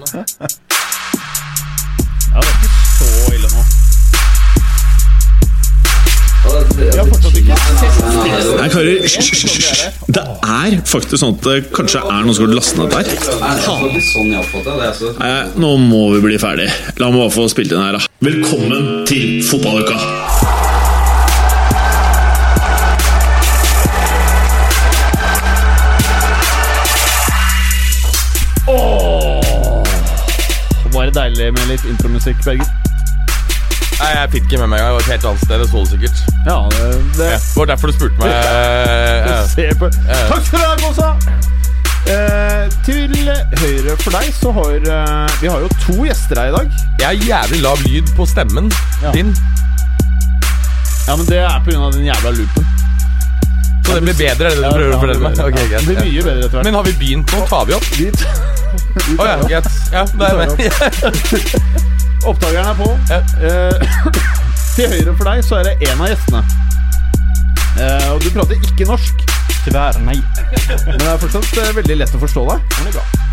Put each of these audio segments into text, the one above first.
Ja, det er ikke så ille nå. Vi har fortsatt ikke Nei, karer, hysj. Det er faktisk sånn at det kanskje er noen som har lastet ned ikke sånn. Nei, nå må vi bli ferdig. La meg bare få spilt inn her, da. Velkommen til fotballuka! Deilig med litt intromusikk, Berger? Nei, jeg fikk ikke med meg. Jeg var et helt annet sted. Det så du sikkert. Ja, det, det Ja, det var derfor du spurte meg. ja. Se på. Takk skal du ha, Gåsa! Eh, til høyre for deg så har eh, Vi har jo to gjester her i dag. Jeg har jævlig lav lyd på stemmen Ja. din, Ja, men det er pga. den jævla loopen. Så det blir bedre. Er det det du prøver å fortelle meg? Ok, det blir mye bedre etter hvert. Men har vi begynt nå? Tar vi opp? Dit. Å ja, greit. Ja, da er jeg med. Opptakeren er på. Ja. Eh, til høyre for deg så er det en av gjestene. Eh, og du prater ikke norsk. Tyvärr, nei. Men det er fortsatt eh, veldig lett å forstå deg.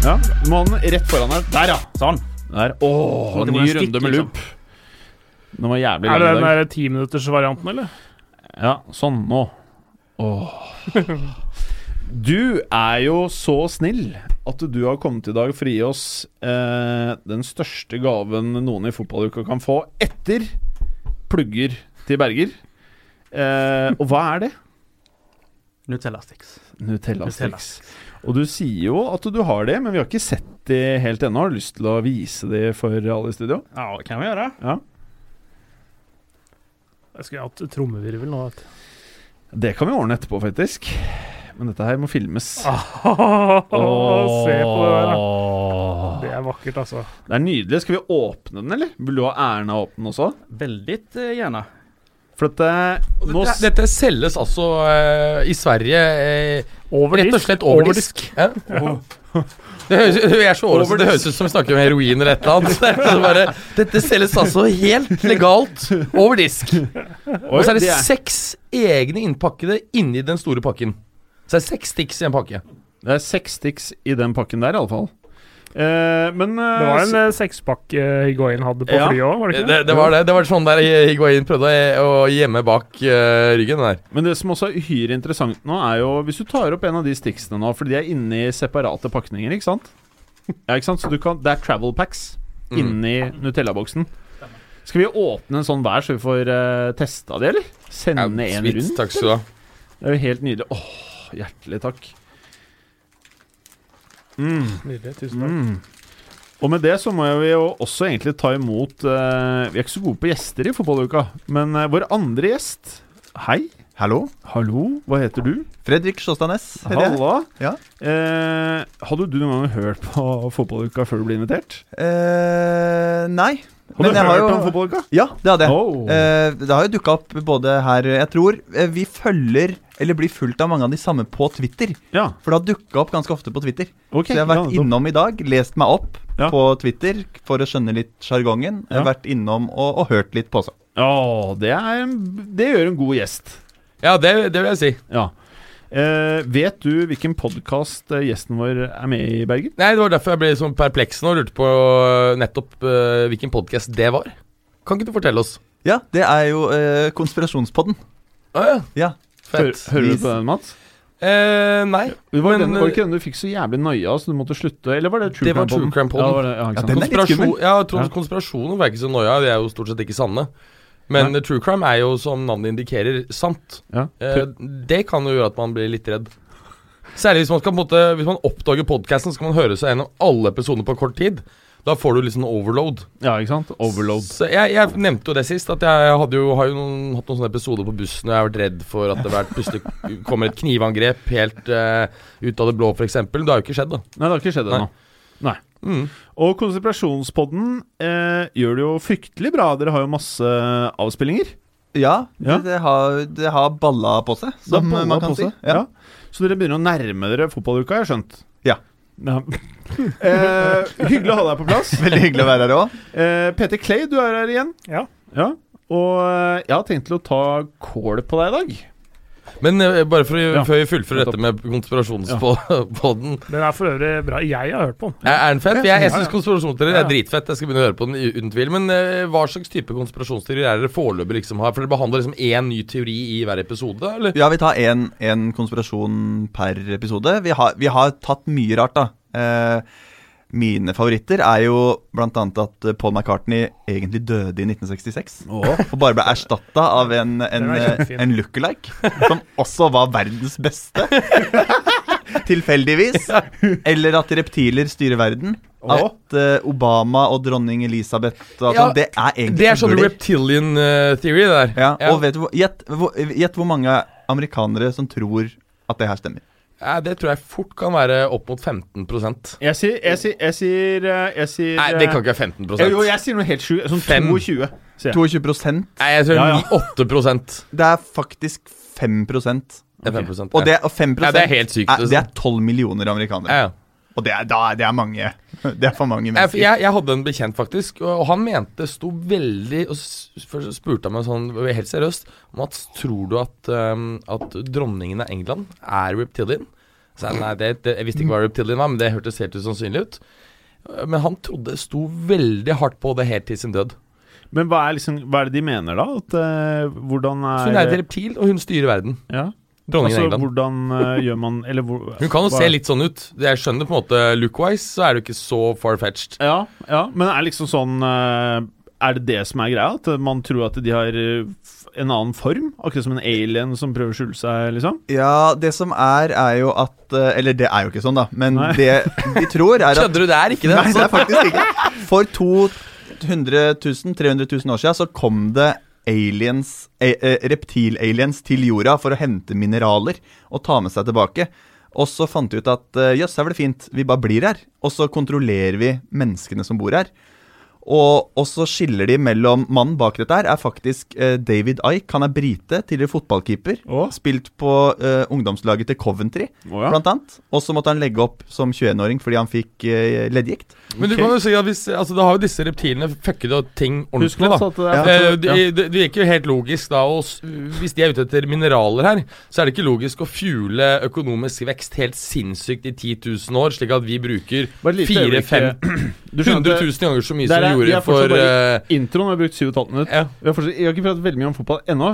Ja, Du må ha den rett foran deg. Der, ja. Sånn. Der. Åh, Det ny en stikk, runde med liksom. loop. Den var jævlig Er det lang den i dag. der timinuttersvarianten, eller? Ja, sånn. Nå. Åh. Du er jo så snill at du har kommet i dag for å gi oss eh, den største gaven noen i fotballuka kan få etter plugger til Berger. Eh, og hva er det? Nutella sticks. Nutella sticks. Og du sier jo at du har det, men vi har ikke sett de helt ennå. Har du lyst til å vise de for alle i studio? Ja, det kan vi gjøre. Ja. Jeg skulle hatt trommevirvel nå. vet du. Det kan vi ordne etterpå, faktisk. Men dette her må filmes. Se på det der, da. Det er vakkert, altså. Det er nydelig. Skal vi åpne den, eller? Vil du ha æren av å åpne den også? Veldig eh, gjerne. For at eh, nå Dette, s- dette selges altså uh, i Sverige uh, Over rett og disk. slett over disk. Ja. Det høres, vi er så overrasket. Det høres ut som vi snakker om heroin eller et eller annet. Det sånn bare, dette selges altså helt legalt over disk. Og så er det seks egne innpakkede inni den store pakken. Så det er seks sticks i en pakke. Det er seks sticks i den pakken der, i Eh, men uh, Det var en uh, sekspakk sekspakke Higuain hadde på Ja. flyet òg, var det Det, ikke det? det, var det. Det var sånn der Higuain prøvde å, gjemme bak eh, ryggen der. Men det som også er uhyre interessant nå, er jo hvis du tar opp en av de sticksene nå, for de er inne i separate pakninger, ikke sant? Ja, ikke sant? Så du kan, det er travel packs Mm. inni Nutella-boksen. Skal vi åpne en sånn hver, så vi får uh, testa de, eller? Sende Ja, en rundt? Takk skal du ha. Det er jo helt nydelig. Åh, hjertelig takk. Mm. Nydelig. Tusen takk. Mm. Og med det så må vi jo også egentlig ta imot uh, Vi er ikke så gode på gjester i fotballuka, men uh, vår andre gjest Hei. Hallo? Hallo, hva heter du? Fredrik Sjåstadnes. Halla. Ja. Eh, hadde du noen gang hørt på fotballuka før du ble invitert? Eh, nei. Har du jeg hørt om fotballuka? Ja, det hadde jeg. Oh. Eh, det har jo dukka opp både her Jeg tror eh, vi følger, eller blir fulgt av mange av de samme på Twitter. ja, For det har dukka opp ganske ofte på Twitter. ok. Så jeg har vært ja, innom i dag, lest meg opp Ja. på Twitter for å skjønne litt sjargongen. Jeg har Ja. vært innom og, og hørt litt på seg. Å, det, er, det gjør en god gjest. Ja, det, det vil jeg si. Ja. Eh, vet du hvilken podkast gjesten vår er med i, Bergen? Nei, Det var derfor jeg ble sånn perpleks nå og lurte på øh, nettopp uh, hvilken podkast det var. Kan ikke du fortelle oss? Ja, det er jo uh, Konspirasjonspodden. Å ja. Ja. Hører, Hør, hører du på den, Mats? Eh, nei. Det var, Men, den, var det eh, ikke den du fikk så jævlig noia så du måtte slutte? Eller var det True Crime-podden? Ja, det ja, Ja, den er litt skummel. ja, jeg tror Ja. konspirasjoner var jeg ikke så noia. De er jo stort sett ikke sanne. Men Nei. eh, true crime er jo, som navnet indikerer, sant. Ja. Eh, det kan jo gjøre at man blir litt redd. Særlig hvis man skal måte Hvis man oppdager podkasten, skal man høre seg gjennom alle episoder på kort tid. Da får du sånn overload. ja, ikke sant? Overload. Så jeg, jeg nevnte jo det sist, at jeg hadde jo, har jo noen, hatt noen sånne episoder på bussen og jeg har vært redd for at det vært, plutselig kommer et knivangrep helt uh, ut av det blå, f.eks. Det har jo ikke skjedd, da. Nei, det har ikke skjedd Nei. ennå. Nei. Mm. Og Konsentrasjonspodden eh, gjør det jo fryktelig bra. Dere har jo masse avspillinger. Ja, Ja. Det, det, har, det har balla på seg, som balla man kan si. Ja. Ja. Så dere begynner å nærme dere fotballuka, har jeg skjønt? Ja. Ja. eh, hyggelig å ha deg på plass. Veldig hyggelig å være her òg. Eh, Peter Clay, du er her igjen. Ja. Ja. Og eh, jeg har tenkt til å ta kål på deg i dag. Men eh, bare for å, Ja, før vi fullfører dette med konspirasjonspodden Den er for øvrig bra. Jeg har hørt på den. Er er den fett? Jeg, jeg syns konspirasjonsteorier Ja, er dritfett. Jeg skal begynne å høre på den uten tvil. Men eh, hva slags type konspirasjonsteorier er det dere foreløpig liksom har? For dere behandler liksom én ny teori i hver episode, eller? Ja, vi tar én konspirasjon per episode. Vi har, vi har tatt mye rart, da. Eh, mine favoritter er jo bl.a. at Paul McCartney egentlig døde i 1966. Og bare ble erstatta av en, en, en look-alike, som også var verdens beste. Tilfeldigvis. Eller at reptiler styrer verden. At uh, Obama og dronning Elisabeth og Ja, Det er egentlig Det er sånn reptilian uh, theory, det der. Ja, og vet du hvor, gjett, hvor, gjett hvor mange amerikanere som tror at det her stemmer. Ja, det tror jeg fort kan være opp mot 15 Jeg sier Jeg sier Jeg sier, eh, jeg sier Nei, det kan ikke være 15 eh, Jo, jeg sier noe helt sjukt. Sånn Fem. 22. Sier jeg. 22 Nei, jeg tror Ja, ja. 8% Det er faktisk 5 Det er 5 Og, det, og 5 Ja, det er helt sykt, er, Det er liksom. 12 millioner amerikanere. ja, ja. Og det er, da, det er mange. Det er for mange mennesker. jeg, jeg hadde en bekjent, faktisk, og, han mente sto veldig Og spurte han meg sånn helt seriøst om at tror du at, um, at dronningen av England er reptilian? Så jeg, nei, det, det, jeg visste ikke hva reptilian var, men det hørtes helt usannsynlig ut. Men han trodde det sto veldig hardt på det helt til sin død. Men hva er, liksom, hva er det de mener, da? At, uh, hvordan er Så hun er et reptil, og hun styrer verden. ja. Dronningen Altså, England. hvordan eh, gjør man Eller hvor Hun kan jo hva- se litt sånn ut. Jeg skjønner på en måte look-wise, så er du ikke så far-fetched. Ja, ja, men er liksom sånn eh, Er det det som er greia? At man tror at de har eh, en annen form? Akkurat som en alien som prøver å skjule seg, liksom? Ja, det som er, er jo at Eller det er jo ikke sånn, da. Men Nei. det de tror, er at Skjønner du, det er ikke det. Nei, det Altså. er faktisk ikke. For 200 000, 300 000 år siden så kom det aliens, eh, eh, reptil-aliens til jorda for å hente mineraler og ta med seg tilbake. Og så fant de ut at eh, jøss, her var det fint, vi bare blir her. Og så kontrollerer vi menneskene som bor her. Og, og så skiller de mellom Mannen bak dette her er faktisk eh, David Ike. Han er brite, tidligere fotballkeeper. Oh. Spilt på eh, ungdomslaget til Coventry, oh, ja. blant annet. Og så måtte han legge opp som 21-åring fordi han fikk eh, leddgikt. Men du kan jo si at hvis Altså, da har jo disse reptilene fucket og ting ordentlig, da. det er Ja. Eh, det, det, det virker jo helt logisk da og Hvis de er ute etter mineraler her, så er det ikke logisk å fuele økonomisk vekst helt sinnssykt i 10 000 år, slik at vi bruker Bare et lite øyeblikk, 4-5 Du 100 000 ganger så mye som er- vi vi fortsatt for bare- uh, Introen har brukt 7,5 minutter. Ja. Vi har, fortsatt, jeg har ikke pratet veldig mye om fotball ennå.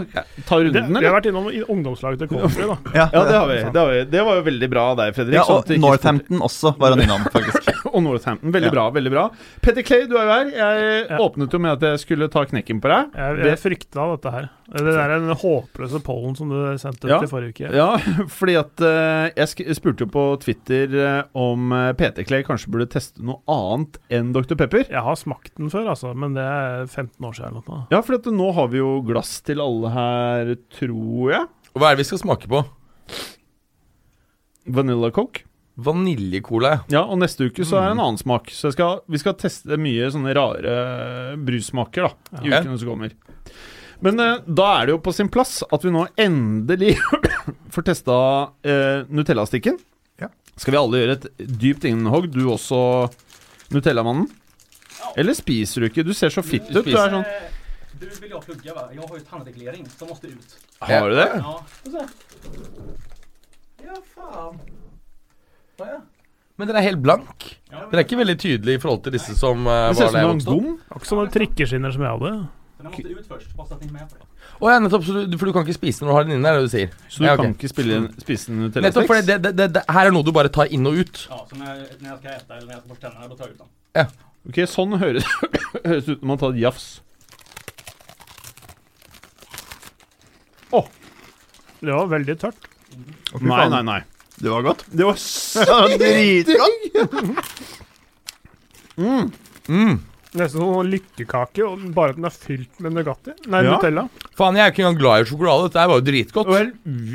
Ta Det, eller? vi har vært innom ungdomslaget til Coventry, da. Ja, det har vi. Det, har vi. det var jo veldig bra av deg, Fredrik. Ja, sånn og Northampton også var han innom, faktisk. Og Northampton. Veldig Ja. bra. veldig bra Petter Clay, du er jo her. Jeg Ja. åpnet jo med at jeg skulle ta knekken på deg. Jeg, jeg frykta dette her. Det der er den håpløse pollen som du sendte Ja. i forrige uke. Ja, fordi at uh, Jeg sk spurte jo på Twitter eh, om uh, PT Clay kanskje burde teste noe annet enn Dr. Pepper. Jeg har smakt den før, altså, men det er 15 år siden. eller noe. Ja, for nå har vi jo glass til alle her, tror jeg. Hva er det vi skal smake på? Vanilla Coke. Vaniljecola, ja. Og neste uke så er det en annen smak. Så jeg skal, vi skal teste mye sånne rare brussmaker da, i Ja. ukene som kommer. Men eh, da er det jo på sin plass at vi nå endelig får testa eh, Nutella-stikken. Ja. Skal vi alle gjøre et dypt innhogg, du også, Nutella-mannen? Eller spiser du ikke? Du ser så fitt ut. Du er sånn Eh, Du vil jo plugge, va? Jeg har jo tannregulering som måtte ut. Har du det? Ja. Ja, faen. Men den er helt blank. Den er ikke veldig tydelig i forhold til disse som uh, Det ser ut som jeg en bom. Akkurat som noen trikkeskinner som jeg hadde. Den måste ut först, bara så att ni är med på det. Å ja, nettopp. Så du, for du kan ikke spise den når du har den inne, er det du sier? Så du Ja, okay. kan ikke spille, spise en Nettopp, for det, det, det, det, her er noe du bare tar inn og ut. Ja, så när, när jag ska äta eller när jag ska borsta tennene, da tar jeg ut dem. Ok, sånn høres, det ut når man tar et jafs. Det var veldig tørt. Nei, nei, nei. Det var godt. Det var så Dritgodt. Mm. Nesten som en lykkekake, og bare at den er fylt med Nugatti. Nei, Ja. Nutella. Faen, jeg er ikke engang glad i sjokolade. Dette her var jo dritgodt. Vel,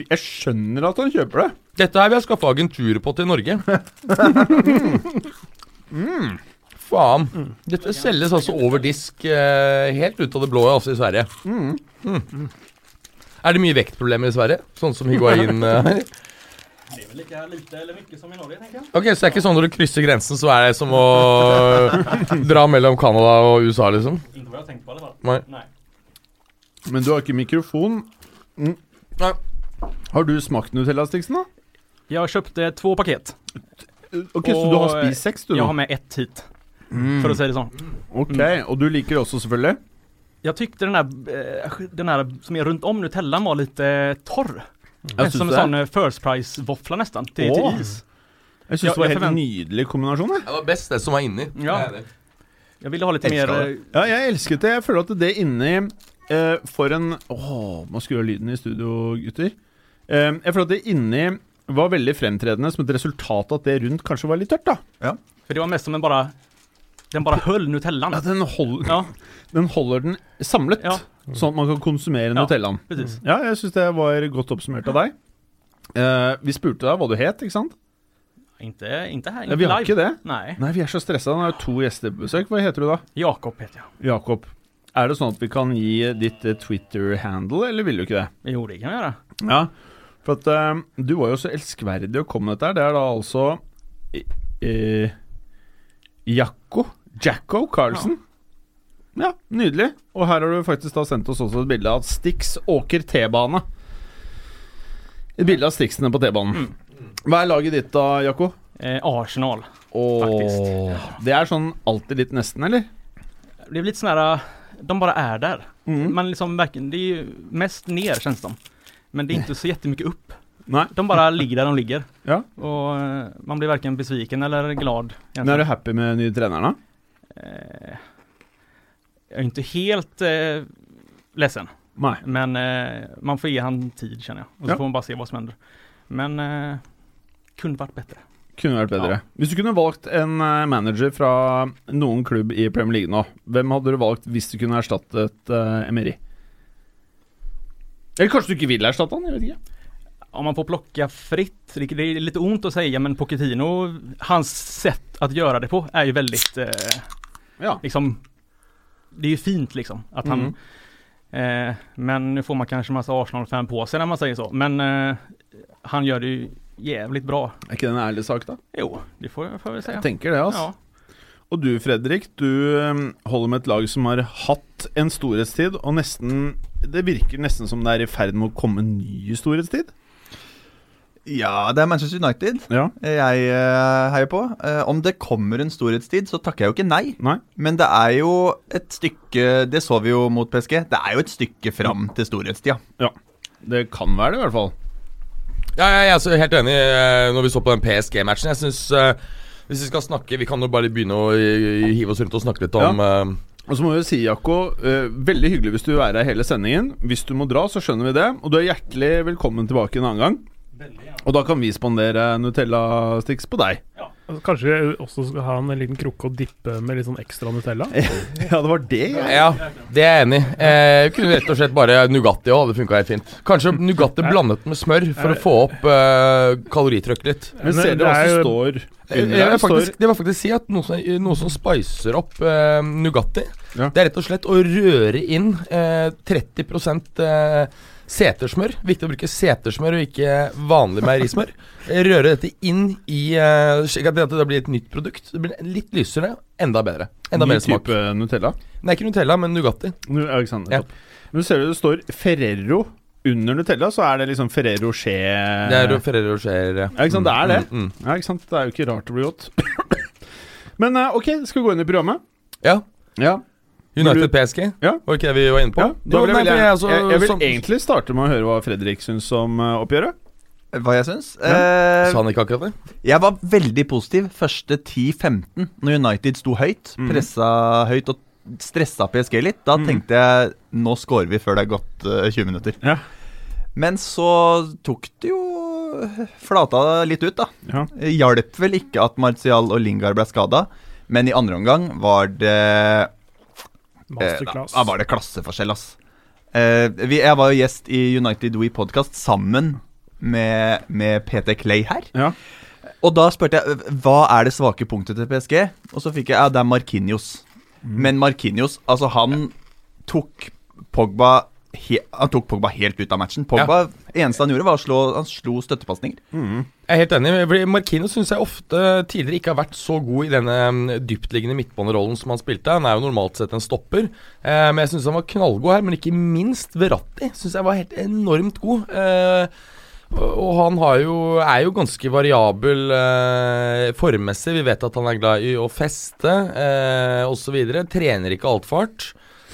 jeg skjønner at han kjøper det. Dette her vil jeg skaffe agenturet på til Norge. Faen. Dette selges altså over disk eh, helt ut av det blå, altså i Sverige. Mm. Er det mye vektproblemer i Sverige? Sånn som higuain eh, her? Det er vel ikke lite eller mye som i Norge, tenker jeg. Ok, Så det er ikke sånn når du krysser grensen, så er det som å dra mellom Canada og USA, liksom? Ikke hva jeg har tenkt på i hvert fall. Nei. Nej. Men du har ikke mikrofon. Nei. Har du smakt Nutella, Stiksen, da? Jag köpte två paket. Ok, Så du har Og, spist seks, du Jag Jeg har med ett hit, Mm. for å si det sånn. Ok, Og du liker det også, selvfølgelig? Jeg tykte den der, eh, den der som er rundt om Nutellan var litt torr. Jeg som en syns det. eh, first price-våffla nesten, til, Åh. till is. Jeg synes det var jeg helt forvent- nydelig kombinasjon. Jeg. Det var best det som var inni. Ja. Jeg er ville ha litt mer... Det. eh, Ja, jeg elsket det. Jeg føler at det inni eh, For en Åh, må skru av lyden i studio, gutter. Eh, jeg føler at det inni var veldig fremtredende som et resultat at det rundt kanskje var litt tørt, da. For det var mest som en bara... Den bare höll Nutellaen. Ja, den, hold, Ja, den holder den samlet, Ja. sånn at man kan konsumere. Nutellaen. precis. Ja, jeg syns det var godt oppsummert av deg. Eh, vi spurte deg hva du het, ikke sant? Inte, inte här, Ja, inte vi har live. ikke det. Nei. Nei, vi er så stressa. Det er to gjester på besøk. Hva heter du da? Jakob heter jeg. Jakob. Er det sånn at vi kan gi ditt eh, Twitter-handle, eller vil du ikke det? Jo, det kan vi gjøre. Ja, for at eh, du var jo så elskverdig å komme med dette her. Det er da altså uh, Jakko Jacko Carlsen. Ja. nydelig. Og her har du faktisk da sendt oss også et bilde av Stix åker T-bane. Et bilde av Stixene på T-banen. Hva er laget ditt da, Jakko? Eh, Arsenal. Åh, Det er sånn alltid litt nesten, eller? Det blir litt sånn her de bare er der. Mm. Men liksom verken- det er ju mest ner känns de. Men det är inte så jättemycket upp. Nei. De bara ligger där de ligger. Ja. Och eh, man blir varken besviken eller glad. Men er du happy med nye treneren, da? Eh, jag är inte helt eh, ledsen. Nej. Men eh, man får ge han tid känner jag. Och så Ja. får man bara se vad som händer. Men eh, kunde varit bättre. Kunne vært bedre. Ja. Hvis du kunne valgt en eh, manager fra noen klubb i Premier League nå, hvem hadde du valgt hvis du kunne erstattet uh, Emery? Eller kanskje du ikke vil erstatte han? Jeg vet ikke. Om man får plocka fritt, det det är lite ont att säga men Pochettino, hans sätt att göra det på är ju väldigt eh, Ja. liksom Det är ju fint liksom att han Mm. eh, Men nu får man kanske massa Arsenal-fan på sig när man säger så men eh, Han gör det ju jävligt bra Er ikke det en ærlig sak, da? Jo, det får får jag säga Jeg tenker det, altså. Ja, Og du, Fredrik, du holder med et lag som har hatt en storhetstid, og nesten Det virker nesten som det er i ferd med å komme en ny storhetstid. Ja, det er Manchester United Ja. jeg eh, heier på. Eh, om det kommer en storhetstid, så takker jeg jo ikke nei. Nei? Men det er jo et stykke Det så vi jo mot PSG. Det er jo et stykke fram til storhetstida. Ja. Det kan være det, i hvert fall. Ja, jeg er helt enig eh, når vi så på den PSG-matchen. Jeg syns Hvis vi skal snakke Vi kan jo bare begynne å hive oss rundt og snakke litt om ja. Og så må vi si, Jakko, uh, veldig hyggelig hvis du vil være her hele sendingen. Hvis du må dra, så skjønner vi det. Og du er hjertelig velkommen tilbake en annen gang. Og da kan vi spandere Nutella-sticks på deg. Kanskje vi også skal ha en liten krukke å dippe med litt sånn ekstra Nutella? Ja, det var det, ja. Ja, det er jeg enig i. Eh, kunne rett og slett bare Nugatti òg, hadde funka helt fint. Kanskje Nugatti blandet med smør for å få opp eh, kaloritrykket litt. Men ser det dere hva som står under jeg, faktisk, det vil faktisk si at noe som, noe som spicer opp eh, Nugatti, Ja. det er rett og slett å røre inn eh, 30 eh, setersmør. Viktig å bruke setersmør og ikke vanlig meierismør. Eh, Røre dette inn i eh, Slik at det, blir et nytt produkt. Det blir litt lysere, enda bedre. Enda ny mer smak. type Nutella? Nei, ikke Nutella, men Nugatti. Ja. Men ser du det står Ferrero under Nutella, så er det liksom Ferrero Rocher Det er Ferrero Rocher. Ja, ikke sant, det er det. Mm, mm. Ja, ikke sant. Det er jo ikke rart det blir godt. Men eh, ok, skal vi gå inn i programmet? Ja. Ja. United PSG, Ja. var ikke det vi var inne på? ja da vil jeg, nei, jeg, jeg, altså, jeg, vil som- egentlig starte med å høre hva Fredrik syns om uh, oppgjøret. Hva jeg syns? Eh, Sa han ikke akkurat det? jeg var veldig positiv første 10-15, når United sto høyt. mm. Pressa høyt og stressa PSG litt. Da mm. tenkte jeg nå scorer vi før det er gått uh, 20 minutter. Ja. Men så tok det jo flata litt ut, da. Ja. Hjalp vel ikke at Martial og Lingard ble skada, men i andre omgang var det Eh, Masterclass. Da var det klasseforskjell, ass. Uh, vi, jeg var jo gjest i United We Podcast sammen med, med Peter Clay her. Ja. Og da spurte jeg hva er det svake punktet til PSG, og så fikk jeg ja, det er Markinios. Men Markinios, altså han tok Pogba he, Han tok Pogba helt ut av matchen. Pogba, eneste han gjorde, var å slå Han slo støttepasninger. Mm. Jeg er helt enig. Markino syns jeg ofte tidligere ikke har vært så god i denne mm, dyptliggende midtbanerollen som han spilte. Han er jo normalt sett en stopper, eh, men jeg syns han var knallgod her. Men ikke minst Verratti syns jeg var helt enormt god. Eh, Og og han har jo, er jo ganske variabel eh, formmessig. Vi vet at han er glad i å feste eh, osv. Trener ikke altfor hardt.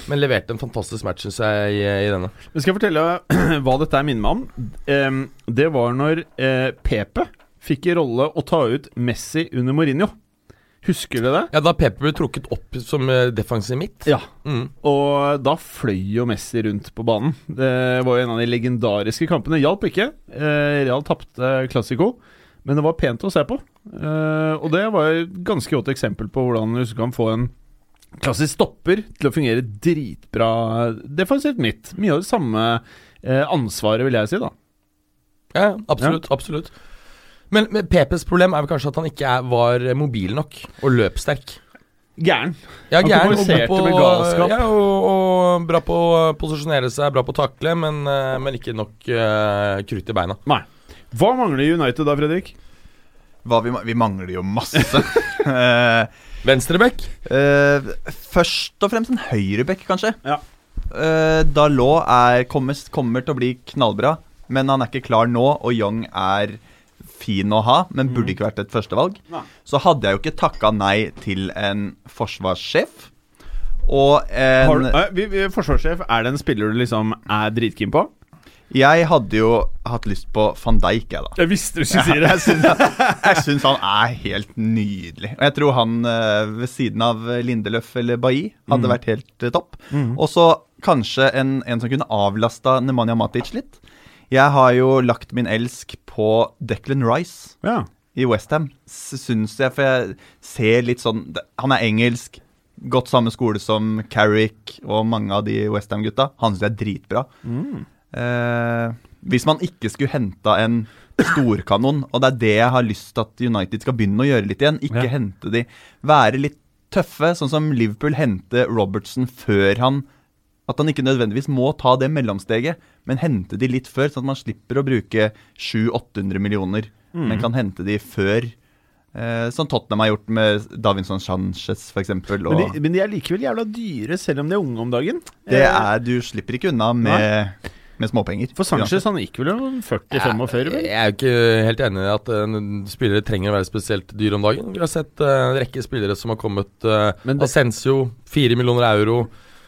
Men leverte en fantastisk match, syns jeg, i, i denne. Men skal jeg fortelle hva dette er minner meg om? Det var når eh, Pepe fikk i rolle å ta ut Messi under Mourinho. Husker du det? Ja, Da Pepe ble trukket opp som eh, defensiv midt. Ja. Mm. Og da fløy jo Messi rundt på banen. Det var jo en av de legendariske kampene. Hjalp ikke. Eh, Real tapte Classico, men det var pent å se på. Og det var et ganske godt eksempel på hvordan du kan få en klassisk stopper til å fungere dritbra defensivt midt. Mye av det samme eh, ansvaret, vil jeg si, da. Ja, absolutt. absolutt men, men Pepes problem er vel kanskje at han ikke er, var mobil nok og løpssterk. Gæren. Ja, gæren og på, ja, og, og bra på å posisjonere seg, bra på å takle, men, eh, men ikke nok uh, krutt i beina. Nei. Hva mangler United da, Fredrik? Hva vi, vi mangler jo masse. Eh, Venstrebekk. eh, først og fremst en høyrebekk, kanskje. Ja. Eh, Dalot er, kommer, kommer til å bli knallbra, men han er ikke klar nå, og Young er fin å ha, men burde ikke vært et førstevalg. Nei. Så hadde jeg jo ikke takka nei til en forsvarssjef. Og en du, eh, vi, vi, forsvarssjef, er det en spiller du liksom er dritkeen på? Jeg hadde jo hatt lyst på van Dijk, jeg, da. Jeg visste du skulle si det. Jeg syns, han er helt nydelig. Og jeg tror han eh, ved siden av Lindeløf eller Bailly hadde vært helt topp. topp. Og så kanskje en, en som kunne avlasta Nemanja Matic litt. Jeg har jo lagt min elsk på Declan Rice Ja. i Westham, syns jeg. For jeg ser litt sånn Han er engelsk, gått samme skole som Carrick og mange av de Westham-gutta. Han syns jeg er dritbra. Eh, hvis man ikke skulle henta en storkanon, og det er det jeg har lyst til at United skal begynne å gjøre litt igjen, ikke Ja. hente de Være litt tøffe, sånn som Liverpool hente Robertson før han At han ikke nødvendigvis må ta det mellomsteget, men hente de litt før, sånn at man slipper å bruke 700-800 millioner, men kan hente de før. Eh, som Tottenham har gjort med Davinson Sanchez, f.eks. Men, de, men de er likevel jævla dyre, selv om de er unge om dagen. Det Eh, er, du slipper ikke unna med, med småpenger. For Sanchez han gikk vel om 40-45, vel? Jeg er jo ikke helt enig i at uh, spillere trenger å være spesielt dyre om dagen. Vi har sett uh, en rekke spillere som har kommet. Uh, Men det- Asensio, 4 millioner euro.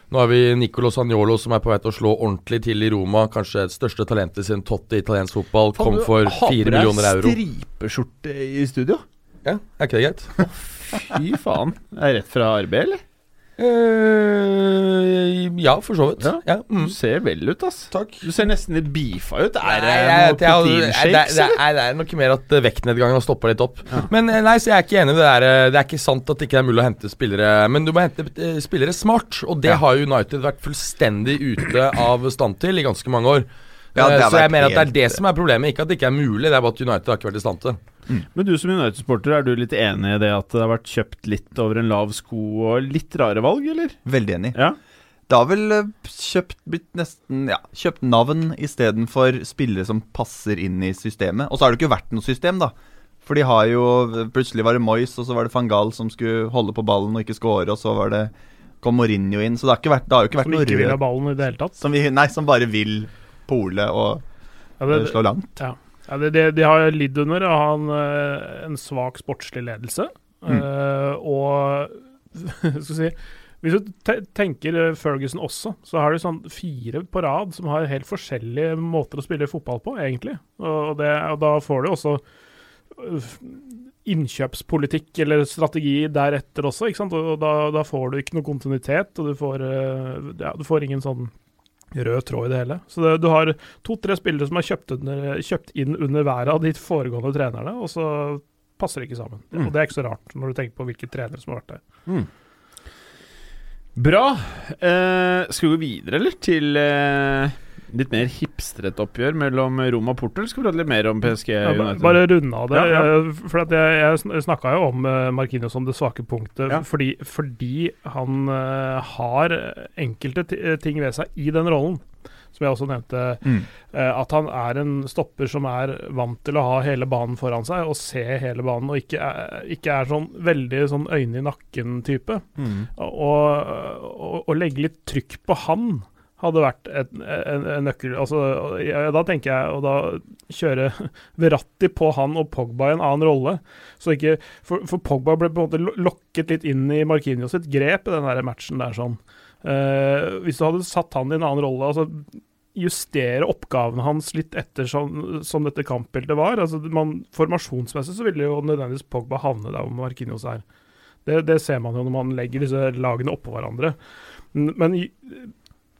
Nå har vi Nicolo Sagnolo som er på vei til å slå ordentlig til i Roma. Kanskje det største talentet sin Totti i italiensk fotball. Kom for 4 millioner euro. stripeskjorte i studio? Ja, Er ikke det greit? Fy faen. Er det rett fra arbeid, eller? Eh, ja, for så vidt. Ja. Ja. mm. Du ser vel ut, ass. Takk. Du ser nesten litt beefa ut. Er det Nei, noe jeg- proteinshakes, det, det, eller? nei, det er nok mer at eh, vektnedgangen har stoppa litt opp. Men eh, nei, så jeg er ikke enig i det der. eh, Det er ikke sant at det ikke er mulig å hente spillere. Men du må hente spillere smart, og det har United vært fullstendig ute av stand til i ganske mange år. Ja, så jeg mener at det er det som er problemet, ikke at det ikke er mulig. Det er bare at United har ikke vært i stand til det. Men du som United-sporter, er du litt enig i det at det har vært kjøpt litt over en lav sko og litt rare valg, eller? Veldig enig. Ja. Det har vel eh, kjøpt blitt nesten Ja, kjøpt navn istedenfor spillere som passer inn i systemet. Og så har det ikke vært noe system, da. For de har jo Plutselig var det Moyes, og så var det van Gaal som skulle holde på ballen og ikke score, og så var det kom Mourinho inn. Så det har, ikke vært, det har jo ikke vært Som noe ikke vil ha ballen i det hele tatt. som vi, Nei, som bare vil pole og Ja, eh, det, slå langt. ja. Ja, det, det, de har lidd under å ha en, eh, en svak sportslig ledelse. Eh, og skal vi si Hvis du te tenker eh, Ferguson også, så har du sånn fire på rad som har helt forskjellige måter å spille fotball på, egentlig. Og, det, og da får du også øh, innkjøpspolitikk eller strategi deretter også, ikke sant. Og da, da får du ikke noe kontinuitet, og du får, eh, ja, du får ingen sånn rød tråd i det hele. Så det, du har to-tre spillere som har kjøpt, under, kjøpt inn under hver av de foregående trenerne, og så passer det ikke sammen. Mm. Og det er ikke så rart, når du tenker på hvilke trenere som har vært der. Bra. Eh, skal vi gå videre, eller? Til eh, litt mer hipstret oppgjør mellom Roma og Porto? Eller skal vi prate litt mer om PSG Ja, United? bare runde av det. Ja, ja. eh, For at jeg, jeg snakka jo om uh, Marquinhos som det svake punktet fordi, fordi han eh, har enkelte eh, ting ved seg i den rollen. Som jeg også nevnte. Mm. eh, at han er en stopper som er vant til å ha hele banen foran seg og se hele banen, og ikke er, ikke er sånn veldig sånn øyne i nakken-type. Mm. Og, og, og legge litt trykk på han hadde vært et, en, en nøkkel altså, ja, Da tenker jeg å da kjøre Verratti på han og Pogba i en annen rolle. Så ikke, for, for Pogba ble på en måte lokket litt inn i Marquinhos sitt grep i den der matchen der. sånn. Uh, hvis du hadde satt han i en annen rolle, altså justere oppgavene hans litt etter som, som dette kampbildet var altså man, Formasjonsmessig så ville jo nødvendigvis Pogba havne der hvor Marquinhos er. Det, det ser man jo når man legger disse lagene oppå hverandre. Men men gi,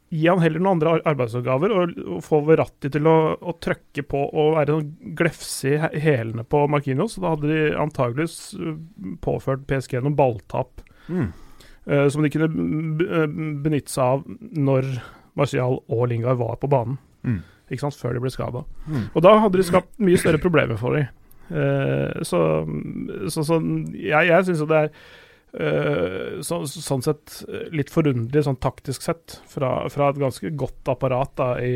gi han heller noen andre arbeidsoppgaver, og, og få Verratti til å, å trøkke på og være sånn glefse i hælene på Marquinhos. Da hadde de antageligvis uh, påført PSG noen balltap Mm. Uh, som de kunne eh, benytte seg av når Martial og Lingard var på banen. Mm. Ikke sant, Før de ble skada. Mm. Og da hadde de skapt mye større problemer for dem. Uh, så, så, så jeg, jeg syns jo det er så, sånn sett eh, litt forunderlig sånn taktisk sett fra, fra et ganske godt apparat da i,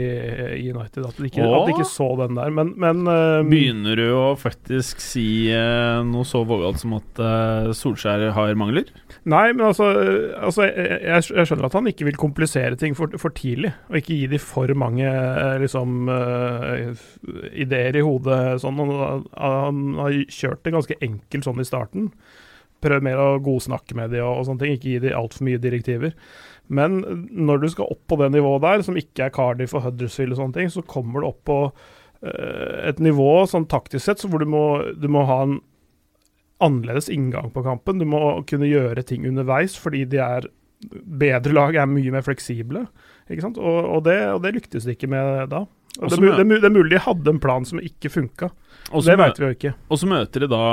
i United. At de ikke, at de ikke så den der. Men, men eh, Begynner du å faktisk si uh, noe så vågalt som at uh, Solskjær har mangler? Nei, men altså, eh, altså jeg, jeg skjønner at han ikke vil komplisere ting for, for tidlig, og ikke gi de for mange eh, liksom uh, ideer i hodet. Sånn. Han, han har kjørt det ganske enkelt sånn i starten. Prøv mer å godsnakke med de og, og sånne ting, ikke gi de altfor mye direktiver. Men når du skal opp på det nivået der, som ikke er Cardiff og Huddersfield og sånne ting, så kommer du opp på eh, et nivå sånn taktisk sett så hvor du må, du må ha en annerledes inngang på kampen. Du må kunne gjøre ting underveis, fordi de er bedre lag er mye mer fleksible. Ikke sant? Og, og, det, og det lyktes de ikke med da. Det, det, er mulig de hadde en plan som ikke funka. Det veit vi jo ikke. Og så møter de da,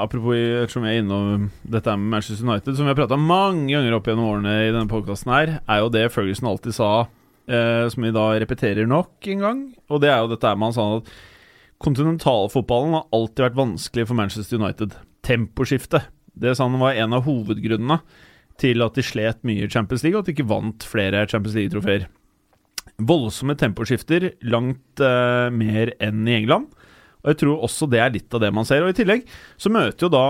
apropos ettersom jeg er innom dette med Manchester United, som vi har prata mange ganger opp gjennom årene i denne podkasten her, er jo det Ferguson alltid sa, eh, som vi da repeterer nok en gang. Og det er jo dette med han sa at kontinentalfotballen har alltid vært vanskelig for Manchester United. Temposkifte. Det sa han var en av hovedgrunnene til at de slet mye i Champions League, og at de ikke vant flere Champions League-trofeer. Voldsomme temposkifter, langt eh, mer enn i England. Og jeg tror også det er litt av det man ser. Og i tillegg så møter jo da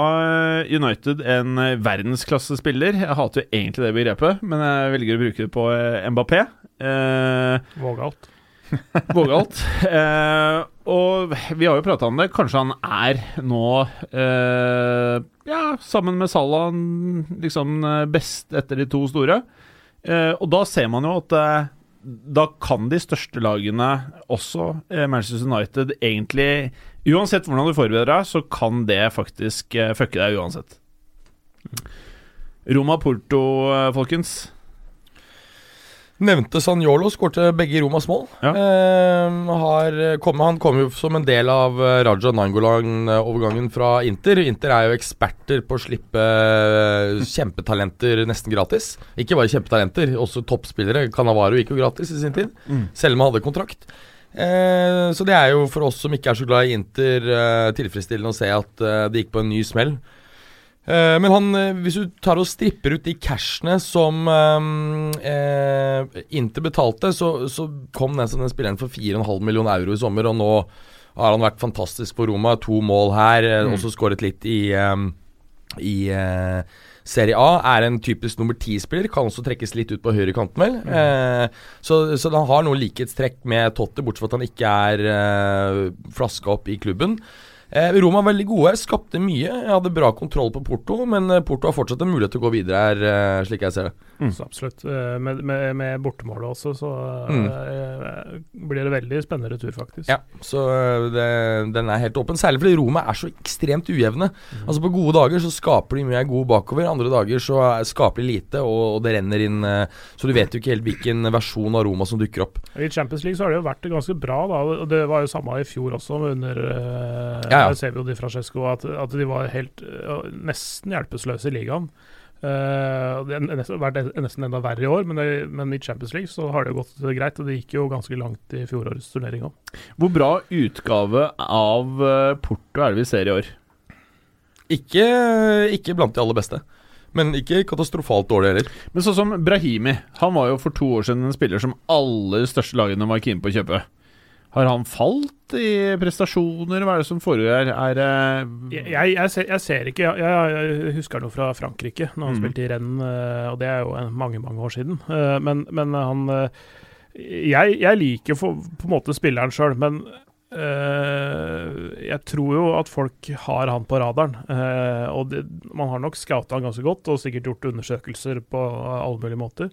eh, United en eh, verdensklassespiller. Jeg hater jo egentlig det begrepet, men jeg velger å bruke det på eh, Mbappé. Eh, Vågalt. Vågalt. Eh, og vi har jo prata om det. Kanskje han er nå eh, Ja, sammen med Salah liksom best etter de to store. Eh, og da ser man jo at da kan de største lagene, også eh, Manchester United, egentlig Uansett hvordan du forbereder deg, så kan det faktisk eh, fucke deg uansett. Roma-Porto, eh, folkens. Nevnte Sanjolo, skårte begge Romas mål. Ja. Eh, har kom, han kom jo som en del av eh, Raja Nangolan-overgangen fra Inter. Inter er jo eksperter på å slippe eh, kjempetalenter nesten gratis. Ikke bare kjempetalenter, også toppspillere. Canavaro gikk jo gratis i sin tid, Mm. selv om han hadde kontrakt. Eh, så det er jo for oss som ikke er så glad i Inter, eh, tilfredsstillende å se at eh, det gikk på en ny smell. Eh, men han, eh, hvis du tar og stripper ut de cashene som uh, Inter betalte, så, så kom den, den spilleren for 4,5 millioner euro i sommer, og nå har han vært fantastisk for Roma. To mål her, Mm. også skåret litt i, i Serie A. Er en typisk nummer ti-spiller, kan også trekkes litt ut på høyrekanten, vel. Eh, så, så han har noe likhetstrekk med Totte, bortsett fra at han ikke er eh, flaska opp i klubben. Eh, Roma er veldig gode, skapte mye. Jeg hadde bra kontroll på Porto, men eh, Porto har fortsatt en mulighet til å gå videre her, eh, slik jeg ser det. Så absolutt. Med, med, med bortemålet også, så Mm. eh, blir det veldig spennende retur, faktisk. Ja, så det, den er helt åpen. Særlig fordi Roma er så ekstremt ujevne. Altså På gode dager så skaper de mye god bakover, andre dager så er- skaper de lite, og, og det renner inn Så du vet jo ikke helt hvilken versjon av Roma som dukker opp. I Champions League så har det jo vært ganske bra, da. og Det var jo samme i fjor også, under uh, Ja, vi jo Di Francesco, at, at de var helt eh, nesten hjelpeløse i ligaen. Uh, det har vært nesten enda verre i år, men, det, men i Champions League så har det jo gått greit. Og det gikk jo ganske langt i fjorårets turnering òg. Hvor bra utgave av eh, Porto er det vi ser i år? Ikke, ikke blant de aller beste, men ikke katastrofalt dårlig heller. Men sånn som Brahimi. Han var jo for to år siden en spiller som alle de største lagene var keen på å kjøpe. Har han falt i prestasjoner? Hva er det som foregår? Er eh, Jeg, jeg, jeg, ser, jeg ser ikke jeg, jeg, husker noe fra Frankrike, når han mm. spilte i Rennes, eh, og det er jo mange, mange år siden. Eh, Men, men han eh, jeg, jeg liker for, på en måte spilleren sjøl, men Uh, jeg tror jo at folk har han på radaren. Uh, og det, man har nok scouta han ganske godt, og sikkert gjort undersøkelser på alle mulige måter.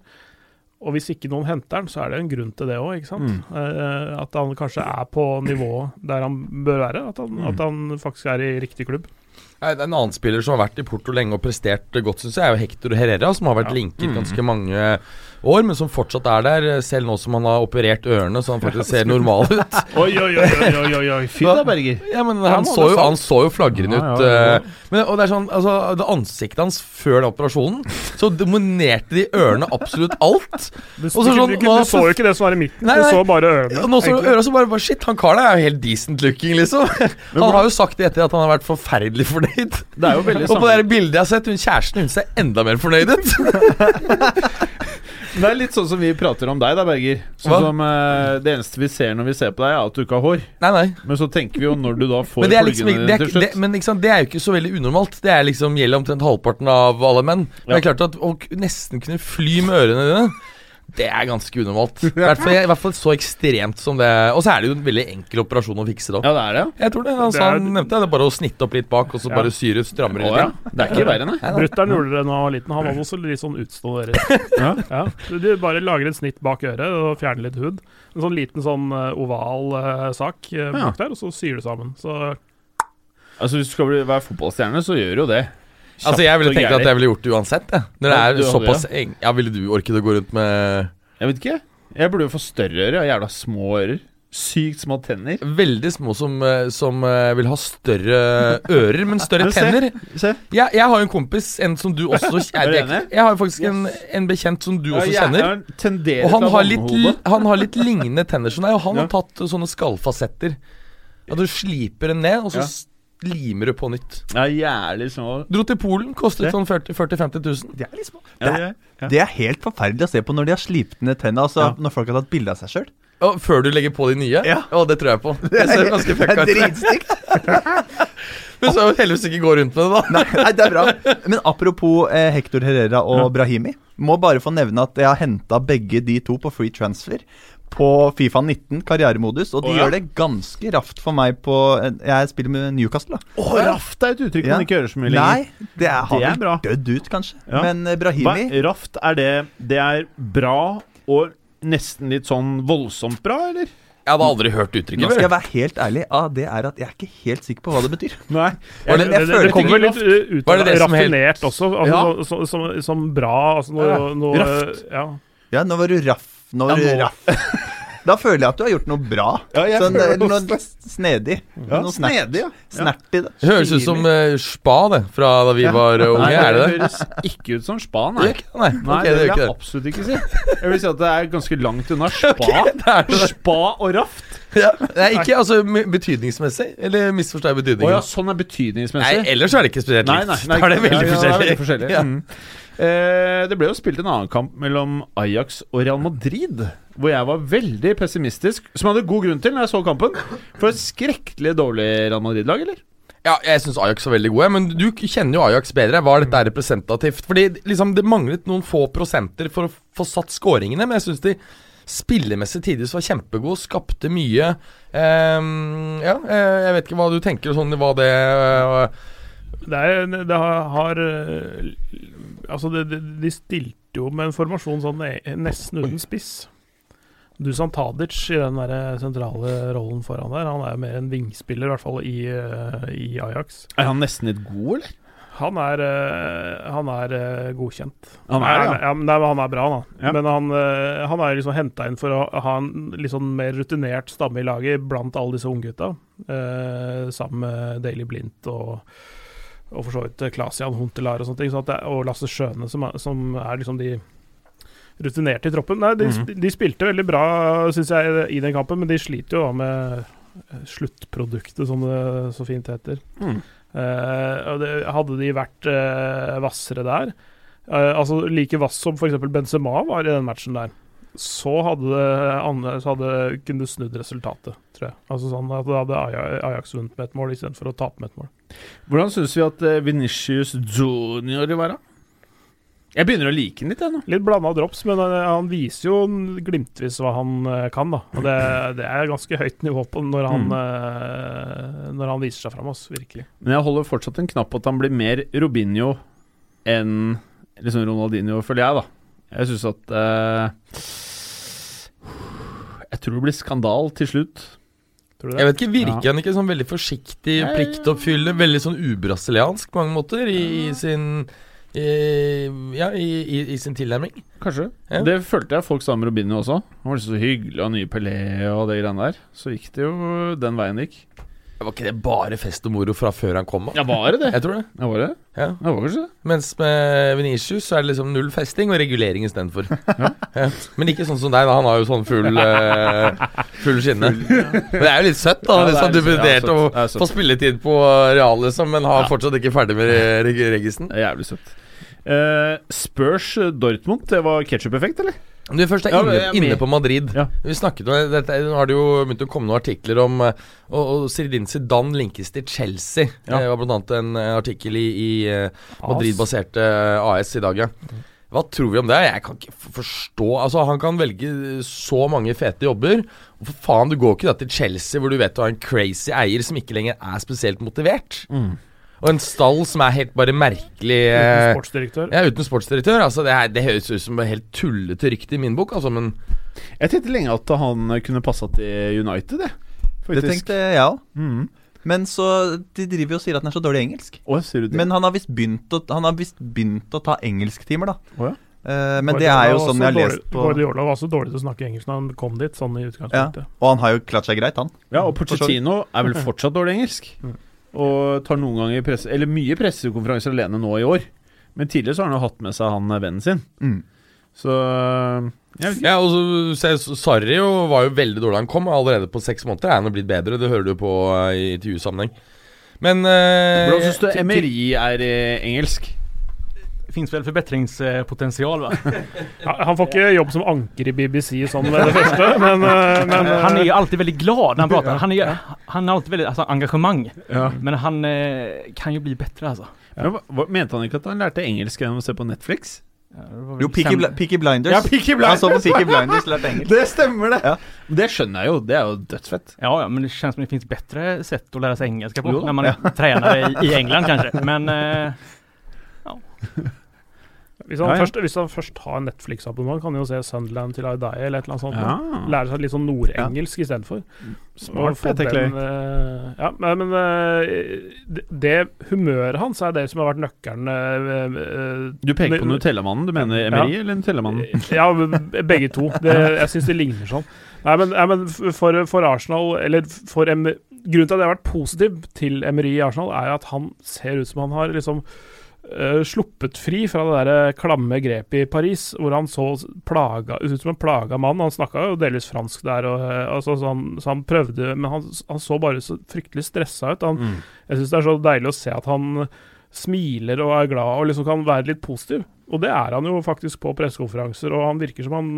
Og hvis ikke noen henter han, så er det en grunn til det òg, ikke sant. Mm. Eh, at han kanskje er på nivået der han bør være. At han, Mm. at han faktisk er i riktig klubb. Nei, det er En annen spiller som har vært i Porto lenge og prestert godt, syns jeg, er jo Hector Herrera, som har vært Ja. linket Mm. ganske mange år, men som fortsatt er der, selv nå som han har operert ørene, så han faktisk ser normal ut. Oi, oi, oi, oi, oi, oi. Fy da, Berger. Ja, men Ja, han så, jo, han så jo flagrende Ja, ut. ja, ja. eh, Men, og det er sånn, altså, det Ansiktet hans før den operasjonen, så dominerte de ørene absolutt alt. Du, så du, sånn, du, du, så jo ikke det som var i midten, Nei, du så bare ørene. Nå så egentlig. øra så bare, bare Shit, han karen er jo helt decent looking, liksom. Han har jo sagt det etter at han har vært forferdelig fornøyd. Det er jo veldig Og på det bildet jeg har sett, hun kjæresten hun ser enda mer fornøyd ut. Det er litt sånn som vi prater om deg, da, Berger. Sånn som uh, Det eneste vi ser når vi ser på deg, er at du ikke har hår. Nei, nei. Men så tenker vi jo når du da får liksom pluggene er, dine til slutt. det, men liksom, det er jo ikke så veldig unormalt. Det er liksom gjelder omtrent halvparten av alle menn. Men det er klart at å nesten kunne fly med ørene dine, det er ganske unormalt. I hvert fall, I hvert fall så ekstremt som det Og så er det jo en veldig enkel operasjon å fikse det opp. Ja, det er det. Jeg tror det. Er- han nevnte det. Det er bare å snitte opp litt bak, og så Ja. bare syre strammere Å, litt. ja. Det er ikke verre, nei. Brutter'n gjorde det da han var liten. Han hadde også litt sånn utstående ører. Ja. Du, du bare lager et snitt bak øret og fjerner litt hud. En sånn liten sånn eh, oval uh, sak Ja. bak der, og så syr du sammen. Så Altså, Hvis du skal bli, være fotballstjerne, så gjør du jo det. Altså Jeg ville tenkt at jeg ville gjort det uansett. Ja. Når det er såpass eng Ja, Ville du orket å gå rundt med Jeg vet ikke. Jeg burde jo få større ører. Jævla små ører. Sykt små tenner. veldig små som, eh, som eh, vil ha større ører, men større se. tenner? Se. Jeg, jeg har jo en kompis, en som du også kjenner. jeg, jeg har jo faktisk en, en bekjent som du også kjenner. Og han har, litt, han har litt lignende tenner som deg, og han har tatt sånne skallfasetter. At du sliper den ned, og så Ja. Limer du på nytt. Ja, jævlig små. Dro til Polen, kostet Det. sånn 40 40 000-50 000. Det er litt små. Ja, Det er, ja. det er helt forferdelig å se på når de har slipt ned tenna. Altså Ja. når folk har tatt bilde av seg sjøl. Før du legger på de nye? Ja. Å, det tror jeg på. Det ser ganske fucka ut. dritstygt. Men så heldigvis ikke gå rundt med det, da. Nei, nei, det er bra. Men apropos eh, Hector Herrera og Brahimi. Må bare få nevne at jeg har henta begge de to på free transfer på Fifa 19 karrieremodus, og de oh, ja. gjør det ganske raft for meg på eh, Jeg spiller med Newcastle, da. Oh, raft er et uttrykk Ja. man ikke hører så mye lenger. Nei, det er, har Det er vel dødd ut, kanskje. Ja. Men Brahimi Hva, raft, er det Det er bra og nesten litt sånn voldsomt bra, eller? Jeg hadde aldri hørt uttrykket Nå skal jeg være helt ærlig. Ah, det er at jeg er ikke helt sikker på hva det betyr. Nei. jeg, det- jeg det, føler det kommer vel litt ut av det det raffinert helt- også. Altså, Ja. så, så, som, som bra. Altså noe, noe Raft. Ja. Ja, nå var du raff. Nå var Ja, raff. Da føler jeg at du har gjort noe bra. Ja, jeg sånn, føler noe, noe snedig. Ja, noe snert, snedig, ja. Snertig. da. Det høres ut som uh, spa, det, fra da vi var uh, unge. Nei, er det det? høres ikke ut som spa, nei. ikke det, Nei, Nei, ok, det det vil jeg det. absolutt ikke si. Jeg vil si at det er ganske langt unna spa. det er det. Spa og raft. Ja. Nei, ikke altså betydningsmessig, eller misforstår jeg betydningen? betydningen? ja, sånn er Nei, betydningsmessig. ellers er det ikke spesielt Nei, likt. nei, nei, Da er det veldig ja, ja, forskjellig. det er veldig forskjellig. Ja. Mm. Eh, det ble jo spilt en annen kamp mellom Ajax og Real Madrid, hvor jeg var veldig pessimistisk, som jeg hadde god grunn til når jeg så kampen. For et skrekkelig dårlig Real Madrid-lag, eller? Ja, jeg syns Ajax var veldig gode, men du kjenner jo Ajax bedre. Var dette representativt? Fordi liksom det manglet noen få prosenter for å få satt skåringene, men jeg syns de spillemessig tidvis var kjempegode, skapte mye. Ehm, ja, eh, jeg vet ikke hva du tenker sånn hva det eh, Det, er, det har, har Altså, det, det, de stilte jo med en formasjon sånn eh, nesten uten spiss. Dusan Tadic i den der sentrale rollen foran der. Han er jo mer en vingspiller, i hvert fall i, eh, i Ajax. Er han nesten litt god, eller? Han er, eh, han er eh, godkjent. Han er ja. ja. nei, men han er bra, da. Ja. Men han, eh, han er liksom henta inn for å ha en litt sånn mer rutinert stamme i laget blant alle disse unggutta. Eh, sammen med Daily Blindt og, og for så vidt Klasian Huntelar og sånne ting. Så det, og Lasse Skjøne, som er, som er liksom de rutinerte i troppen. Nei, de, mm -hmm. de spilte veldig bra, syns jeg, i den kampen, men de sliter jo da med eh, sluttproduktet, som det så fint heter. Mm. Uh, det, hadde de vært uh, hvassere der, uh, altså like vass som f.eks. Benzema var i den matchen der, så hadde det så hadde kunne snudd resultatet, tror jeg. Altså sånn at Da hadde Ajax vunnet med et mål istedenfor å tape med et mål. Hvordan syns vi at uh, Venitius Junior vil være? Jeg begynner å like den litt, jeg nå. Litt blanda drops, men han, han viser jo glimtvis hva han eh, kan, da. Og det, det er ganske høyt nivå på når han, Mm. eh, når han viser seg fram oss, virkelig. Men jeg holder fortsatt en knapp på at han blir mer Robinho enn liksom Ronaldinho, føler jeg, da. Jeg syns at uh, Jeg tror det blir skandal til slutt. Tror du det? Jeg vet ikke, Virker han ikke sånn veldig forsiktig, Ja, ja, ja. pliktoppfyllende, veldig sånn ubrasiliansk på mange måter i, i sin i, Ja, i, i, i sin tilnærming? Kanskje. Ja. Det følte jeg folk sa med Robinho også. Han var så hyggelig og nye Pelé og det greiene der. Så gikk det jo den veien det gikk. Var ikke det bare fest og moro fra før han kom? da? Ja, var det det? Jeg tror det. Ja, var det? Ja. Ja, var det. Mens med Venitius så er det liksom null festing og regulering istedenfor. ja. Men ikke sånn som deg, da. Han har jo sånn full uh, Full skinne. Men det er jo litt søtt, da. Ja, søtt. debutert Ja, og er søtt. få spilletid på Real, liksom, men har Ja. fortsatt ikke ferdig med reg regisen. Er jævlig søtt. Uh, Spurs eh, Dortmund, det var ketsjup-effekt, eller? Du først er inne, er inne på Madrid Ja. Vi snakket om dette, Nå har det jo begynt å komme noen artikler om eh, Og, og Sirdin Zidane linkes til Chelsea. Ja. Det var annet en eh, artikkel i, i eh, Madrid-baserte eh, AS i dag, ja. Hva tror vi om det? Jeg kan ikke forstå Altså Han kan velge så mange fete jobber. Hvorfor for faen, du går ikke da til Chelsea hvor du vet du har en crazy eier som ikke lenger er spesielt motivert. Og en stall som er helt bare merkelig Uten eh, sportsdirektør. ja, uten sportsdirektør. Altså, det, er, det høres ut som et helt tullete rykte i min bok, altså, men Jeg tenkte lenge at han kunne passa til United, jeg. Det tenkte jeg òg. Mm. Men så De driver jo og sier at han er så dårlig i engelsk. Oh, sier du det? Men han har visst begynt å, han har visst begynt å ta engelsktimer, da. Oh, ja. Uh, men det er jo sånn jeg har lest på Guardiola var så dårlig til å snakke engelsk når han kom dit, sånn i ja. utgangspunktet. Og han har jo klart seg greit, han. Ja, og Porcettino. Er vel fortsatt dårlig engelsk. Og tar noen ganger presse, eller mye pressekonferanser alene nå i år. Men tidligere så har han jo hatt med seg han eh, vennen sin. Mm. Så jeg. Ja, og så Sarri jo var jo veldig dårlig da han kom. Allerede på seks måneder er han blitt bedre. Det hører du på eh, i intervjusammenheng. Men eh, Hvordan syns du Emery er engelsk? Finns väl förbättringspotential va? Ja, han får ikke jobb som anker i BBC sånn med det første, men, eh, men eh, Han er jo alltid veldig glad når han prater. Han er, han har alltid veldig altså, engagemang. Ja. Men han eh, kan jo bli bättre altså. Men, hva- hva, mente han ikke at han lærte engelsk gjennom å se på Netflix? Ja, Jo, Peaky, Bl Peaky Blinders. Ja, Peaky Han så på Peaky Blinders, lærte engelsk. Det stemmer, det! Ja. Det skjønner jeg jo. Det er jo dødsfett. Ja, ja, men det kjennes som det fins bedre sett å lære seg engelsk på Jo, når man ja. trener i, i England kanskje. Men eh, hvis, han Ja, ja. Først, hvis han først har Netflix-abonnement, kan han jo se Sunderland til Aidai eller et eller annet sånt. Ja. Lære seg litt sånn nordengelsk istedenfor. Smart, Og få Petter Clay. den, eh, ja, men, men eh, det, humøret hans er det som har vært nøkkelen eh, Du peker på Nutellamannen. Du mener Emery Ja. eller Nutellamannen? Ja, begge to. Det, jeg syns det ligner sånn. Nei, men, nei, men for, for Arsenal, eller for Emery Grunnen til at jeg har vært positiv til Emery i Arsenal, er at han ser ut som han har liksom eh, sluppet fri fra det der klamme grepet i Paris, hvor han så plaga, ut som en plaga mann. Han snakka jo delvis fransk der, og, eh, altså, så, han, så han prøvde Men han, han så bare så fryktelig stressa ut. Han, Mm. jeg syns det er så deilig å se at han smiler og er glad og liksom kan være litt positiv. Og det er han jo faktisk på pressekonferanser, og han virker som han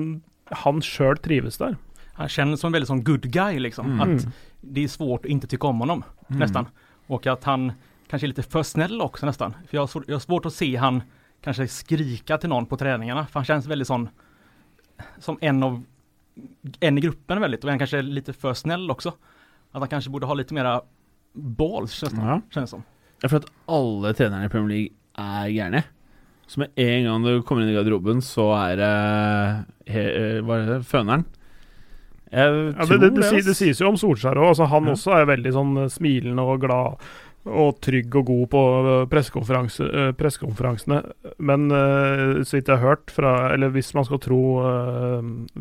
han sjøl trives der. han kjennes som en veldig sånn good guy liksom. Mm. At det er svårt å ikke tykke om honom nesten. Og at han kanske lite för snäll också nästan. För jag har, svårt, jag har svårt att se han kanske skrika till någon på träningarna. För han känns väldigt sån som en av en i gruppen väldigt och en kanske är lite för snäll också. Att han kanske borde ha lite mera balls nästan, Ja. känns som. Ja, for at alle trenerne i Premier League er gærne. Så med en gang du kommer inn i garderoben, så er det he, Hva er det? Føneren. Jeg Ja, tror det, det, det, det sies jo om Solskjær òg. Altså, han Ja. også er veldig sånn eh, smilende og glad og trygg og god på eh, eh, pressekonferansene. Men eh, så vidt jeg har hørt fra Eller hvis man skal tro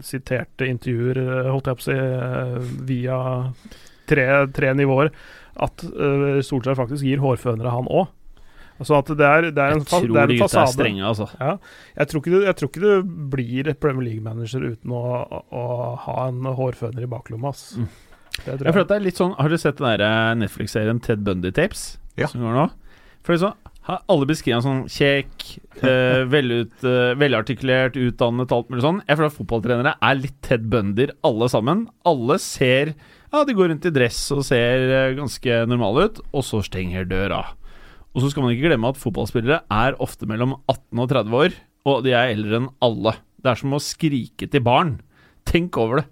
siterte intervjuer, holdt jeg på å si, via tre, tre nivåer, at Solskjær faktisk gir hårfønere, han òg. Altså at det er, det er en, Jeg tror de gutta er strenge, altså. Ja, jeg tror, ikke du, jeg tror ikke du blir Premier League-manager uten å, å ha en hårføner i baklomma. Altså. Mm. Det tror Jeg føler at det er litt sånn Har dere sett den der eh, Netflix-serien Ted Bundy Tapes? Ja. Som går nå? For det sånn Alle beskriver han sånn kjekk, eh, velut, eh, velartikulert, utdannet, alt mulig sånn. Jeg føler at fotballtrenere er litt Ted Bundy, alle sammen. Alle ser Ja, de går rundt i dress og ser eh, ganske normale ut, og så stenger døra. Og så skal man ikke glemme at fotballspillere er ofte mellom 18 og 30 år, og de er eldre enn alle. Det er som å skrike til barn. Tenk over det.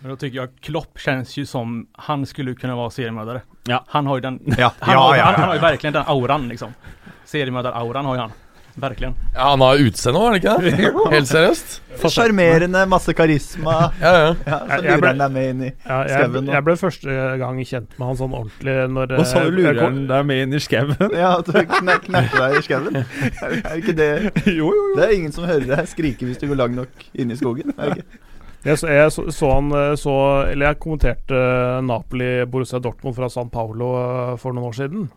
Men då tycker jag Klopp känns ju som, han skulle kunna vara seriemördare. Ja. Han har ju den, Ja, han, ja, har, ja. Han, han har ju verkligen den auran liksom. Seriemördar-auran har ju han. Verkligen. Ja, han har utseende òg, er det ikke det? Helt seriøst? Sjarmerende, masse karisma. Ja, ja. Ja, så lurer han deg med inn i jeg, Skauen, jeg ble første gang kjent med han sånn ordentlig når Og så du, lurer han deg med inn i skauen? Ja, at du kne knerter deg i skauen. Er er ikke det jo, jo, Det er ingen som hører deg skrike hvis du går langt nok inn i skogen. Er det ikke? Jeg, så, jeg så, så han eh, så Eller jeg kommenterte eh, Napoli-Borussia Dortmund fra San Paulo eh, for noen år siden.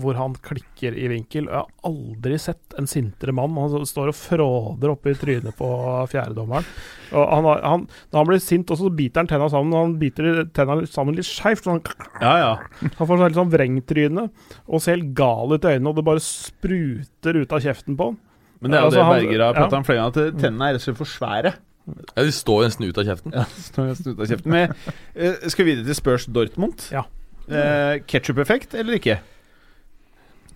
hvor han klikker i vinkel. Jeg har aldri sett en sintere mann. Han står og fråder oppe i trynet på fjerdedommeren. Han, han, når han blir sint, også, så biter han tenna sammen. Han biter tenna sammen litt skeivt. Han, Ja, ja. han får sånn helt sånn vrengtryne og ser helt gal ut i øynene, og det bare spruter ut av kjeften på han. Men det er jo Altså, det Berger har prata om flere ganger, at tennene er rett og slett for svære. Ja, De står nesten ut av kjeften. Ja, står nesten ut av kjeften. Men eh, skal vi videre til Spurs Dortmund? Ja. Eh, Ketchup-effekt eller ikke?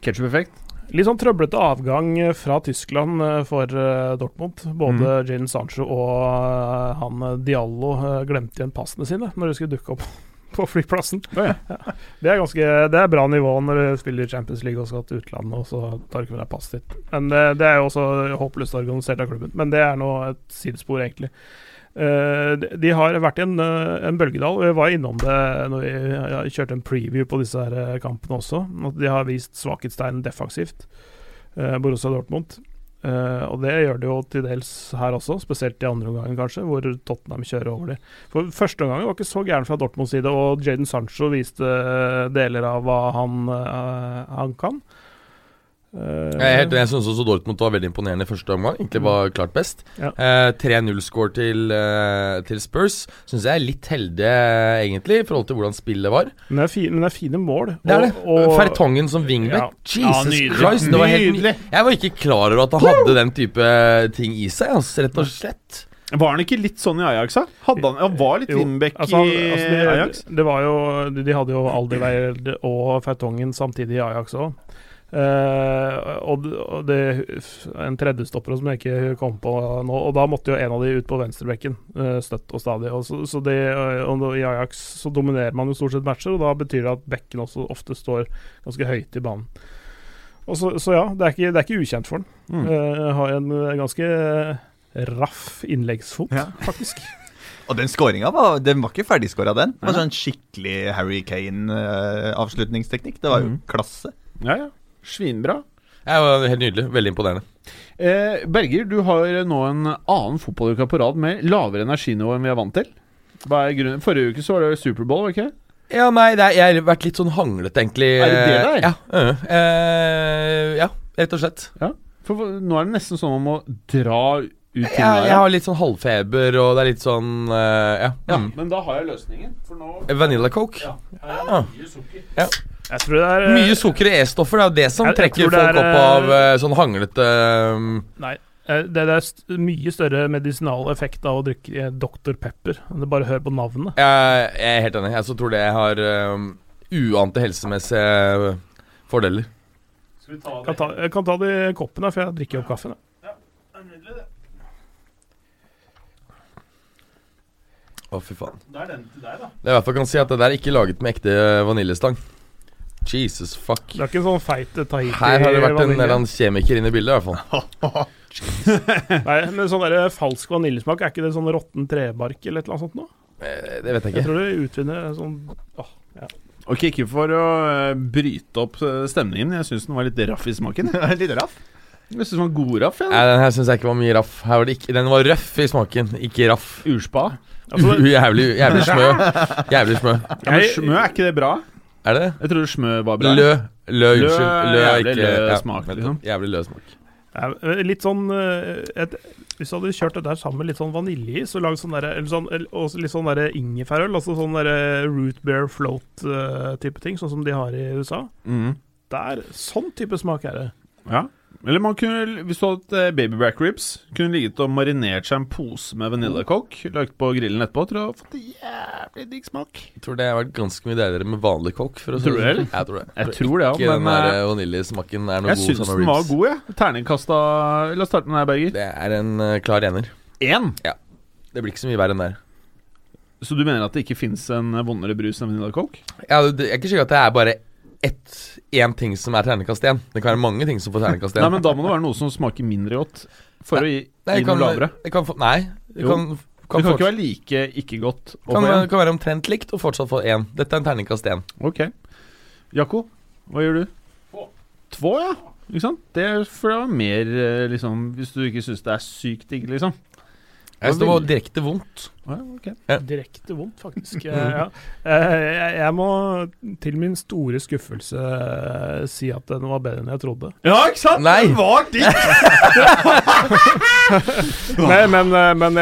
Ketchup-effekt? Litt sånn trøblete avgang eh, fra Tyskland eh, for eh, Dortmund. Både Jadon Sancho og han Diallo glemte igjen passene sine når de skulle dukke opp på flyplassen. Oh, ja. Det er ganske Det er bra nivå når du spiller i Champions League og skal til utlandet, og så tar du ikke med deg passet ditt. Men det, det er jo også håpløst organisert av klubben. Men det er nå et sidespor, egentlig. Uh, de- de har vært i en, eh, en bølgedal, vi var innom det når vi kjørte en preview på disse her eh, kampene også. At de har vist svakhetstegn defensivt, uh, Borussia Dortmund. Eh, og det gjør det jo til dels her også, spesielt i andre omgang, kanskje, hvor Tottenham kjører over dem. For første omgang var ikke så gæren fra Dortmunds side, og Jaden Sancho viste eh, deler av hva han, uh, han kan. Eh, Jeg jeg syns også Dortmund var veldig imponerende i første omgang. Egentlig var klart best. Ja. Eh, 3-0-score til, eh, til Spurs syns jeg er litt heldig, eh, egentlig, i forhold til hvordan spillet var. men, det er fi, men det er fine mål. Det er det. Og, og, Fertongen som wingback. Ja. Jesus Ja. Christ, det var helt Nydelig. Jeg var ikke klar over at han hadde den type ting i seg, altså, rett og slett. Var han ikke litt sånn i Ajax, da? Hadde han, han var litt Wimbeck altså, i altså, det, Ajax? Det var jo, de, de hadde jo Alderweireld og Fertongen samtidig i Ajax òg. Og, og det en tredjestopper som jeg ikke kom på nå. Og da måtte jo en av de ut på venstrebekken uh, støtt og stadig. Og så, så det, eh, og I Ajax så dominerer man jo stort sett matcher, og da betyr det at bekken også ofte står ganske høyt i banen. Og så, så ja, det er, ikke, det er ikke ukjent for den. Mm. Uh, har en ganske raff innleggsfot, Ja. faktisk. Og den skåringa var, den var ikke ferdigskåra, den. Det var sånn skikkelig Harry Kane-avslutningsteknikk. det var jo mm. klasse. Ja, ja. Svinbra. Det var helt nydelig. Veldig imponerende. Eh, Berger, du har nå en annen fotballuke på rad med lavere energinivå enn vi er vant til. Hva er grunnen? Forrige uke så var det Superbowl, var det ikke? Ja, nei, det er, jeg har vært litt sånn hanglete, egentlig. Er det det der? Ja, øh, øh, ja rett og slett. For hva- nå er det nesten sånn om å dra ut Jeg, jeg har litt sånn halvfeber, og det er litt sånn øh, Ja. Ja, Mm. men da har jeg løsningen. For nå Vanilla Coke. ja, Ja. mye sukker. Jeg tror det er eh, Mye sukker i E-stoffer, det er jo det som Jeg- jeg trekker det folk er, opp av øh, øh, sånn hanglete um, Nei. eh, Det, det er st mye større medisinal effekt av å drikke eh, Dr. Pepper. det bare hør på navnet. jeg, jeg er helt enig. Jeg så tror det har um, uante helsemessige fordeler. Skal vi ta Kan ta, jeg kan ta det i koppen, for jeg drikker opp kaffen. jeg. Å, fy faen. Det er den til deg, da. Det jeg i hvert fall kan si at det der er ikke laget med ekte vaniljestang. Jesus fuck. Det er ikke en sånn feit Tahiti Her har det vært en eller annen kjemiker inne i bildet, i hvert fall. Nei, men sånn der falsk vaniljesmak, er ikke det sånn råtten trebark eller et eller annet sånt noe? Eh, Det vet jeg ikke. Jeg tror det utvinner sånn åh, Ok, ikke for å eh, bryte opp eh, stemningen. Jeg syns den var litt raff i smaken. Litt raff. Jeg syns den var god raff. Ja. Nei, Den her syns jeg ikke var mye raff. Her var det ikke, den var røff i smaken, ikke raff. Urspa. Altså, U- jævlig, jævlig smø. Jævlig smø. Ja, men smø, er ikke det bra? Er det? Jeg trodde smø var bra. Lø. Lø, Lø, unnskyld. Lø er jævlig ikke lø ja, smak, liksom. Jævlig lø smak. Ja, litt sånn eh, et, Hvis du hadde kjørt det der sammen med litt sånn vaniljeis og lagd sånn derre sånn, litt sånn derre ingefærøl, altså sånn derre root bear float-type ting, sånn som de har i USA. mm. Der, Sånn type smak er det. Ja. Eller man kunne, hvis du hadde eh, baby back ribs, kunne ligget og marinert seg en pose med vaniljecoke, lagt på grillen etterpå, tror jeg hadde fått jævlig digg smak. Jeg tror det har vært ganske mye deiligere med vanlig kokk. For å si Tror du det sånn. Jeg tror det. Jeg tror det, ja, Ikke men den der eh, eh, vaniljesmaken er noe jeg god syns sammen den var god, jeg. Ja. Terningkasta La oss starte med deg, Berger. Det er en klar ener. Én! Det blir ikke så mye verre enn der. Så du mener at det ikke fins en vondere brus enn vaniljecoke? Ja, det, jeg er ikke sikker at det er bare ett én ting som er terningkast én. Det kan være mange ting som får terningkast én. Nei, men da må det være noe som smaker mindre godt, for å gi, Nei, gi noe lavere. det kan få, nei, det kan, Det kan, kan ikke være like ikke godt kan, det kan være omtrent likt og fortsatt få én. Dette er en terningkast én. Ok. Jakko, hva gjør du? Två, ja. Ikke sant? Det er for det var mer eh, liksom Hvis du ikke syns det er sykt digg, liksom. Jeg synes det var direkte vondt. Ja, ok. Direkte vondt, faktisk. Eh, ja. Eh, jeg, må til min store skuffelse eh, si at den var bedre enn jeg trodde. Ja, ikke sant? Nei. Det var digg! Nei, men, men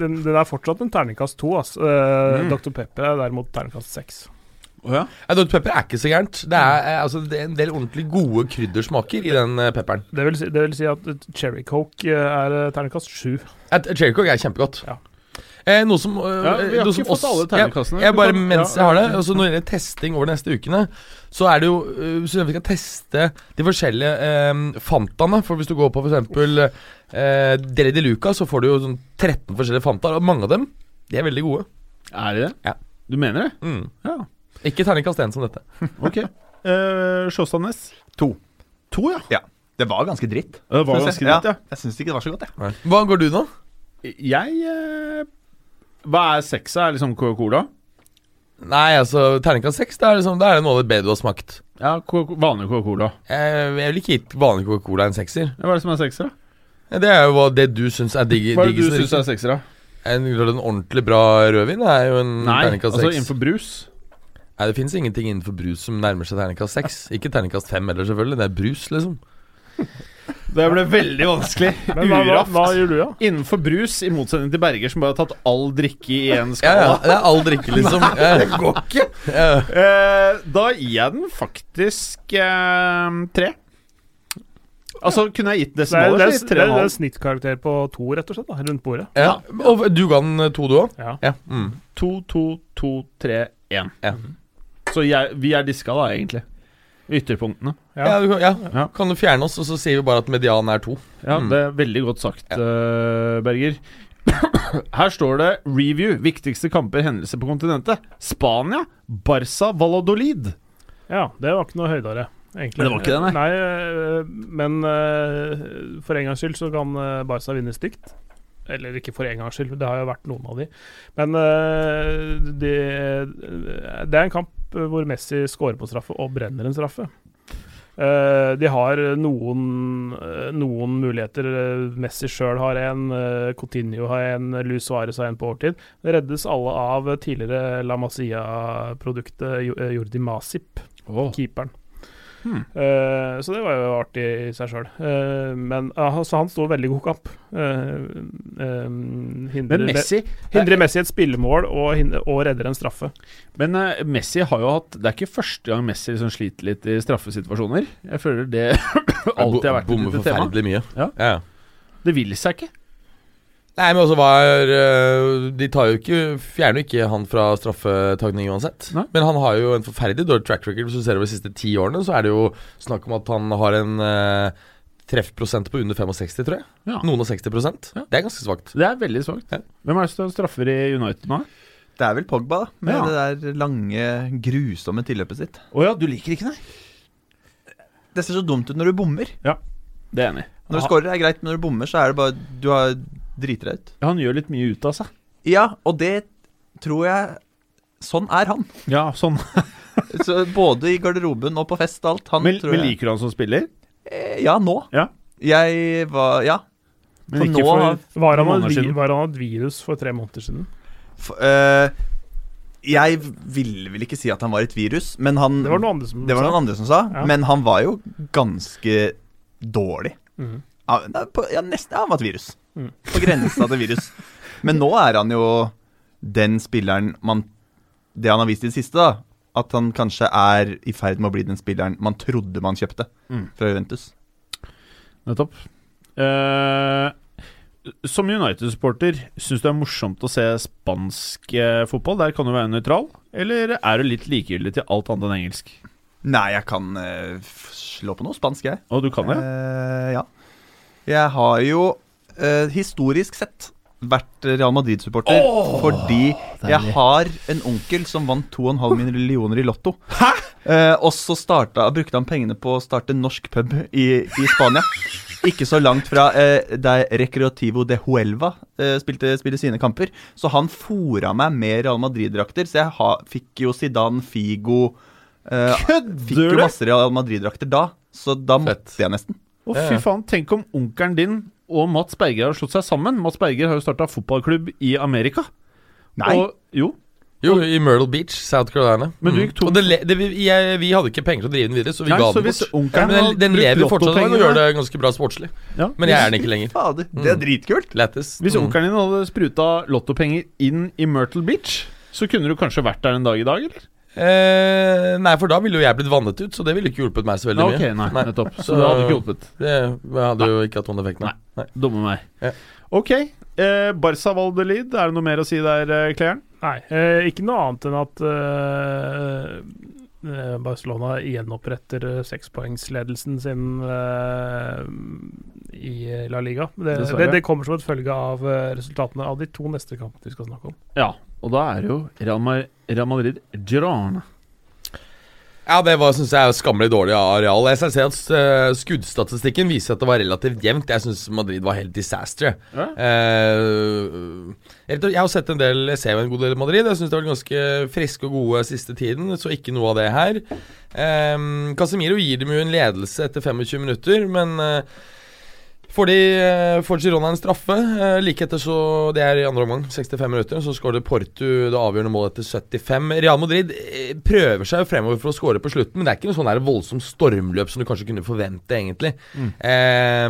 den, den er fortsatt en terningkast to. Mm. Dr. Pepper er derimot terningkast seks. Å ja. Ja, Dr. Pepper er ikke så gærent. Det er, eh, altså, det er en del ordentlig gode kryddersmaker i den eh, pepperen. Det vil, si, det vil si at Cherry Coke eh, er terningkast sju. Cherry Coke er kjempegodt. Ja. Eh, noe som eh, Ja, vi har noe ikke fått oss- alle terningkastene. Jeg, jeg bare Mens ja, jeg har det altså Når det gjelder testing over de neste ukene, så er det jo Hvis Så vi skal teste de forskjellige eh, Fantaene. For hvis du går på f.eks. Eh, Deli de Luca, så får du jo sånn 13 forskjellige Fantaer. Og mange av dem de er veldig gode. Er det det? Ja. Du mener det? Mm. Ja. Ikke terningkast 1 som dette. Ok. Uh, Sjåstadnes? To. To, ja. Det var ganske dritt. Det var ganske dritt, ja. Jeg syns ikke det var så godt, jeg. Hva går du nå? Jeg uh, Hva er seksa? Er liksom Coca-Cola? Nei, altså terningkast 6, det er, liksom, det er noe av det bedre du har smakt. Ja, vanlig Coca-Cola. Jeg, jeg vil ikke gitt vanlig Coca-Cola en sekser. Ja, Hva er det som er sekser, da? Det er jo hva det du syns er digg. Hva er det du syns er sekser, da? En, en ordentlig bra rødvin er jo en Nei, altså innenfor brus. Nei, det fins ingenting innenfor brus som nærmer seg terningkast 6. Ikke terningkast 5 heller, selvfølgelig. Det er brus, liksom. Det ble veldig vanskelig. Men hva, hva, hva gjør du, da? Innenfor brus, i motsetning til Berger, som bare har tatt all drikke i én skala. ja, det er all drikke, liksom. Nei, Det går ikke. Ja. Eh, da gir jeg den faktisk eh, tre. Altså, kunne jeg gitt Det som desimaler, det, så er, det, er, en det er snittkarakter på to, rett og slett, da, rundt bordet. ja. Og du ga den to, du òg? Ja. Ja. Mm. To, to, to, tre, én. Ja. Så jeg, vi er diska, da, egentlig. Ytterpunktene. Ja. Ja. du, kan- ja. Ja. Kan du fjerne oss, og så sier vi bare at medianen er to. Ja, Mm. det er veldig godt sagt, eh, Berger. Her står det 'Review. Viktigste kamper, hendelser på kontinentet'. Spania. Barca Valladolid. Ja, det var ikke noe høydere, egentlig. Det var ikke det, nei. øh, men øh, for en gangs skyld så kan øh, Barca vinne stygt. Eller ikke for en gangs skyld, det har jo vært noen av de. Men øh, det, det er en kamp hvor Messi scorer på straffe og brenner en straffe. Eh, de har noen, eh, noen muligheter. Eh, Messi sjøl har en, uh, Coutinho har en, Luis Suárez har en på overtid. Det reddes alle av tidligere La Masia-produktet eh, Jordi Masip, keeperen. Hmm. Eh, så det var jo artig i seg sjøl. men altså, han sto veldig god kamp. Uh, hindrer, Messi hindrer Messi et spillemål og, og redder en straffe. Men eh, Messi har jo hatt Det er ikke første gang Messi liksom sliter litt i straffesituasjoner. Jeg føler det alltid har vært et tema. Bommer forferdelig mye. Ja. ja. Det vil seg ikke. Nei, men også hva er øh, De tar jo ikke fjerner jo ikke han fra straffetagning uansett. Nei. Men han har jo en forferdelig dårlig track record. Hvis du ser over de siste ti årene, så er det jo snakk om at han har en uh, treffprosent på under 65, tror jeg. Ja. Noen og 60 Ja. Det er ganske svakt. Det er veldig svakt. Ja. Hvem er det som straffer i United nå? Det er vel Pogba, da. Med Ja. det der lange, grusomme tilløpet sitt. Å ja, du liker ikke det? Det ser så dumt ut når du bommer. Ja, Det er enig. Når du scorer, er greit, men når du bommer, så er det bare Du har driter deg ut. Ja, han gjør litt mye ut av seg. Ja, og det tror jeg Sånn er han. Ja, sånn. Så både i garderoben og på fest og alt. Han Men, tror men liker du han som spiller? Eh, Ja, nå. Ja. Jeg var Ja. Men For ikke nå for Var han, et, vi- var han et virus for tre måneder siden? For, eh, jeg ville vel ikke si at han var et virus, men han Det var noen andre som det var sa. noen andre som sa. Ja. Men han var jo ganske dårlig. Mm. Ja, på, ja, nesten ja, han var et virus. Mm. På grensa til virus. Men nå er han jo den spilleren man Det han har vist i det siste, da. At han kanskje er i ferd med å bli den spilleren man trodde man kjøpte Mm. fra Juventus. nettopp. Eh, som United-supporter, syns du det er morsomt å se spansk eh, fotball? Der kan du være nøytral, eller er du litt likegyldig til alt annet enn engelsk? Nei, jeg kan eh, slå på noe spansk, jeg. Og du kan det? Eh, ja. Jeg har jo eh, historisk sett vært Real Madrid-supporter fordi jeg har en onkel som vant 2,5 millioner i Lotto. Hæ? Eh, og så starta, brukte han pengene på å starte norsk pub i, i Spania. Ikke så langt fra eh, der Recreativo de Huelva eh, spilte, spilte sine kamper. Så han fora meg med Real Madrid-drakter, så jeg ha, fikk jo Zidane, Figo eh, Fikk jo masse Real Madrid-drakter da, så da Fett. måtte jeg nesten. Å, fy faen. Tenk om onkelen din og Mats Berger har slått seg sammen. Mats Berger har jo starta fotballklubb i Amerika. Nei. Og, jo. Jo, i Myrtle Beach, South Carolina. Men du gikk tom Og det, le- det, vi, jeg, vi hadde ikke penger til å drive den videre, så vi Nei, ga så den hvis bort. Ja, Men den, den lever fortsatt og gjør det ganske bra sportslig. Ja, Men jeg er den ikke lenger. Fader, det er dritkult. Lættis. Hvis Mm. onkelen din hadde spruta lottopenger inn i Myrtle Beach, så kunne du kanskje vært der en dag i dag, eller? Eh, nei, for da ville jo jeg blitt vannet ut, så det ville ikke hjulpet meg så veldig mye. mye. nei, nettopp. Så, Så- det hadde ikke hjulpet. Det hadde jo ikke hatt noen effekt. Nei. nei. Dumme meg. Ja. Ok. Eh, Barca Valdelid, er det noe mer å si der, eh, Kleren? Nei, eh, ikke noe annet enn at eh, eh, Barcelona gjenoppretter eh, sekspoengsledelsen sin eh, i La Liga. Det, det, det kommer som et følge av eh, resultatene av de to neste kampene vi skal snakke om. Ja, og da er jo Real, Ma Real Madrid Girona. Ja, det var, synes jeg er skammelig dårlig av Real. Jeg ser at eh, skuddstatistikken viser at det var relativt jevnt. Jeg syns Madrid var helt disaster. Ja. Eh, jeg har sett en del Jeg ser jo en god del Madrid. Jeg syns det var ganske friske og gode siste tiden, så ikke noe av det her. Eh, Casemiro gir dem jo en ledelse etter 25 minutter, men eh, Får, de, eh, får Girona en straffe. eh, Like etter så Det er i andre omgang, 65 minutter. Så skårer Portu det avgjørende målet etter 75. Real Madrid eh, prøver seg fremover for å skåre på slutten, men det er ikke noe sånn voldsomt stormløp som du kanskje kunne forvente, egentlig. Eh,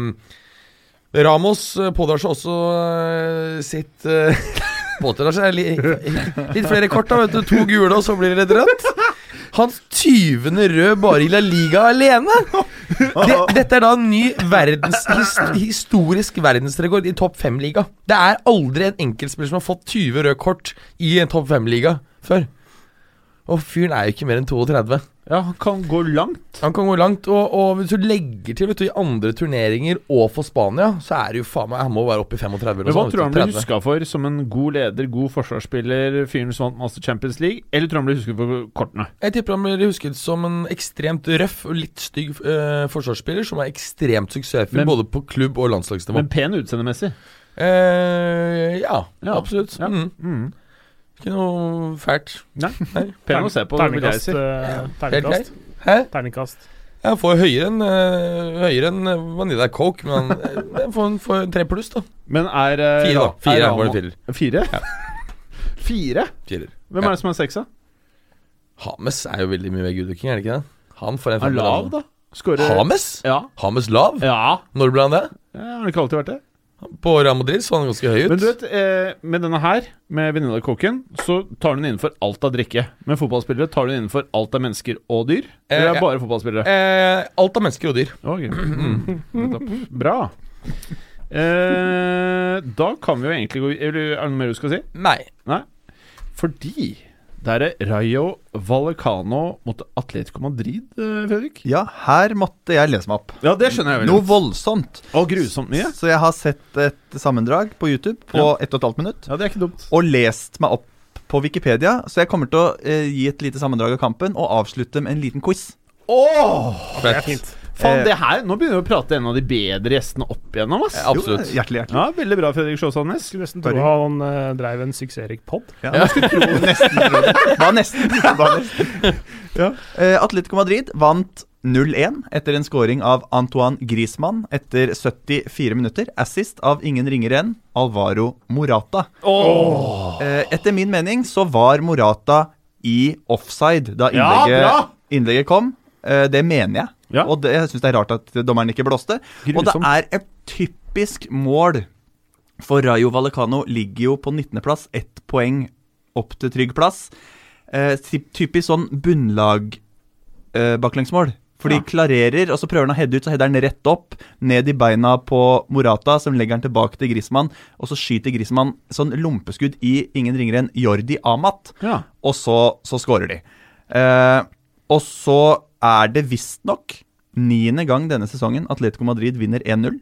Ramos eh, pådrar seg også sitt Pådrar seg litt, litt flere kort, da. vet du To gule, og så blir det litt rødt. Hans 20. rød bare i La Liga alene! Det, dette er da en ny verdens, historisk verdensrekord i topp fem-liga. Det er aldri en enkeltspiller som har fått 20 røde kort i en topp fem-liga før. Og fyren er jo ikke mer enn 32. Ja, han kan gå langt. Han kan gå langt, og, og hvis du legger til vet du, i andre turneringer og for Spania, så er det jo faen meg Han må være oppe i 35 eller Men hva sånn, tror du han blir du, 30. huska for? Som en god leder, god forsvarsspiller, fyren som vant Master Champions League? Eller tror du han blir husket for kortene? Jeg tipper han blir husket som en ekstremt røff og litt stygg eh, forsvarsspiller som er ekstremt suksessfull Men- både på klubb- og landslagsnivå. Men pen utseendemessig. Eh, ja, Ja, absolutt. ja. Mm. Mm. Ikke noe fælt. Nei, pen å se på, vil jeg si. Terningkast. eh, Terningkast. Hæ? Terningkast. Jeg får høyere enn uh, Høyere enn eh, Vanilla Coke, men jeg får en, får en tre pluss, da. Men er uh, Fire, da. Fire er, er det. Fire? Fire? Firer. Hvem Ja. er det som er seksa? Hames er jo veldig mye mer good-looking, er det ikke det? Han får en Er femmer, lav, da? Skårer Hames? Ja. Hames lav? ja. Når ble han det? Ja, Har han ikke alltid vært det? På Real Madrid så han ganske høy ut. Men du vet, eh, med denne her, med Vanilla Coken, så tar du den innenfor alt av drikke. Med fotballspillere tar du den innenfor alt av mennesker og dyr? Eller er Eh, det bare fotballspillere? eh, alt av mennesker og dyr. Okay. Mm. Bra. Eh, da kan vi jo egentlig gå er det noe mer du skal si? Nei. Fordi det er Rayo Vallecano mot Atletico Madrid, eh, Fredrik. Ja, her måtte jeg lese meg opp. Ja, det skjønner jeg Noe voldsomt. Og grusomt mye. Så jeg har sett et sammendrag på YouTube på Ja. ett og et halvt minutt, Ja, det er ikke dumt. og lest meg opp på Wikipedia. Så jeg kommer til å eh, gi et lite sammendrag av kampen og avslutte med en liten quiz. Åh! Det er fint. Faen, Eh, det her Nå begynner vi å prate en av de bedre gjestene opp igjennom, ass. Ja, Absolutt. Jo, hjertelig, hjertelig. Ja, Veldig bra, Fredrik Sjåsandnes. Skulle nesten tro han uh, dreiv en suksessrik pod. Ja, ja. skulle tro nesten. Var nesten. Var nesten. Ja. uh, Atletico Madrid vant 0-1 etter en scoring av Antoine Griezmann etter 74 minutter. Assist av ingen ringere enn Alvaro Morata. Eh, etter min mening så var Morata i offside da innlegget, ja, innlegget kom. Uh, det mener jeg. Ja. Og det, jeg syns det er rart at dommeren ikke blåste. Og det er et typisk mål. For Rayo Vallecano ligger jo på 19.-plass, ett poeng opp til trygg plass. Eh, typisk sånn bunnlag eh, for de Ja. klarerer, og så prøver han å heade ut, så header han rett opp, ned i beina på Morata, som legger han tilbake til Griezmann, og så skyter Griezmann sånn lompeskudd i ingen ringere enn Jordi Amat, Ja. og så, så scorer de. Eh, og så er det visstnok niende gang denne sesongen Atletico Madrid vinner 1-0.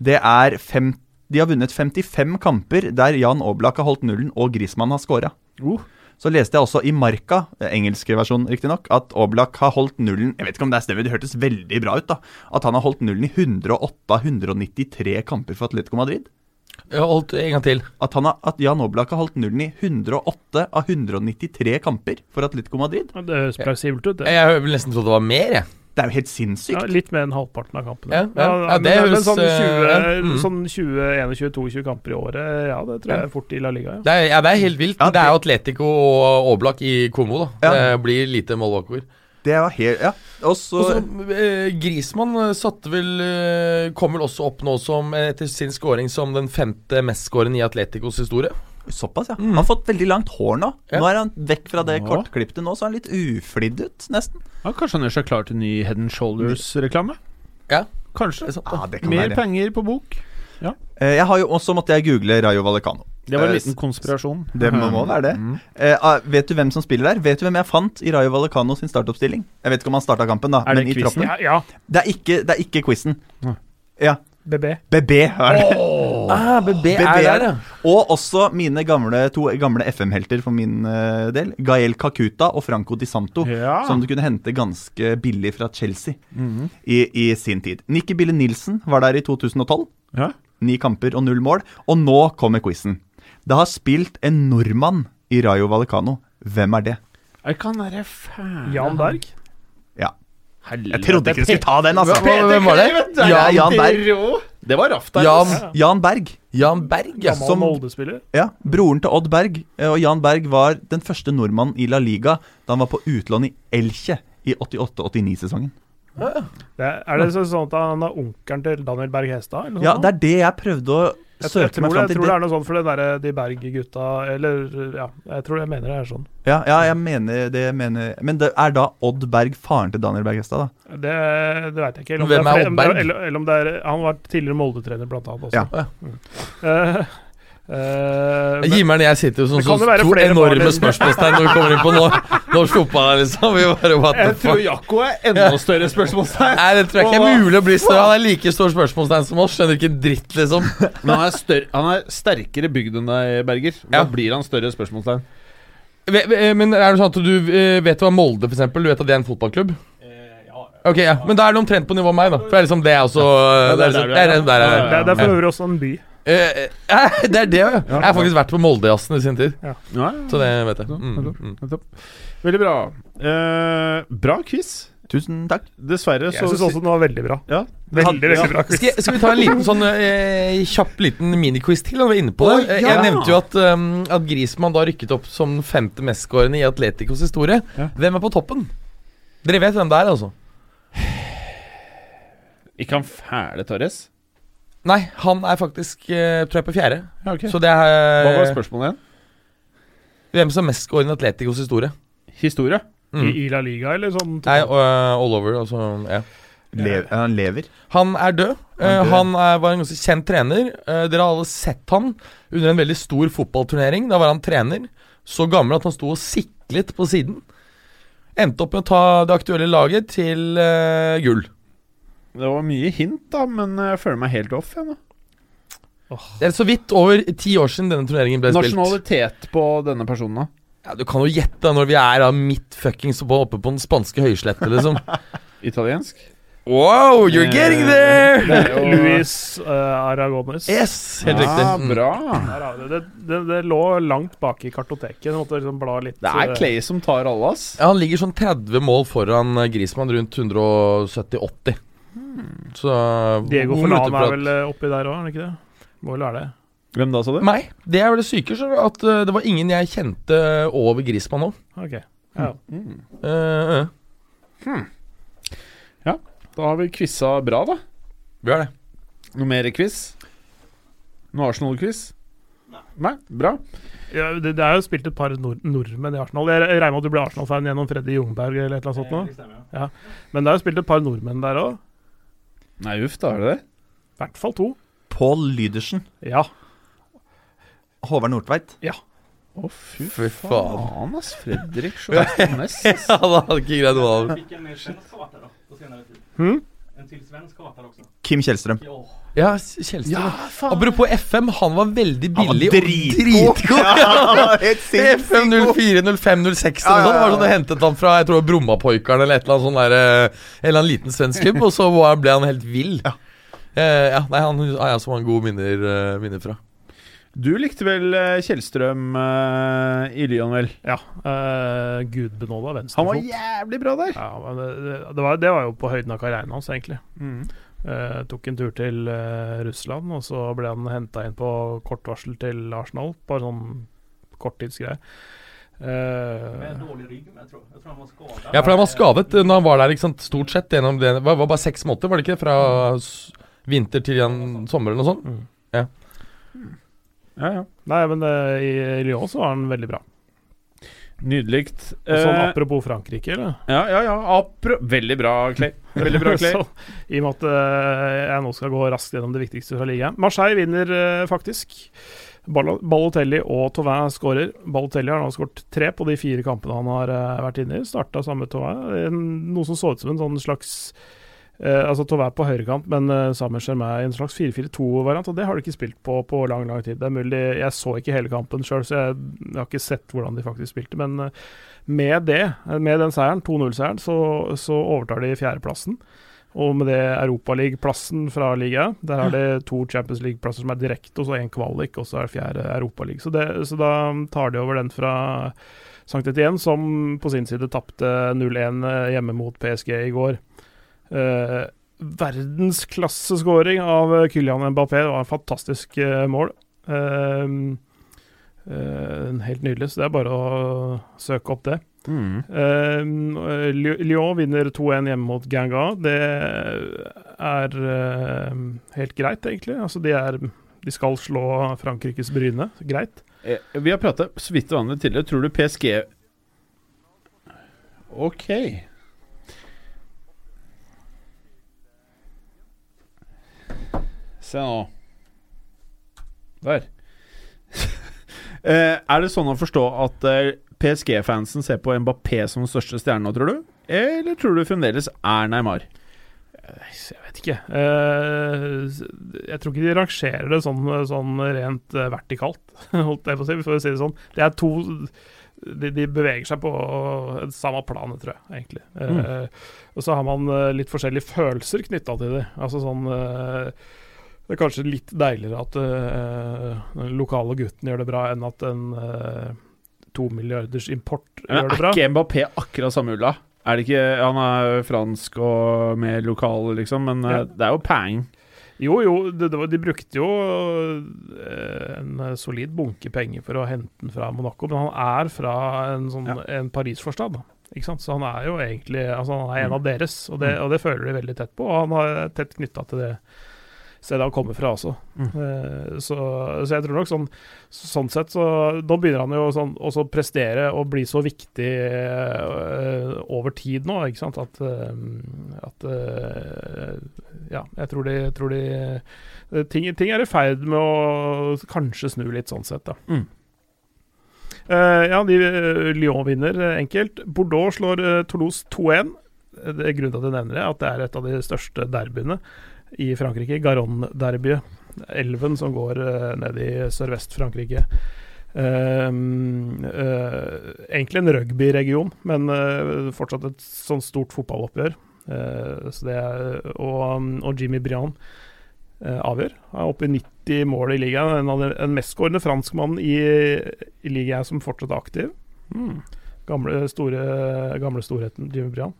Det er fem, De har vunnet 55 kamper der Jan Oblak har holdt nullen og Griezmann har scora. Uh. Så leste jeg også i Marka, engelske versjon riktignok, at Oblak har holdt nullen Jeg vet ikke om det er stemmer, det hørtes veldig bra ut, da. At han har holdt nullen i 108 av 193 kamper for Atletico Madrid. Holdt en gang til. At, han har, at Jan Oblak har holdt nullen i 108 av 193 kamper for Atletico Madrid. Ja, Det høres plausibelt ut, det. Jeg vil nesten trodde det var mer, jeg. Det er jo helt Ja, sinnssykt. litt mer enn halvparten av kampene. Ja, ja. Ja, men, det men høres, sånn 20, eh, mm. sånn 20-21-22 kamper i året, ja, det tror jeg er fort i La Liga. Ja. Det er, ja, det er helt vilt. Ja, det er jo Atletico og Oblak i Komo, da. Ja. Det blir lite mål bakover. Det var helt Ja. Og så eh, Griezmann eh, satte vel eh, Kom vel også opp nå som eh, etter sin scoring som den femte mestskårende i Atleticos historie. Såpass, ja. Mm. Han har fått veldig langt hår nå. Ja. Nå er han vekk fra det Ja. kortklippte nå, så er han litt uflidd ut, nesten. Ja, kanskje han gjør seg klar til ny Head and Shoulders-reklame? Ja. Kanskje. Det sant, Ja, det kan Mer være penger på bok. Eh, Jeg har jo også måtte jeg google Rayo Vallecano. Det var en Eh, liten konspirasjon. Det må, må være det. Mm. Eh, ah, vet du hvem som spiller der? Vet du hvem jeg fant i Rayo Vallecano sin startoppstilling? Jeg vet ikke om han starta kampen, da, Er det i quizen? troppen. Ja, ja. Det er ikke, det er ikke quizen. Ja. BB. BB er det. Ah, BB BB er der, ja. Og også mine gamle, to gamle FM-helter for min uh, del. Gael Kakuta og Franco Di Santo. Ja. Som du kunne hente ganske billig fra Chelsea Mhm. i, i sin tid. Nikki Bille Nilsen var der i 2012. Ja. Ni kamper og null mål. Og nå kommer quizen. Det har spilt en nordmann i Rayo Vallecano. Hvem er det? Jeg kan være fæl Jan Berg. Ja. Helvete. Jeg trodde ikke du skulle ta den, altså. Hva- hva- Hvem var det? Ja, Ja, Jan Berg. Det var raft der. Jan, ass. Jan Berg. Jan Berg, ja. Som-. Ja, Broren til Odd Berg. eh, Og Jan Berg var den første nordmannen i La Liga da han var på utlån i Elche i 88-89-sesongen. Det er, er det sånn at han er onkelen til Daniel Berg Hestad? eller noe Ja, sånt? det er det jeg prøvde å jeg, jeg, søke tror meg det, jeg tror det er noe sånt for den der, de Berg-gutta Eller ja, jeg tror jeg mener det er sånn. Ja, ja, jeg mener det jeg mener Men det er da Odd Berg faren til Daniel Berg Hestad, da? Det, det veit jeg ikke. Eller om Hvem er, er Odd Berg? Eller, eller om det er Han var tidligere Molde-trener, blant annet. Også. Ja. Mm. Eh, eh, men- Himmelen, jeg sitter jo som Det så to enorme spørsmålstegn når vi kommer inn på nå. norsk fotball. deg, Liksom. Vi bare, what the Jeg tror fuck? Jakko er enda større spørsmålstegn. Nei, det tror jeg ikke er mulig å bli større. Han er like stor spørsmålstegn som oss. Skjønner ikke en dritt, liksom. Men han er, større, han er sterkere bygd enn deg, Berger. Da Ja. blir han større spørsmålstegn. Ve- Men er det sånn at du eh, vet hva Molde, for eksempel? Du vet at det er en fotballklubb? Ok, ja. Men da er det omtrent på nivå med meg, da. For det er liksom det jeg også Det er, liksom, for øvrig også en by. Eh, eh, Det er det, ja. Jeg har faktisk vært på Moldejazzen i sin tid, Ja, så det vet jeg. Mm, mm. Veldig bra. Eh, bra quiz. Tusen takk. Dessverre så syns også den var veldig bra. ja, Veldig, veldig bra quiz. Skal, skal vi ta en liten sånn eh, kjapp liten miniquiz til? vi er inne på det? Å, Eh, ja. Jeg nevnte jo at, um, at Grismann da rykket opp som den femte mestskårende i Atleticos historie. Ja. Hvem er på toppen? Dere vet hvem det er, altså? Ikke han fæle Torres? Nei, han er faktisk eh, tror jeg på fjerde. Ja, okay. Så det er Hva var spørsmålet igjen? Hvem som mest går inn i Atleticos historie. Historie? Mm. I, I La Liga, eller sånn? Nei, eh, all over. Altså, ja. Le han lever. Han er død. Han er Eh, død. han er, var en ganske kjent trener. Eh, dere har alle sett han under en veldig stor fotballturnering. Da var han trener. Så gammel at han sto og siklet på siden. Endte opp med å ta det aktuelle laget til uh, gull. Det var mye hint, da, men jeg føler meg helt off. Jeg, nå. Det er så vidt over ti år siden denne turneringen ble spilt. Nasjonalitet på denne personen, da? Ja, du kan jo gjette når vi er da midt fuckings på, oppe på den spanske høyslette, liksom. Italiensk? Wow, you're Eh, getting there! det er jo- Luis uh, Aragones. Yes, helt Ja, riktig. Mm. bra. Det, det, det lå langt bak i kartoteket. Måtte liksom bla litt. Det er eh, Clay som tar alle, ass. Ja, han ligger sånn 30 mål foran Grismann, rundt 170-80. Så Diego Forlan er vel eh, oppi der òg, er han ikke det? Må vel være det. Hvem da, sa du? Meg. Det er vel det syke. At eh, det var ingen jeg kjente over Grismann nå. Ok. Ja. Mm. Eh, eh. Da har vi quiza bra, da. vi har det. Noe mer quiz? Noe Arsenal-quiz? Nei, bra. Ja, det, det er jo spilt et par nord nordmenn i Arsenal. Jeg, regner med at du ble Arsenal-fan gjennom Freddy Jungberg eller et eller annet sånt nå? Men det er jo spilt et par nordmenn der òg. Nei, uff, da er det det. I hvert fall to. Pål Lydersen. Ja. Håvard Nordtveit. Ja. Å, fy Fy faen. faen, ass. Fredrik Sjøsnes. ass. Ja, da hadde ikke greid noe av det. Fick en mer svensk då, på senare tid. Hm? En till svensk också. Kim Kjellstrøm. Ja. Ja, Kjellstrøm. Apropos FM, han var veldig billig Han var dritgod. Ja, helt FM 04, 05, 06 eller Ja, ja, noe sånt. Var sånn, Det hentet han fra jeg tror Brommapoikeren eller et eller annet sånn der, Eller en eller annen liten svensk klubb, og så ble han helt vill. Ja. Eh, ja, nei, Han har jeg så mange gode minner, eh, minner fra. Du likte vel eh, Kjellstrøm uh, i Lyon, vel? ja. Uh, venstrefot Han var jævlig bra der. Ja, men det, det, det, var, det var jo på høyden av karrieren hans, egentlig. Mm. Eh, tok en tur til eh, Russland, og så ble han henta inn på kort varsel til Arsenal. Bare sånn korttidsgreie. Eh, Med dårlig rygg, men jeg tror, jeg tror han var skadad. Ja, for han var skadet når han var der, ikke sant, stort sett gjennom det Det var, var bare seks måneder, var det ikke? Fra vinter til igjen sommer eller noe sånt? Mm. Ja, ja. Nei, men det, i Lyon så var han veldig bra. Nydelig. Sånn apropos Frankrike, eller? ja, ja, ja. Apro veldig bra, Clay. Veldig bra, Clay. så, I og med at eh, jeg nå skal gå raskt gjennom det viktigste fra ligaen. Marseille vinner eh, faktisk. Balotelli og Tauvin skårer. Balotelli har nå skåret tre på de fire kampene han har eh, vært inne i. Starta sammen med Tauvin. Noe som så ut som en sånn slags eh, Altså Tauvin på høyrekant, men uh, Samer Germain i en slags 4-4-2-variant. Og det har de ikke spilt på på lang, lang tid. Det er mulig Jeg så ikke hele kampen sjøl, så jeg, jeg har ikke sett hvordan de faktisk spilte. Men eh, med det, med den seieren, 2-0-seieren, så, så overtar de fjerdeplassen. Og med det Europaliga-plassen fra ligaen, der er det to Champions League-plasser som er direkte, og så én kvalik, og så er det fjerde Europaliga. Så, det- så da tar de over den fra Sankt Etienne, som på sin side tapte 0-1 hjemme mot PSG i går. Eh, verdensklasseskåring av Kylian Mbappé. Det var en fantastisk eh, mål. Eh, eh, helt nydelig, så det er bare å søke opp det. Mm. Eh, Lyon vinner 2-1 hjemme mot Ganga. Det er eh, helt greit, egentlig. Altså, de, er, de skal slå Frankrikes Bryne. Greit. Eh, Vi har pratet så vidt om det tidligere. Tror du PSG Ok. Se nå. Der. Eh, er det sånn å forstå at eh, PSG-fansen ser på Mbappé som den største nå, tror du? Eller tror du fremdeles er Neymar? Jeg vet ikke. Eh, jeg tror ikke de rangerer det sånn, sånn rent eh, vertikalt, holdt jeg på å si, for å si det sånn. Det er to de, de beveger seg på samme planet, tror jeg, egentlig. Eh, og så har man eh, litt forskjellige følelser knytta til det. Altså sånn eh, Det er kanskje litt deiligere at uh, den lokale gutten gjør det bra, enn at en eh, to milliarders import Men gjør det bra. er ikke Mbappé akkurat samme ulla? Er det ikke Han er fransk og mer lokal, liksom, men eh, Ja. det er jo pang. Jo, jo, det, det var, de brukte jo en solid bunke penger for å hente den fra Monaco, men han er fra en, sånn, Ja. en Paris-forstad. Ikke sant? Så han er jo egentlig altså han er en Mm. av deres, og det, og det føler de veldig tett på. Og han er tett knytta til det stedet han kommer fra også. Mm. Eh, så, så jeg tror nok sånn Sånn sett så Nå begynner han jo sånn også å prestere og bli så viktig eh, over tid nå, ikke sant, at, eh, at Ja, jeg tror de, tror de ting, ting er i ferd med å kanskje snu litt, sånn sett, da. Mm. Uh, ja, de, Lyon vinner enkelt. Bordeaux slår Toulouse 2-1. Eh, Det er Grunnen til at jeg nevner det, at det er et av de største derbyene i Frankrike. Garonne-derbyet. Elven som går eh, ned i sørvest-Frankrike. Uh, uh, egentlig en rugbyregion, men uh, fortsatt et sånn stort fotballoppgjør. Så det er, og, og Jimmy Brian avgjør. Han er oppe i 90 mål i ligaen. En av de en mestskårende franskmannen i, i ligaen som fortsatt er aktiv. Gamle, store, gamle storheten Jimmy Briand.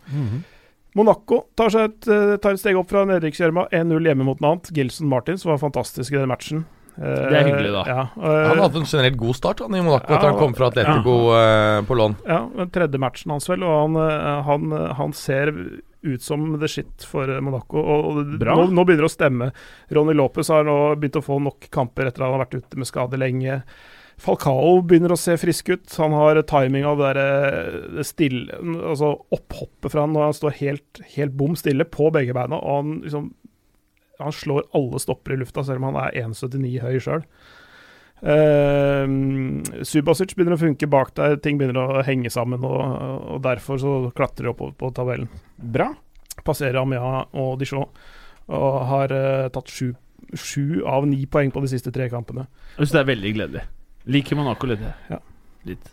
Monaco tar, seg et, eh, tar et steg opp fra nedrykksgjørma. 1-0 hjemme mot Nant. Gilson Martins var fantastisk i den matchen. Eh, Det er hyggelig, da. Ja, Han hadde en generelt god start han, i Monaco Ja, etter han kom fra Atletico ja. på lån. Ja, den tredje matchen hans vel, og han, eh, han, han ser ut som the shit for eh, Monaco. Og, og nå, nå begynner det å stemme. Ronny Lopez har nå begynt å få nok kamper etter at han har vært ute med skade lenge. Falcao begynner å se frisk ut. Han har timing av det der, eh, stille Altså opphoppet fra han når han står helt, helt bom stille på begge beina, og han liksom Han slår alle stopper i lufta, selv om han er 1,79 høy sjøl. Uh, Subasic begynner å funke bak der, ting begynner å henge sammen, og, og derfor så klatrer de oppover på tabellen. Bra. Passerer Amia og Dijon, og har uh, tatt sju, sju av ni poeng på de siste tre kampene. Jeg syns det er veldig gledelig. Liker Monaco litt. Ja. Litt.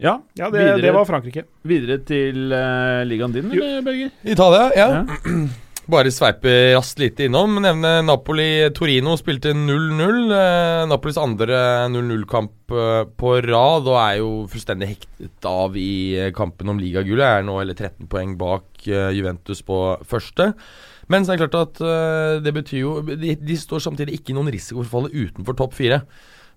Ja, Ja, det, videre, det var Frankrike. videre til uh, ligaen din, Jo. eller, Berger? Italia, ja. Ja. Bare sveipe raskt lite innom. Nevne Napoli-Torino spilte 0-0. Eh, Napolis andre 0-0-kamp eh, på rad og er jo fullstendig hektet av i kampen om ligagullet. Er nå eller 13 poeng bak eh, Juventus på første. Men så er det klart at eh, det betyr jo de, de står samtidig ikke i noen risiko for å falle utenfor topp fire.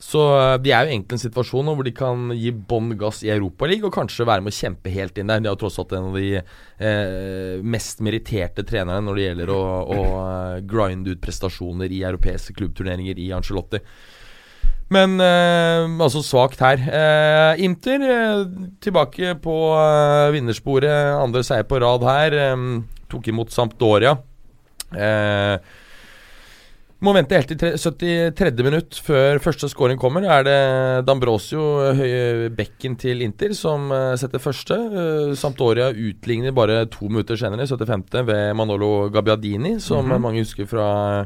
Så eh, de er jo egentlig en situasjon hvor de kan gi bånn gass i Europaligaen og kanskje være med å kjempe helt inn der. De har tross alt en av de eh, mest meritterte trenerne når det gjelder å, å eh, grinde ut prestasjoner i europeiske klubbturneringer i Angelotti. Men eh, altså svakt her. Eh, Inter tilbake på vinnersporet. Andre seier på rad her. Tok imot Sampdoria. Eh, må vente helt til 73. minutt før første scoring kommer. Er det Dambrosio, høye bekken til Inter, som eh, setter første. Eh, Sampdoria utligner bare to minutter senere, 75. ved Manolo Gabbiadini, som Mhm. mange husker fra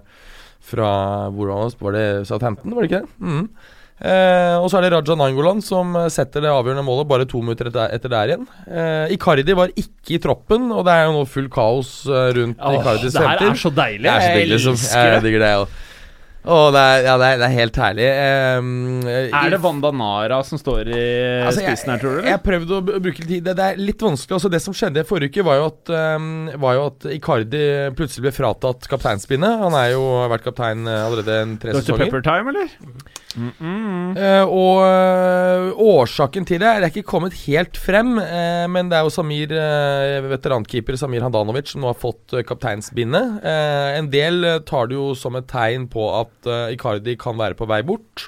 fra hvor var det, Southampton, var det ikke det? Mhm. Eh, og så er det Raja Nangolan som eh, setter det avgjørende målet bare to minutter etter, etter der igjen. Eh, Icardi var ikke i troppen, og det er jo nå full kaos eh, rundt Icardis det her er så deilig. Det så Jeg elsker elsker Jeg det. digger det, jeg Å, det er, ja, det er, det er helt herlig. Um, Er det Wanda Nara som står i Altså, spissen her, tror du? Jeg eller? har prøvd å bruke litt tid. Det, det er litt vanskelig. Altså, det som skjedde forrige uke, var jo at, um, var jo at Icardi plutselig ble fratatt kapteinspinnet. Han er jo har vært kaptein eh, allerede en tre Dr. sesonger. Pepper Time, eller? Mm -mm. Uh, og uh, årsaken til det er ikke kommet helt frem, uh, men det er jo Samir, veterankeeper Samir Handanovic som nå har fått kapteinsbindet. En del tar det jo som et tegn på at eh, Icardi kan være på vei bort.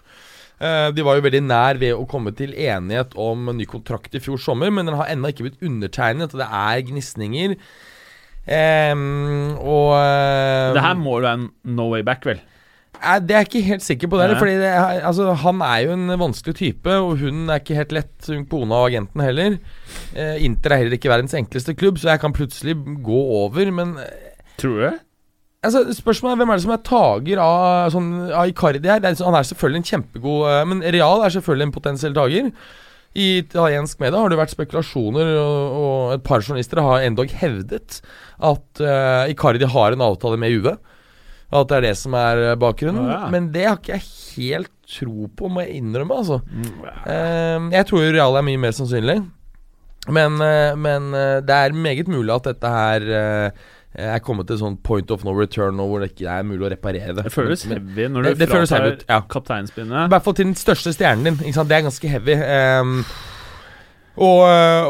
Eh, de var jo veldig nær ved å komme til enighet om ny kontrakt i fjor sommer, men den har ennå ikke blitt undertegnet, og det er gnisninger. Um, og eh, Det her må jo være en no way back, vel? Nei, Det er jeg ikke helt sikker på. Det, Nei. fordi det, altså, Han er jo en vanskelig type, og hun er ikke helt lett, hun kona og agenten heller. Eh, Inter er heller ikke verdens enkleste klubb, så jeg kan plutselig gå over. Men Tror du det? Altså, spørsmålet er hvem er det som er tager av, sånn, av Icardi her? Er, han er selvfølgelig en kjempegod eh, Men Real er selvfølgelig en potensiell tager. I italiensk media har det vært spekulasjoner, og, og et par journalister har endog hevdet at uh, Icardi har en avtale med Juve. At det er det som er eh, bakgrunnen. Å, ja. Men det har ikke jeg helt tro på, må jeg innrømme. altså. Eh, jeg tror Real er mye mer sannsynlig. Men, uh, men det er meget mulig at dette her er kommet til sånn point of no return nå, hvor det ikke er mulig å reparere det. Det føles heavy når du det fratar ja. kapteinspinnet. I hvert fall til den største stjernen din. Det er ganske heavy. Um, og,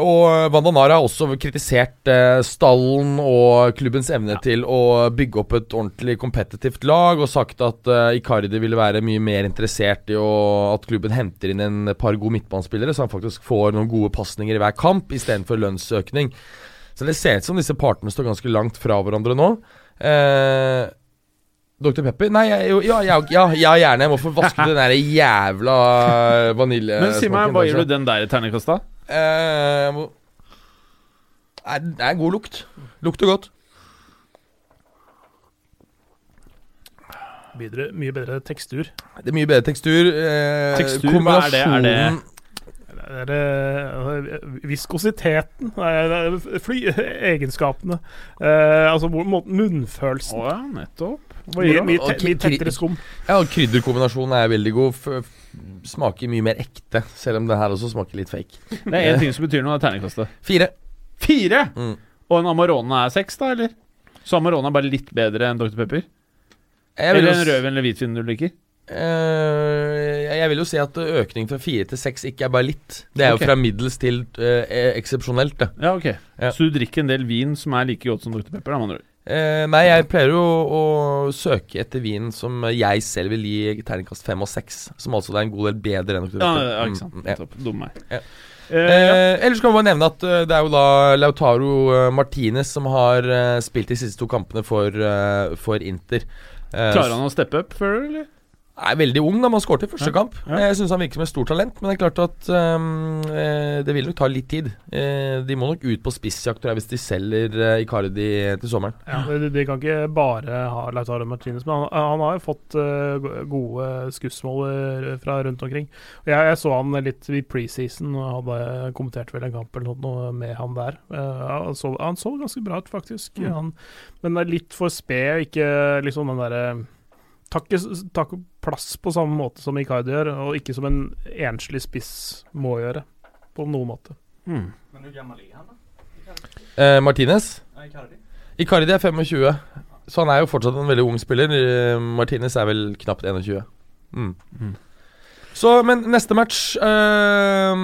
og Vandanara har også kritisert eh, stallen og klubbens evne til å bygge opp et ordentlig kompetitivt lag, og sagt at eh, Icardi ville være mye mer interessert i å, at klubben henter inn en par gode midtbanespillere, så han faktisk får noen gode pasninger i hver kamp, istedenfor lønnsøkning. Så det ser ut som disse partene står ganske langt fra hverandre nå. Eh, Dr. Pepper? Nei, jeg- jo, ja, ja, ja, ja, gjerne. Jeg må få vaske den der jævla vaniljesmaken. Men si meg, hva gir du den der i terningkast, da? Eh, må- Nei, det er god lukt. Lukter godt. Bedre, mye bedre tekstur. Det er mye bedre tekstur. Eh, Tekstur, hva er det? Er det- kombinasjonen- Det er eh, viskositeten, det er- det er fly, egenskapene eh, Altså munnfølelsen. Å ja, nettopp. Mye, mye, te, mye tettere skum. Ja, og Krydderkombinasjonen er veldig god. Smaker mye mer ekte, selv om det her også smaker litt fake. Det er én ting som betyr noe, det er terningkastet. Fire. Fire! Mm. Og en Amarone er seks, da, eller? Så Amarone er bare litt bedre enn Dr. Pepper? Eller en rødvin eller hvitvin du liker? Eh, jeg vil jo si at økning fra fire til seks ikke er bare litt. Det er okay. jo fra middels til uh, eksepsjonelt, det. Ja, ok. Ja. Så du drikker en del vin som er like godt som Dr. Pepper? Da, med andre ord. Eh, nei, jeg pleier jo å søke etter vin som jeg selv vil gi terningkast fem og seks. Som altså er en god del bedre enn Dr. Ja, Pepper. ja, ikke sant. Mm, ja. Topp. Dum meg. Uh, ja. Eh, ellers kan man bare nevne at det er jo da Lautaro Martinez som har spilt de siste to kampene for, for Inter. Klarer han å steppe opp før, eller? Er veldig ung da man skåret i første kamp. ja. Jeg syns han virker som et stort talent, men det er klart at eh, det vil nok ta litt tid. Eh, de må nok ut på spissjakt tror jeg, hvis de selger eh, Icardi til sommeren. Ja, de, de kan ikke bare ha Lautaro Martinez, men han, han har jo fått gode skussmål fra rundt omkring. Jeg, jeg så han litt i preseason og hadde kommentert vel en kamp eller noe med han der. Han, så, han så ganske bra ut, faktisk. Mm. Han, men er litt for sped, ikke liksom den derre Tar ikke, tar ikke plass på samme måte som Icardi gjør, og ikke som en enslig spiss må gjøre, på noen måte. Mm. Men hvor gammel er han, da? Eh, Martinez? Ja, Icardi. Icardi er 25, så han er jo fortsatt en veldig ung spiller. Eh, Martinez er vel knapt 21. Mm. Mm. Så, men neste match eh,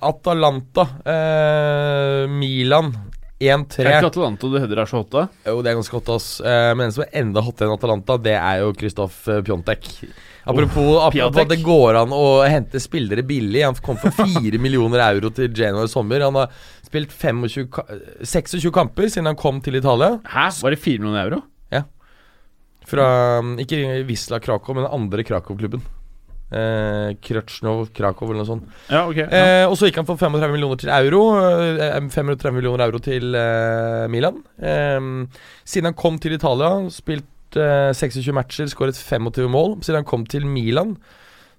Atalanta. eh, Milan. 1-3. Er ikke Atalanta du header er så hot da? Jo, det er ganske hot, ass. Eh, men en som er enda hottere enn Atalanta, det er jo Kristoff eh, Pjontek. Apropos, apropos at det går an å hente spillere billig. Han kom for 4 millioner euro til Genoa i sommer. Han har spilt 25, 26 kamper siden han kom til Italia. Hæ? Var det 4 millioner euro? Fra mm, ikke Wisla Krakow, men den andre Krakow-klubben. Eh, Krøtsjnov Krakow eller noe sånt. Ja, ok. Ja. Eh, og så gikk han for 35 millioner til euro. Eh, 530 millioner euro til eh, Milan. Eh, siden han kom til Italia, spilt eh, 26 matcher, skåret 25 mål. Siden han kom til Milan,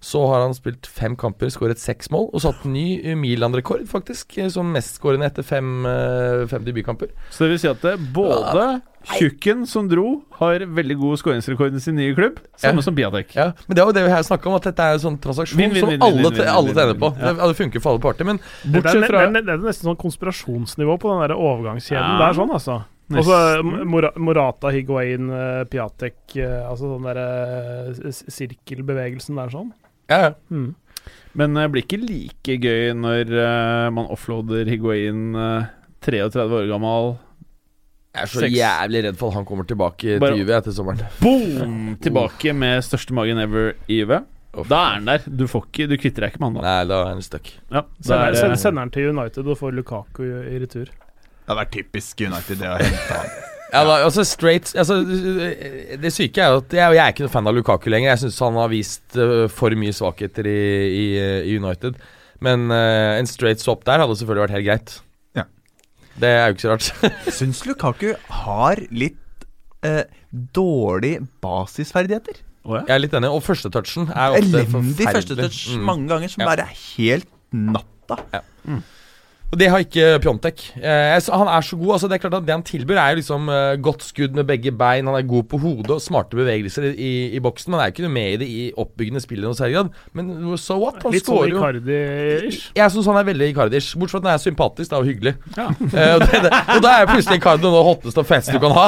så har han spilt fem kamper, skåret seks mål. Og satt ny eh, Milan-rekord, faktisk, eh, som mestskårende etter fem, eh, fem debutkamper. Så det vil si at det, både Tjukken som dro, har veldig god skåringsrekord i sin nye klubb, samme Ja. som Biadek. Ja, Men det er jo det vi her snakker om, at dette er en sånn transaksjon vin, vin, vin, som alle, alle tjener på. ja. Det, det funker for alle parter. Men Det Bortsett fra det, er, det er nesten sånn konspirasjonsnivå på den der overgangskjeden. Ja. Det er sånn, altså. Altså så Morata, Higuain, eh, Piatek eh, Altså den derre sirkelbevegelsen der sånn. ja, ja. Mm. Men det blir ikke like gøy når eh, man offloader Higuain uh, 33 år gammel. Jeg er så Seks. jævlig redd for at han kommer tilbake Bare- til Juve etter sommeren. Boom! Tilbake med største magen ever i UV. Da er han der. Du, får ikke, du kvitter deg ikke med han da. Nei, da er han stuck. Ja, da Sender, er, sender, det- sender han til United og får Lukaku i, i retur. Det hadde vært typisk United det å hente han. Ja, da, altså straight altså, Det syke er jo at jeg, jeg er ikke noen fan av Lukaku lenger. Jeg syns han har vist eh, for mye svakheter i, i, i United. Men eh, en straight swap der hadde selvfølgelig vært helt greit. Ja. Det er jo ikke så rart. Syns Lukaku har litt eh, dårlig basisferdigheter. Oh, ja. Jeg er litt enig. Og førstetouchen er ofte Elendig forferdelig. førstetouch Mm. mange ganger, som Ja. bare er helt natta. Og det har ikke Pjontek. Eh, han er så god. altså Det er klart at det han tilbyr, er jo liksom eh, godt skudd med begge bein. Han er god på hodet og smarte bevegelser i, i boksen. Men han er jo ikke noe med i det i oppbyggende spillet noe særlig grad. Men so what? Han Litt sånn Icardi-ish. Jeg syns han er veldig Icardish, bortsett fra at han er sympatisk da, og hyggelig. Ja. Eh, og, det, det, og da er plutselig Icardi noe av det hotteste og feteste du kan ha.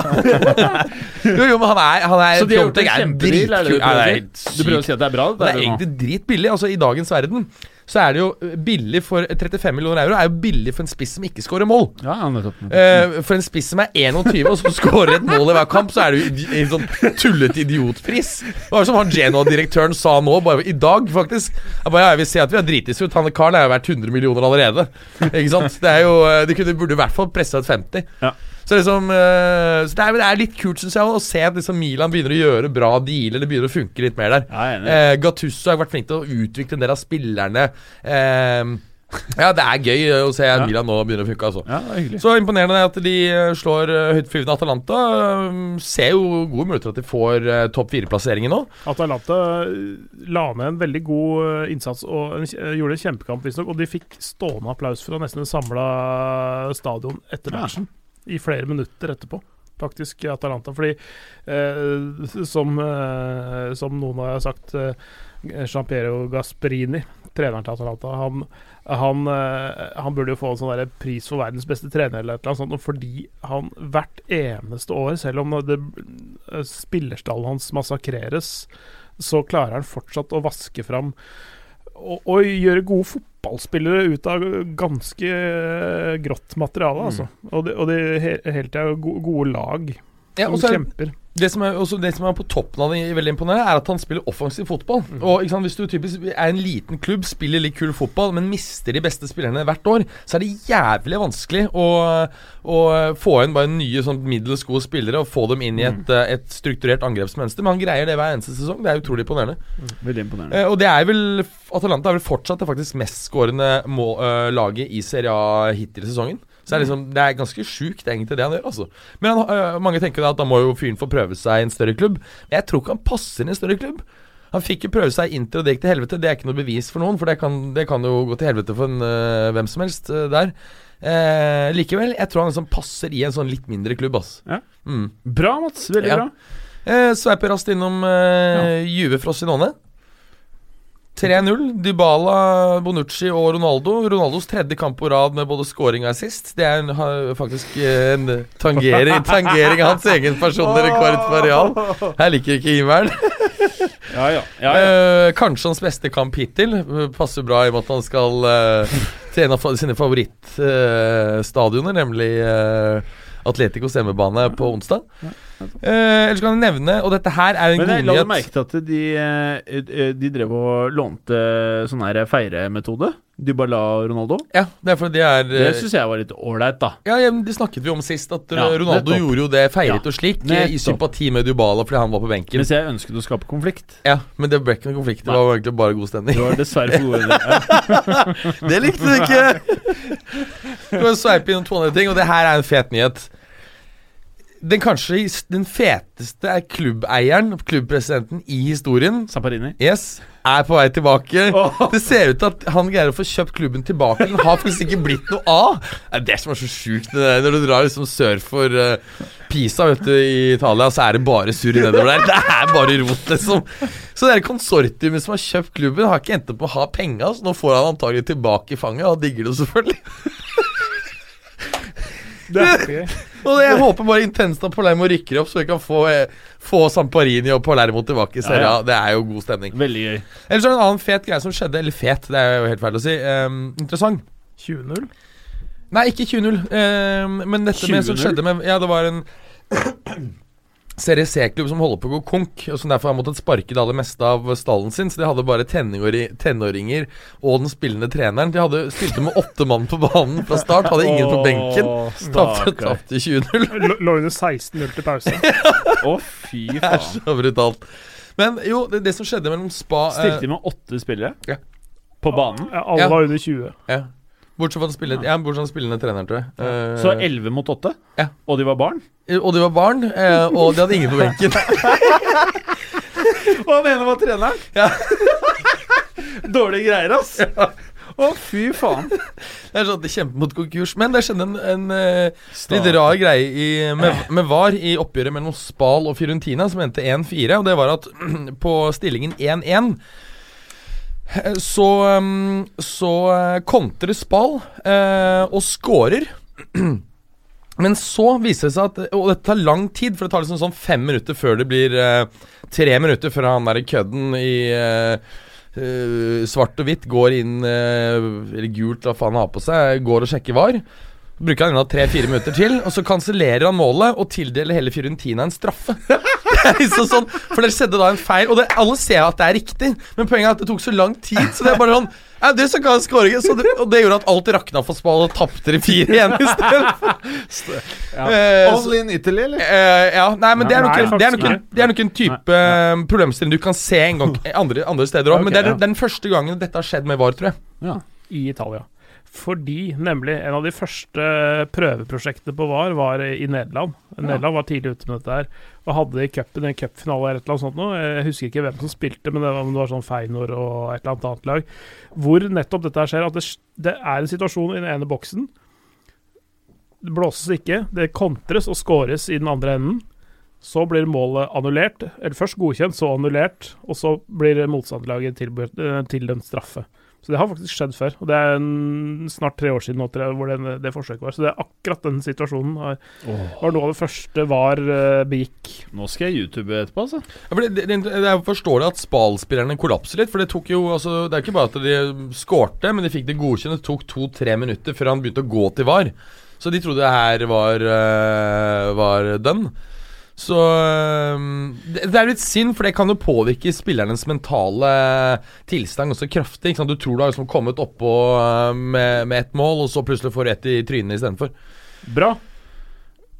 jo, jo, men han er, han er Så de har gjort en er kjempedeal, du prøver er å si? At det er bra? Det er det er egentlig dritbillig. Altså I dagens verden så er det jo eh, billig for 35 millioner euro Er jo billig for en spiss som ikke skårer mål. Ja, nettopp, nettopp. Uh, for en spiss som er 21 og som skårer et mål i hver kamp, så er det jo en sånn tullete idiotpris. Det var som han Genoa-direktøren sa nå, bare i dag, faktisk. Jeg, bare, ja, jeg vil se at vi har dritis ut. Han karen er jo verdt 100 millioner allerede. Ikke sant? Det er jo eh, De kunne, burde i hvert fall pressa ut 50. Ja. Så liksom eh, Så det er, det er litt kult, syns jeg, å se at liksom Milan begynner å gjøre bra dealer. Det begynner å funke litt mer der. Ja. Eh, Gattusso har vært flink til å utvikle en del av spillerne. Eh, ja, det er gøy å se Ja. Milan nå begynner å funke, altså. Ja. Så imponerende at de eh, slår høytflyvende Atalanta. Um, ser jo gode muligheter at de får topp fire-plasseringen nå. Atalanta eh, la ned en veldig god eh, innsats og en, gjorde en kjempekamp, visstnok. Og de fikk stående applaus fra nesten en samla stadion etter Ja. I flere minutter etterpå, faktisk, Atalanta. Fordi, eh, som, eh, som noen har sagt, eh, Giampiero Gasperini, treneren til Atalanta, han, han, eh, han burde jo få en sånn pris for verdens beste trener, eller et eller annet sånt, fordi han hvert eneste år, selv om det, eh, spillerstallen hans massakreres så klarer han fortsatt å vaske fram og, og gjøre gode fotballspillere ut av ganske eh, grått materiale, altså. Og det, og he- hele tida go- gode lag som ja, er, kjemper. Det, som er, også det som er på toppen av det veldig imponerende, er at han spiller offensiv fotball. Og ikke sant, Hvis du typisk er en liten klubb, spiller litt kul fotball, men mister de beste spillerne hvert år, så er det jævlig vanskelig å, å få inn bare nye sånn middels gode spillere og få dem inn i et, mm. et strukturert angrepsmønster. Men han greier det hver eneste sesong. Det er utrolig imponerende. Veldig imponerende. Eh, og det er vel Atalanta er vel fortsatt det faktisk mestskårende må- eh, laget i Serie A hittil i sesongen. Så det er, liksom, det er ganske sjukt, egentlig, det han gjør. altså Men han, øh, mange tenker da at da må jo fyren få prøve seg i en større klubb. Men jeg tror ikke han passer inn i en større klubb. Han fikk jo prøve seg Inter, og det gikk til helvete. Det er ikke noe bevis for noen, for det kan, det kan jo gå til helvete for en, øh, hvem som helst øh, der. Eh, likevel, jeg tror han liksom passer i en sånn litt mindre klubb, ass. Ja. Mm. Bra, Mats. Veldig Ja. bra. Eh, Sveiper raskt innom eh, Juve Frosinone. 3-0. Dybala, Bonucci og Ronaldo. Ronaldos tredje kamp på rad med både scoring og assist. Det er en, faktisk eh, en tangering, tangering av hans egen personlige rekord for Real. Her liker ikke himmelen. Ja, ja. ja, ja. Eh, kanskje hans beste kamp hittil. Eh, Passer bra i og med at han skal eh, til en av sine favorittstadioner, nemlig uh, Atleticos hjemmebane på onsdag. Eh, ellers kan jeg nevne, og dette her er en Men jeg god la merke til at de, eh, eh, de drev og lånte sånn her feiremetode? Dybala og Ronaldo? Ja, det er fordi de er Det eh, syns jeg var litt ålreit, da. ja, Det snakket vi om sist, at Ja, Ronaldo gjorde jo det, feiret Ja, og slik, nettopp. i sympati med Dybala fordi han var på benken. Mens jeg ønsket å skape konflikt. Ja, Men det ble ikke noen konflikt, det var egentlig bare god stemning. Det var dessverre for gode ideer. Det likte du ikke! Du kan sveipe innom to andre ting, og det her er en fet nyhet. Den kanskje den feteste er klubbeieren, klubbpresidenten i historien, Samparini. Yes, er på vei tilbake. Det ser ut til at han greier å få kjøpt klubben tilbake. Den har faktisk ikke blitt noe av. Det er det som er så sjukt når du drar liksom sør for eh, Pisa vet du, i Italia, så er det bare surr nedover der. Det er bare rot, liksom. Så det er konsortiumet som har kjøpt klubben, har ikke endt opp med å ha penga, så nå får han antagelig tilbake i fanget, og digger det selvfølgelig. Det er. Og jeg håper bare intenst at Palermo rykker opp, så vi kan få, eh, få Samparini og Palermo tilbake i serien. Ja, ja. Det er jo god stemning. Veldig gøy. Ellers er det en annen fet greie som skjedde. Eller fet, det er jo helt feil å si. Um, interessant. 20-0. Nei, ikke 20-0. Um, men dette med som 20-0? skjedde med Ja, det var en Serie C-klubb som holder på å gå konk, og som derfor har måttet sparke det aller meste av stallen sin. Så de hadde bare tenåringer og den spillende treneren. De hadde spilte med åtte mann på banen fra start, hadde ingen på benken. Tapte 20-0. Lå- under 16-0 til pause. Å, fy faen. Det er så brutalt. Men jo, det, det som skjedde mellom Spa eh, Stilte de med åtte spillere Ja. på banen? Ja, alle Ja. var under 20. ja. Bortsett fra den spillende, ja, bortsett fra spillende trener, tror jeg. Uh, Så elleve mot åtte? Ja. Og de var barn? og de var barn, uh, og de hadde ingen på benken. Hva mener du var treneren? Ja. Dårlige greier, ass. Å, fy faen. Det er sånn at de kjemper mot konkurs. Men det skjedde en, en eh, litt rar greie i, med, med VAR i oppgjøret mellom Spal og Firuntina, som endte 1-4. Og det var at på stillingen 1-1 eh, så, um, så eh, kontrer Spal eh, og scorer. Men så viser det seg at Og dette tar lang tid, for det tar liksom sånn fem minutter før det blir eh, Tre minutter før han der kødden i eh, eh, svart og hvitt går inn eh, Eller gult, hva faen han har på seg, går og sjekker var. Bruker han tre-fire minutter til, og så kansellerer han målet og tildeler hele Fiorentina en straffe. Det liksom sånn, For det skjedde da en feil, og det, alle ser at det er riktig, men poenget er at det tok så lang tid, så det er bare sånn ja, det som kan så det, Og det gjorde at alt rakna for Spal, og tapte de fire igjen i Eh, så- All in Italy, eller? Eh, ja, nei, men det er nok, Nei, en, det er nok, en, det er nok en type eh, problemstilling du kan se en gang andre, andre steder òg. okay, men det er, ja. det er den første gangen dette har skjedd med VAR, tror jeg. Ja. i Italia. Fordi nemlig en av de første prøveprosjektene på VAR var i Nederland. Nederland var tidlig ute med dette her og hadde i cupen en cupfinale eller et eller annet sånt noe. Jeg husker ikke hvem som spilte, men det var, det var sånn Feinor og et eller annet annet lag. Hvor nettopp dette her skjer. At det, det er en situasjon i den ene boksen. Det blåses ikke, det kontres og scores i den andre enden. Så blir målet annullert, eller først godkjent, så annullert, og så blir motstanderlaget eh, tildømt straffe. Så det har faktisk skjedd før. Og det er en, snart tre år siden nå, hvor det, det forsøket var. Så det er akkurat den situasjonen har, var noe av det første VAR uh, begikk. Nå skal jeg YouTube etterpå, altså. Ja, for det, det, det, det er forståelig at Spal-spillerne kollapser litt. For det tok jo altså, Det er ikke bare at de skårte, men de fikk det godkjent. Det tok to-tre minutter før han begynte å gå til VAR. Så de trodde det her var, uh, var done. Så det, det er litt synd, for det kan jo påvirke spillernes mentale tilstand ganske kraftig. Ikke sant? Du tror du har liksom kommet oppå øh, med, med ett mål, og så plutselig får du ett i trynet istedenfor. Bra.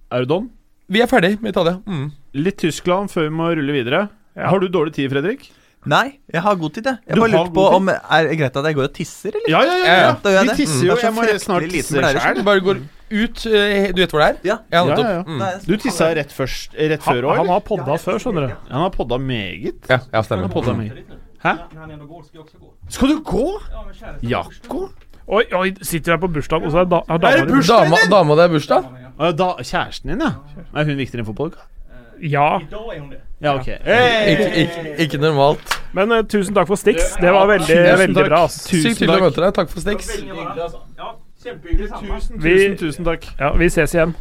Er du don? Vi er ferdig med Italia. Mm. Litt Tyskland før vi må rulle videre. Har du dårlig tid, Fredrik? Nei, jeg har god tid, jeg. Jeg Du bare har lurte på om Er det greit at jeg går og tisser, eller? Ja, ja, ja. Ja, ja. Vi tisser Mm. jo. Det er Jeg må snart tisse sjæl. Bare går ut øh, Du vet hvor det er? Ja. Ja, Ja, ja. Mm. Nei, Du tissa rett, først, rett Han, før òg, han har podda før, skjønner du. Han har podda meget. Ja, ja, Han stemmer. har podda meget. Hæ? När han ändå går ska jag också gå. Skal du gå? Jakob? Jakko? Oi, oi, sitter jeg på bursdag, og så er da, Er det dama bursdag? Dama, dama di er bursdag? Da, kjæresten din, ja. Er hun viktigere enn fotball? Ja, ja okay. hey! Ikke, ikke, ikke normalt. men uh, tusen takk for Stix. Det var veldig, veldig bra. Sykt hyggelig å møte deg. Takk for Stix. Ja, kämpehyggligt samma. Tusen, Vi- tusen, tusen takk. Ja, vi ses igjen.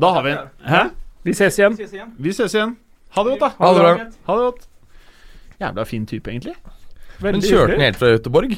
Da har vi en Hæ? Vi ses igjen. Vi ses igjen. Ha det godt, da. Ha det bra. Ha det godt. Jævla fin type, egentlig. Men Veldig kjørte han helt fra Göteborg?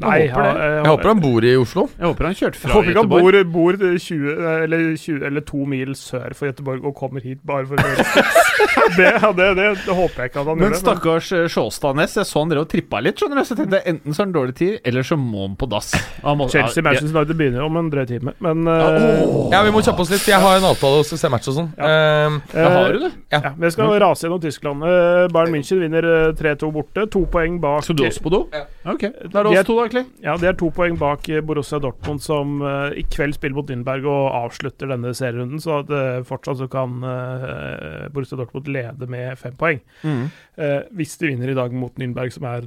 Nei, håper jeg, jeg, eh, Jeg håper han bor i Oslo. Jeg håper han kjørte Jeg håper ikke han bor, bor 20, eller 20 eller to mil sør for Göteborg og kommer hit bare for å det, det, det, det håper jeg ikke at han gjør. Men stakkars Sjåstadnes, Sjåstad Næss, jeg så han drev og trippa litt. skjønner du Så jeg tenkte enten så har han dårlig tid, eller så må han på dass. Han må- Chelsea ja, Manchester United begynner om en drøy time, men ja, eh. Ja, vi må kjappe oss litt. Jeg har en avtale og skal se match og sånn. Ehm, Ja, har du det? Ja, Vi skal rase gjennom Tyskland. Uh, Bayern München vinner eh, 3-2 borte. To poeng bak Skal du også på do? Ja. Ok. Da er det De oss to, da, Clay. Ja, Det er to poeng bak eh, Borussia Dortmund, som uh, i kveld spiller mot Nürnberg og avslutter denne serierunden. Så at, uh, fortsatt så kan uh, Borussia Dortmund lede med fem poeng. Eh, hvis de vinner i dag mot Nürnberg, som er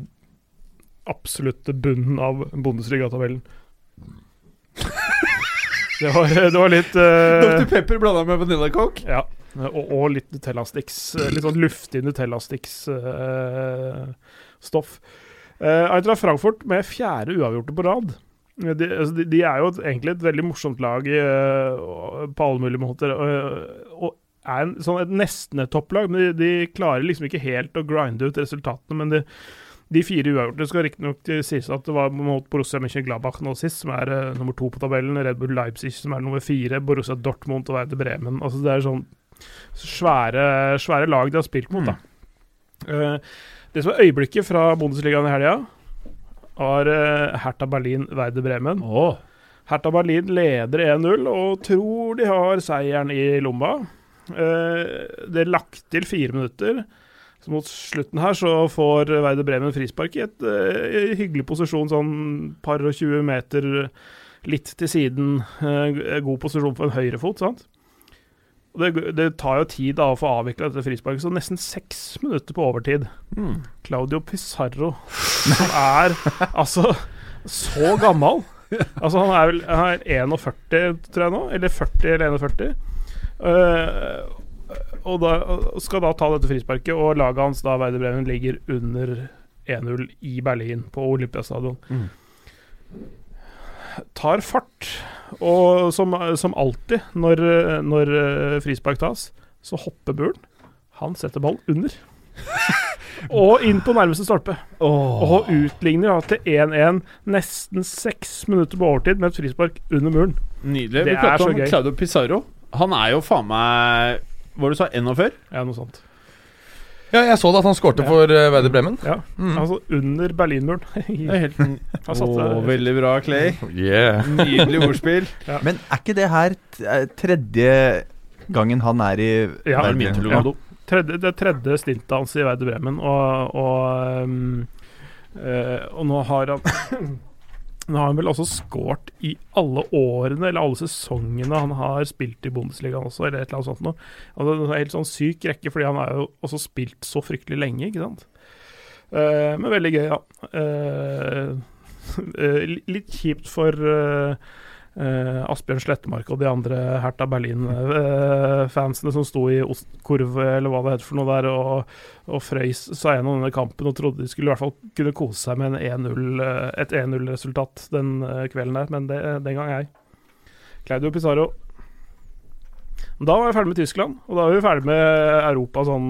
absolutt bunnen av Bundesliga-tabellen. det, var, det var litt Dr. Pepper blanda med Vanilla Coke. Ja, og, og litt Nutella-sticks. Litt sånn luftig Nutella-sticks-stoff. Uh, Eintracht Frankfurt med fjerde uavgjorte på rad. Eh, De, altså, de, de er jo et, egentlig et veldig morsomt lag eh, på alle mulige måter. Og, og er en, sånn et nesten et topplag, men de, de klarer liksom ikke helt å grinde ut resultatene. Men de, de fire uavgjorte skal riktignok sies at det var mot Borussia Mönchengladbach nå sist, som er uh, nummer to på tabellen. Red Bull Leipzig, som er nummer fire. Borussia Dortmund og Werder Bremen. Altså Det er sånn svære, svære lag de har spilt mot, da. Eh, det som er øyeblikket fra Bundesligaen i helga, var uh, Hertha Berlin Werder Bremen. Oh. Hertha Berlin leder 1-0 og tror de har seieren i lomma. Eh, det er lagt til fire minutter. Så mot slutten her så får Werder Bremen frispark i et uh, hyggelig posisjon, sånn par og 20 meter litt til siden. Uh, god posisjon for en høyrefot, sant? Og det, det tar jo tid da å få avvikla dette frisparket, så nesten seks minutter på overtid. Mm. Claudio Pizarro, som er altså så gammel. Altså Han er vel han er 41, tror jeg nå. Eller 40 eller 41. Uh, og da, og skal da ta dette frisparket, og laget hans, da Werder Bremen, ligger under 1-0 i Berlin, på Olympiastadion. Mm. Tar fart, og som, som alltid når, når eh, frispark tas, så hopper Buren. Han setter ball under. og inn på nærmeste stolpe. Og utligner til 1-1 nesten seks minutter på overtid med et frispark under muren. Nydelig. Det Vi er om. Claudio Pizarro. Han er jo faen meg var det du sa? 41? Ja, noe sånt. Ja, jeg så det at han skårte Ja. for uh, Werder Bremen. Ja, Mm. Altså under Berlinmuren. Det er helt Han Veldig bra, Clay. Yeah. Nydelig ordspill. Men er ikke det her t- eh, tredje gangen han er i Ja? Ja. Tredje, det er tredje stintet hans i Werder Bremen, og, og, um, uh, og nå har han Nå har han vel også skåret i alle årene, eller alle sesongene han har spilt i Bundesligaen også, eller et eller annet sånt noe. Altså, det er en helt sånn syk rekke, fordi han har jo også spilt så fryktelig lenge, ikke sant. Uh, men veldig gøy, ja. Uh, litt kjipt for uh, eh, Asbjørn Slettemark og de andre Hertha Berlin-fansene som sto i Ostkurv, eller hva det heter for noe der, og, og frøys seg gjennom denne kampen og trodde de skulle i hvert fall kunne kose seg med en 1-0, eh, et 1-0-resultat den eh, kvelden der, men det, den gang ei. Claudio Pizarro. Da var vi ferdig med Tyskland, og da var vi ferdig med Europa sånn,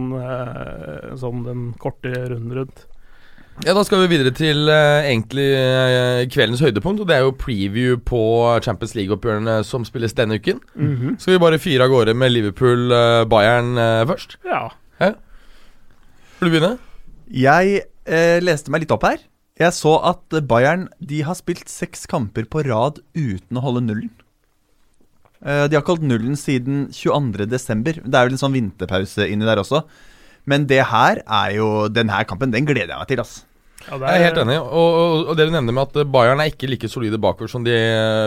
sånn den korte runden rundt. Ja, Da skal vi videre til uh, egentlig uh, kveldens høydepunkt. Og det er jo preview på Champions League-oppgjørene som spilles denne uken. Skal vi bare fyre av gårde med Liverpool-Bayern først? Ja. Vil du begynne? Jeg eh, leste meg litt opp her. Jeg så at Bayern de har spilt seks kamper på rad uten å holde nullen. Eh, de har ikke holdt nullen siden 22.12. Det er vel en sånn vinterpause inni der også. Men det her er jo Denne kampen, den gleder jeg meg til, ass. ja det Jeg er helt enig. Og, og, og det du nevner med at Bayern er ikke like solide bakover som de,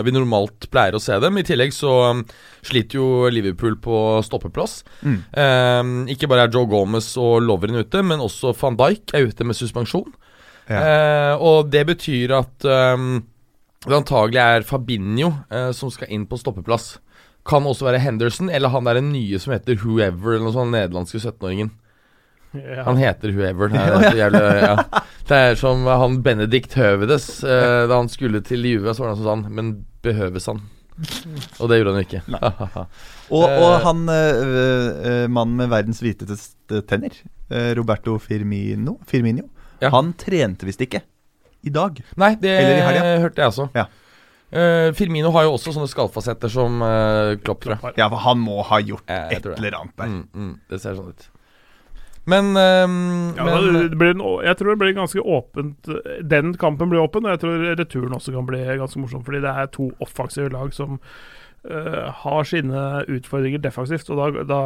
vi normalt pleier å se dem. I tillegg så um, sliter jo Liverpool på stoppeplass. Mm. Um, ikke bare er Joe Gomez og Lovren ute, men også van Dijk er ute med suspensjon. Eh, og det betyr at um, det antagelig er Fabinho uh, som skal inn på stoppeplass. Kan også være Henderson, eller han der nye som heter Whoever, eller noe sånn den nederlandske 17-åringen. Ja. Han heter Whoever. Det er, så jævlig, ja. det er som han Benedikt Høvedes. Eh, da han skulle til Juve, så var det han som sa Men behøves han? Og det gjorde han ikke. Og, og Eh. han øh, øh, mannen med verdens hviteste tenner, øh, Roberto Firmino, Firmino Ja. han trente visst ikke i dag. Nei, det hørte jeg også. Ja. Uh, Firmino har jo også sånne skallfasetter som uh, Klopp, tror jeg. Ja, for han må ha gjort jeg, jeg et eller annet der. Mm, mm, det ser sånn ut. Men, um, Ja, men det blir en, jeg tror det blir ganske åpent. Den kampen blir åpen, og jeg tror returen også kan bli ganske morsom. Fordi det er to offensive lag som uh, har sine utfordringer defensivt. Og da, da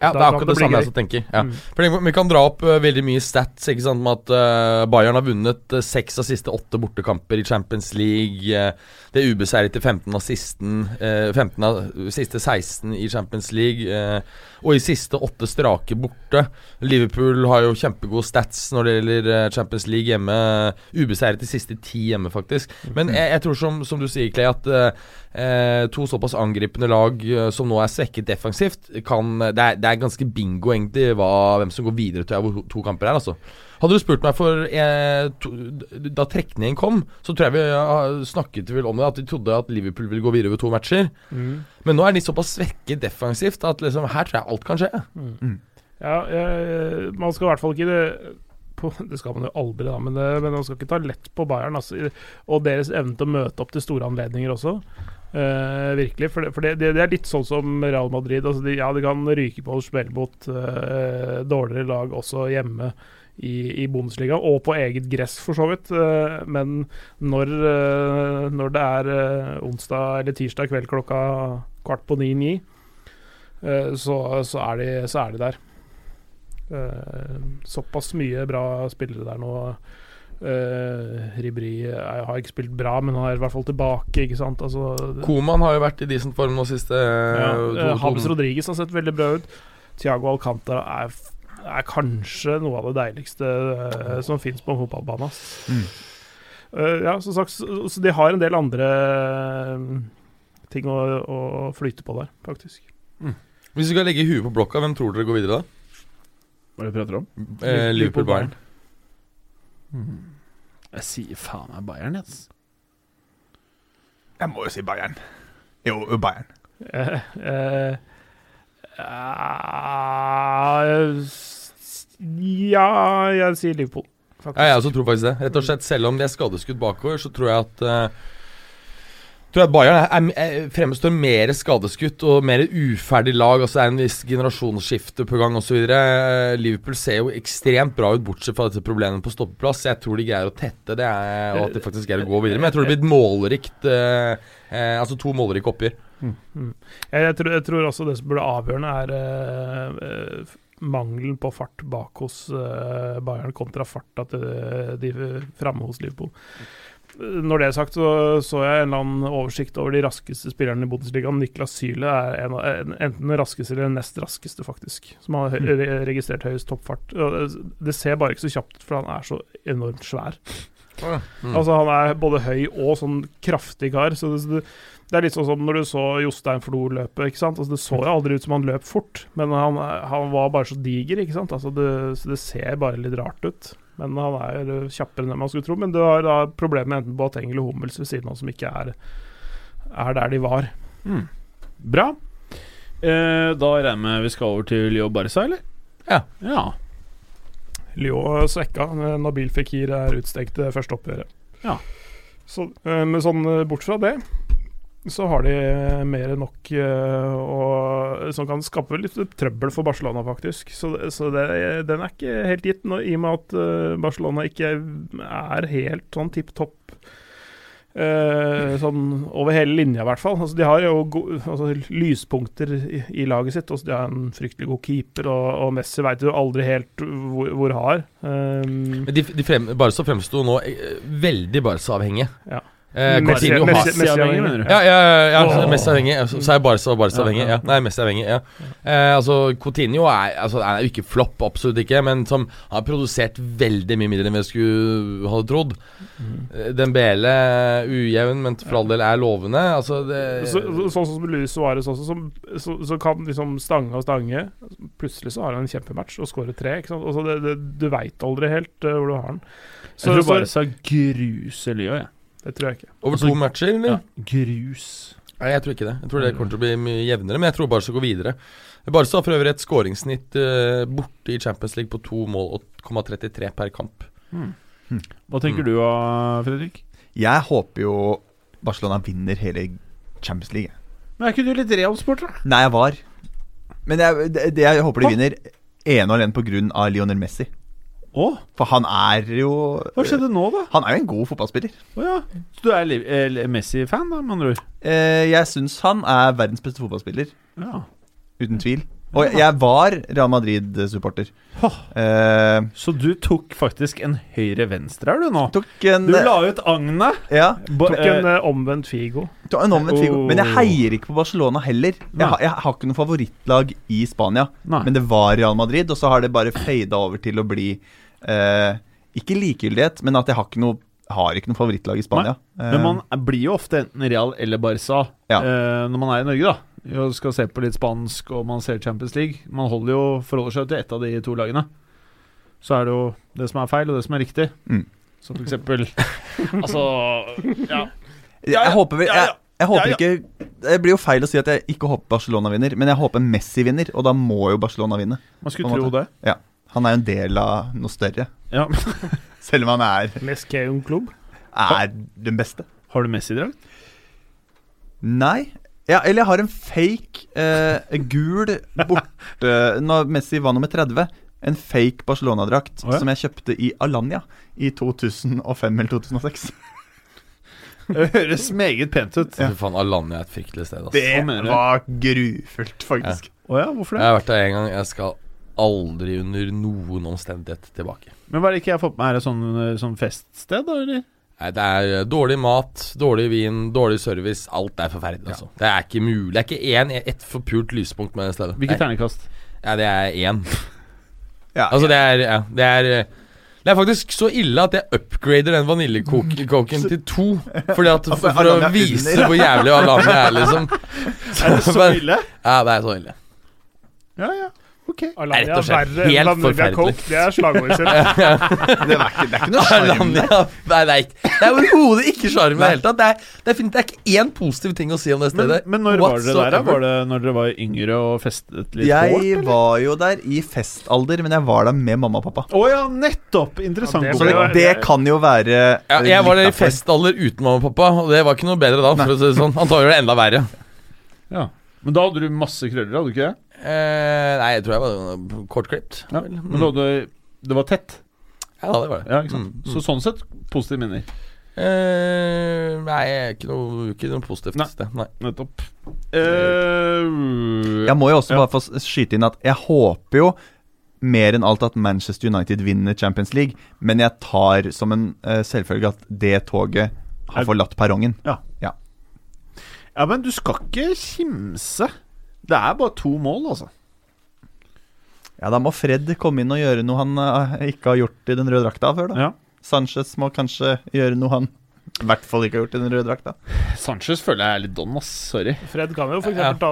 Ja, Da det er akkurat det samme gøy. jeg tenker. Ja. Mm. Fordi Vi kan dra opp uh, veldig mye stats ikke sant, med at uh, Bayern har vunnet eh, seks av siste åtte bortekamper i Champions League. eh, det er ubeseiret til 15 av, sisten, eh, 15 av siste 16 i Champions League. eh, og i siste åtte strake borte. Liverpool har jo kjempegode stats når det gjelder eh, Champions League hjemme. Ubeseiret de siste ti hjemme, faktisk. Men jeg, jeg tror som, som du sier, Clay, at eh, eh, to såpass angripende lag eh, som nå er svekket defensivt, kan det er, det er ganske bingo, egentlig, hva, hvem som går videre til to kamper er, altså. Hadde du spurt meg for eh, to, Da trekningen kom, så tror jeg vi snakket vel om det, at de trodde at Liverpool ville gå videre over to matcher. Men nå er de såpass svekket defensivt at liksom, her tror jeg alt kan skje. Ja, jeg, man skal i hvert fall ikke det, på, det skal man jo aldri, da, men, det, men man skal ikke ta lett på Bayern. Altså, og deres evne til å møte opp til store anledninger også. Eh, virkelig. For, det, for det, det, er litt sånn som Real Madrid. Altså de, ja, de kan ryke på smell mot eh, dårligere lag også hjemme i, i Bundesliga, og på eget gress, for så vidt. Eh, men når, eh, når det er eh, onsdag eller tirsdag kveld klokka kvart på ni-ni, så, så, er de, så er de der. Såpass mye bra spillere der nå. Uh, Ribri er, har ikke spilt bra, men han er i hvert fall tilbake. Ikke sant? Altså, Koman har jo vært i decent form nå siste ja, uh, Habs Rodriguez har sett veldig bra ut. Thiago Alcantara er, er kanskje noe av det deiligste uh, som fins på en fotballbane. Mm. Uh, ja, som sagt, så, så de har en del andre eh, ting å, å flyte på der, faktisk. Hvis vi skal legge huet på blokka, hvem tror dere går videre da? Hva er det du prater om? Eh, Liverpool Bayern. Jeg sier faen meg Bayern, jeg. Jeg må jo si Bayern. Jo, Bayern. Eh, eh, ja, jeg sier Liverpool, faktisk. Ja, jeg også tror faktisk det. Rett og slett, Selv om de er skadeskutt bakover, så tror jeg at eh, Tror jeg Bayern er, er, er, fremstår mer skadeskutt og mer uferdig lag. Altså Det er en viss generasjonsskifte på gang osv. Liverpool ser jo ekstremt bra ut, bortsett fra dette problemet på stoppeplass. Jeg tror de greier å tette det, er, og at de faktisk greier å gå videre. Men jeg tror det blir et målrikt eh, eh, Altså to målrike oppgjør. Jeg, jeg, tror, jeg tror også det som burde avgjørende, er eh, eh, mangelen på fart bak hos eh, Bayern kontra farta til de framme hos Liverpool. Når det er sagt, så så jeg en eller annen oversikt over de raskeste spillerne i Bundesligaen. Niklas Syle er en en, enten den raskeste eller den nest raskeste, faktisk. Som har hø- re registrert høyest toppfart. Det det ser bare ikke så kjapt ut, for han er så enormt svær. Mm. Altså Han er både høy og sånn kraftig kar. Så det, det, er litt sånn som når du så Jostein Flo løpe. ikke sant? Altså Det så jo aldri ut som han løp fort, men han, han var bare så diger. ikke sant? Altså det, så det ser bare litt rart ut. Men han er jo kjappere enn man skulle tro. Men du har da problemet med enten Boateng eller Hummels ved siden av som ikke er, er der de var. Mm. Bra. Eh, da regner jeg med vi skal over til Jobb Barca, eller? Ja. ja. Lyon svekka. Nabil Fikir er utstekt det første oppgjøret. Ja. Så, eh, men sånn eh, bort fra det, så har de eh, mer enn nok eh, og, som kan skape litt trøbbel for Barcelona, faktisk. Så, så det, den er ikke helt gitt, nå, i og med at eh, Barcelona ikke er helt sånn tipp topp. Eh, sånn over hele linja, i hvert fall. Altså, de har jo go altså, lyspunkter i, i laget sitt. Altså, de har en fryktelig god keeper, og, og Messi veit du aldri helt hvor, hvor har. Um, Men de, de frem, Barca fremsto nå eh, veldig Barca-avhengige. Ja. Eh, Messi- Coutinho har Messi- Messi-avhengig, mener du? Ja, ja, ja, ja Åh. Messi avhengig. ja, Så så er Barca og Barca Ja, ja. Ja. Nei, Messi avhengig. Ja. Eh, altså, Coutinho er, altså, er jo ikke flopp, absolutt ikke, men som har produsert veldig mye mindre enn vi skulle hadde trodd. Mm. Dembele ujevn, men for all del er lovende. Altså, det så, så, sånn som Luis Suárez også, som, så, så kan liksom stange og stange. Plutselig så har han en kjempematch og skårer tre. Ikke sant? Altså det, det, du veit aldri helt uh, hvor du har den. Jeg Så, tror så, Barca gruser Leo, jeg. Det tror jeg ikke. Over altså, to matcher, eller? Ja. Grus. Nei, jeg tror ikke det. Jeg tror det kommer til å bli mye jevnere, men jeg tror Barca går videre. Barca har for øvrig et skåringssnitt uh, borte i Champions League på to mål 8,33 per kamp. Hva tenker Mm. du, da, Fredrik? Jeg håper jo Barcelona vinner hele Champions League. Men er ikke du litt Real-sport, da? Nei, jeg var. Men jeg, det, det jeg håper de vinner ene og alene pga. Lionel Messi. Å, For han er jo hva skjedde nå, da? Han er jo en god fotballspiller. Å ja. Så du er eh, Messi-fan, da, med andre ord? Eh, jeg syns han er verdens beste fotballspiller. Ja. Uten tvil. Og jeg, jeg var Real Madrid-supporter. Oh. Eh, Så du tok faktisk en høyre-venstre her, du nå? tok en Du la ut agnet. Ja, Tok en eh, omvendt Figo. tok en omvendt Figo. Oh. Men jeg heier ikke på Barcelona heller. Jeg, har- jeg har ikke noe favorittlag i Spania. Nei. Men det var Real Madrid, og så har det bare fada over til å bli eh, Ikke likegyldighet, men at jeg har ikke noe, har ikke noe favorittlag i Spania. Nei, Men man blir jo ofte enten Real eller Barca Ja. eh, når man er i Norge, da. Og skal se på litt spansk, og man ser Champions League. Man holder jo forholder seg til ett av de to lagene. Så er det jo det som er feil, og det som er riktig. Mm. Som for eksempel Altså Ja. jeg, ja, håper vel ja, jeg, ja. jeg håper Ja, ja. ikke Det blir jo feil å si at jeg ikke håper Barcelona vinner, men jeg håper Messi vinner, og da må jo Barcelona vinne. Man skulle tro det. måte. Han er jo en del av noe større, Ja. selv om han er, Meskeum klubb. er den beste. Har du Messi-drakt? Nei. Ja, eller jeg har en fake eh, gul borte Når Messi var nummer 30. En fake Barcelona-drakt oh, ja. som jeg kjøpte i Alanya i 2005 eller 2006. Det høres meget pent ut. Ja. faen, Alanya er et fryktelig sted. Altså. Det var grufullt, faktisk. Å ja, hvorfor Jeg har vært der en gang. Jeg skal aldri under noen omstendighet tilbake. Men hva er det ikke jeg har fått med? Er det sånn, sånn feststed, da, eller? Nei, Det er eh, dårlig mat, dårlig vin, dårlig service. Alt er forferdelig. altså Det er ikke mulig. Det er ikke én, ett forpult lyspunkt med det stedet. Hvilket Nei. terningkast? Ja, det er én. Ja, Altså, det er ja, Det er eh, det er faktisk så ille at jeg upgrader den vaniljekoken til to. Fordi at For, for å vise hvor jævlig Alanya er, liksom. Er det så ille? Ja, det er så ille. Ja, ja. Ok. Alanya rett og slett verre enn forferdelig. Coke. Det er slagordet sitt. det, er ikke, det er ikke noe sjarm. Nei, det er Det er overhodet ikke sjarm i det hele tatt. Det er, det, er, fint- det er ikke én positiv ting å si om det Men, stedet. men når var dere der? Var det når dere var yngre og festet litt hårt? Jeg eller? var jo der i festalder, men jeg var der med mamma og pappa. Å ja, nettopp! Interessant. Ja, det Så det, det kan jo være ja, Jeg var der i festalder uten mamma og pappa, og det var ikke noe bedre da. For å si det sånn Antagelig var det enda verre. Ja. Men da hadde du masse krøller, hadde du ikke det? Eh, nei, jeg tror jeg var kortklipt. Ja. Men du hadde, det var tett? Ja, det var det. Ja, ikke sant? Mm, Så sånn sett positive minner. Eh, nei, ikke noe, ikke noe positivt. Nei. Det, nei. Nettopp. Eh, Jeg må jo også Ja. bare få skyte inn at jeg håper jo mer enn alt at Manchester United vinner Champions League, men jeg tar som en uh, selvfølge at det toget har forlatt perrongen. ja, men du skal ikke kimse. Det er bare to mål, altså. Ja, da må Fred komme inn og gjøre noe han eh, ikke har gjort i den røde drakta før, da. Ja. Sanchez må kanskje gjøre noe han i hvert fall ikke har gjort i den røde drakta. Sanchez føler jeg er litt don, ass. Sorry. Fred kan jo f.eks. Ja, ta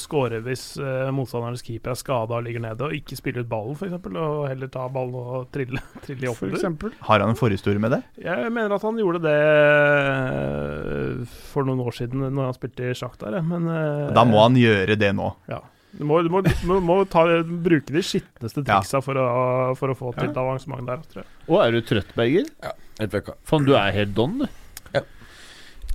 skåre hvis uh, motstanderens keeper er skada og ligger nede, og ikke spille ut ballen, f.eks., og heller ta ballen og trille, trille oppover. eksempel. Har han en forhistorie med det? Jeg mener at han gjorde det eh, for noen år siden, når han spilte i Sjaktar, der. men uh, Da må han gjøre det nå. Du må, du må, du må ta, bruke de skitneste Ja. for, å, for å få til et avansement der, tror jeg. Og er du trøtt, Berger? Helt vekka. Faen, du er helt don, du. Ja.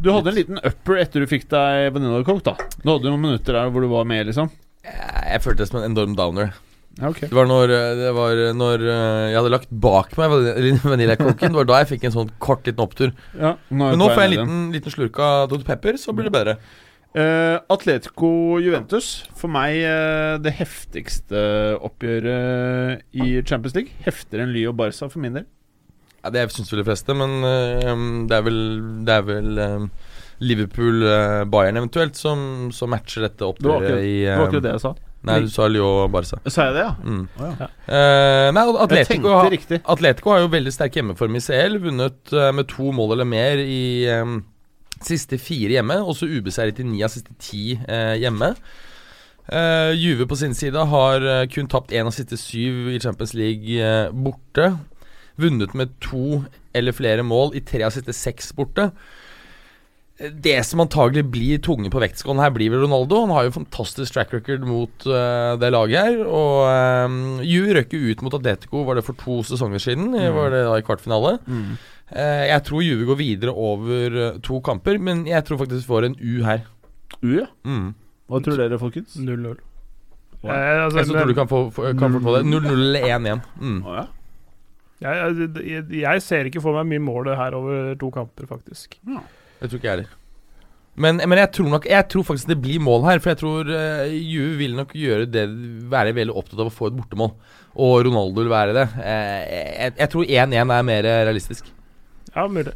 Du hadde en liten upper etter du fikk deg Vanilla Coke, da. Du hadde noen minutter der hvor du var med, liksom. Jeg, jeg følte det som en enorm downer. Okay. Det var når, det var når eh, jeg hadde lagt bak meg vanil- vaniljekoken. Det var da jeg fikk en sånn kort liten opptur. Ja, nå Men nå får jeg en liten, liten slurk av Dr. Pepper, så blir det bedre. Eh, Atletico Juventus. For meg uh, det heftigste oppgjøret i Champions League. Heftigere enn Lyo Barca, for min del. Ja, det syns vel de fleste, men uh, det er vel, det er vel eh, Liverpool-Bayern eventuelt som, som matcher dette Det oppgjøret akkurat, i det var ikke det jeg sa. Nei, du sa Lyo Barca. Sa jeg det, ja? Mm. Oh, ja. Uh, nei, Atletico, har- Atletico har jo veldig sterk hjemmeform i CL. Vunnet uh, med to mål eller mer i eh, siste fire hjemme. Også ubeseiret i ni av siste ti eh, hjemme. Eh, Juve på sin side har eh, kun tapt én av siste syv i Champions League eh, borte. Vunnet med to eller flere mål i tre av siste seks borte. Eh, Det som antagelig blir tunge på vektskålen her, blir vel Ronaldo. Han har jo fantastisk track record mot det laget her. Og Juve røk jo ut mot Atletico, var det for to sesonger siden? Mm. Var det da i kvartfinale? Eh, jeg tror Juve går videre over eh, to kamper, men jeg tror faktisk vi får en U her. U, ja. Mm. Hva tror dere, folkens? 0-0. Wow. Eh, altså, Jeg så tror du kan få, kan få det. 0-0 eller 1-1. Mm. Å, ja. jeg, jeg, jeg ser ikke for meg mye mål her over to kamper, faktisk. Jeg tror ikke jeg heller. Men, men jeg tror nok Jeg tror faktisk det blir mål her. For jeg tror uh, Juve vil nok gjøre det være veldig opptatt av å få et bortemål. Og Ronaldo vil være det. Uh, jeg, jeg tror 1-1 er mer realistisk. Ja, mulig.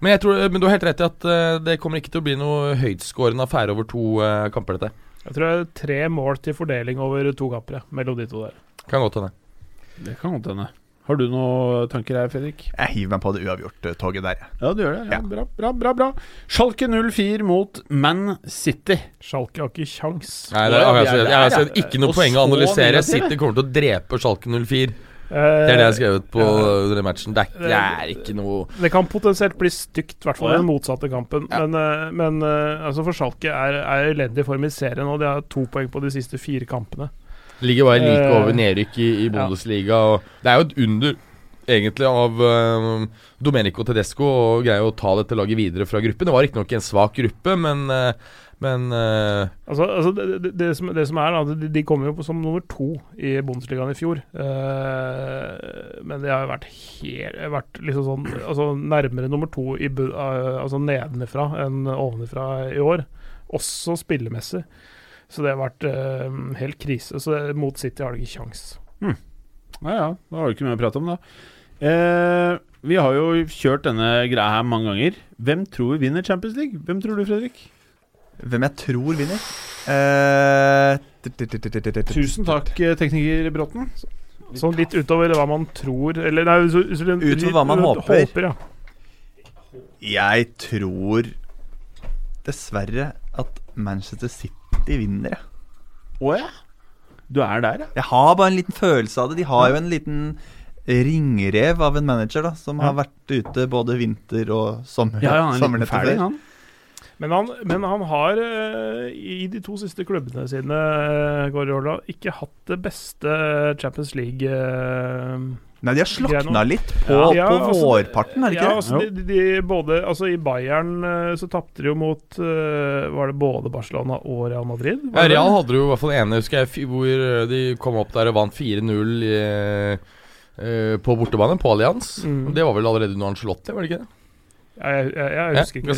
Men, jeg tror, men du har helt rett i at eh, det kommer ikke til å bli noe høytskårende affære over to eh, kamper, dette. Jeg tror det er tre mål til fordeling over to kamper, mellom de to der. Kan godt hende. Det kan godt hende. Har du noen tanker her, Fredrik? Jeg hiver meg på det uavgjort-toget der. Ja, du gjør det. Ja, Ja. Bra, bra, bra. bra Schalke 04 mot Man City. Schalke har ikke kjangs. Nei, det jeg har ikke noe poeng å analysere. negative. City kommer til å drepe Schalke 04. Eh, Det er det jeg har skrevet på ja. den matchen. Det er, det er ikke noe Det kan potensielt bli stygt, i hvert fall i den motsatte kampen. Ja. Men, eh, men eh, altså for Schalke er, er elendig form i serien, og de har to poeng på de siste fire kampene. Det Ligger bare like over nedrykk i, i Bundesliga. Og det er jo et under egentlig av uh, Domenico Tedesco å greie å ta dette laget videre fra gruppen. Det var riktignok en svak gruppe, men, eh, men uh, Altså, altså det, det, det, som, det som er, da, de, de kom jo på som nummer to i Bundesligaen i fjor. Uh, men de har jo vært helt vært liksom sånn Altså nærmere nummer to i, uh, altså nedenfra enn ovenfra i år. Også spillemessig. Så det har vært helt krise. Så det, mot City har de ikke kjangs. Ja ja, da har du ikke mye å prate om, da. Eh, vi har jo kjørt denne greia her mange ganger. Hvem tror vi vinner Champions League? Hvem tror du, Fredrik? Hvem jeg tror vinner? Eh, Tusen takk, eh, tekniker Bråten. Sånn litt utover hva man tror Eller nei, så, så, Utover hva man håper. ja. Jeg tror dessverre at Manchester City vinner, jeg. Å ja? Du er der, ja? Jeg har bare en liten følelse av det. De har jo en liten ringrev av en manager da som Ja. har vært ute både vinter og sommer. Ja, ja han er litt ferdig, han. Men han, men han har eh, i de to siste klubbene sine uh, Guardiola, ikke hatt det beste Champions League eh, Nei, de har slakna litt på, Ja, på altså, vårparten, er det ikke ja, altså, de, de, de både, altså I Bayern eh, så tapte de jo mot eh, Var det både Barcelona og Real Madrid? ja, Real hadde jo i hvert fall ene, husker jeg, hvor eh, de kom opp der og vant 4-0 i, eh, på bortebane, på Allianz. Mm. Det var vel allerede under Angelotti, var det ikke det? Jeg, jeg, jeg Ja, husker ikke.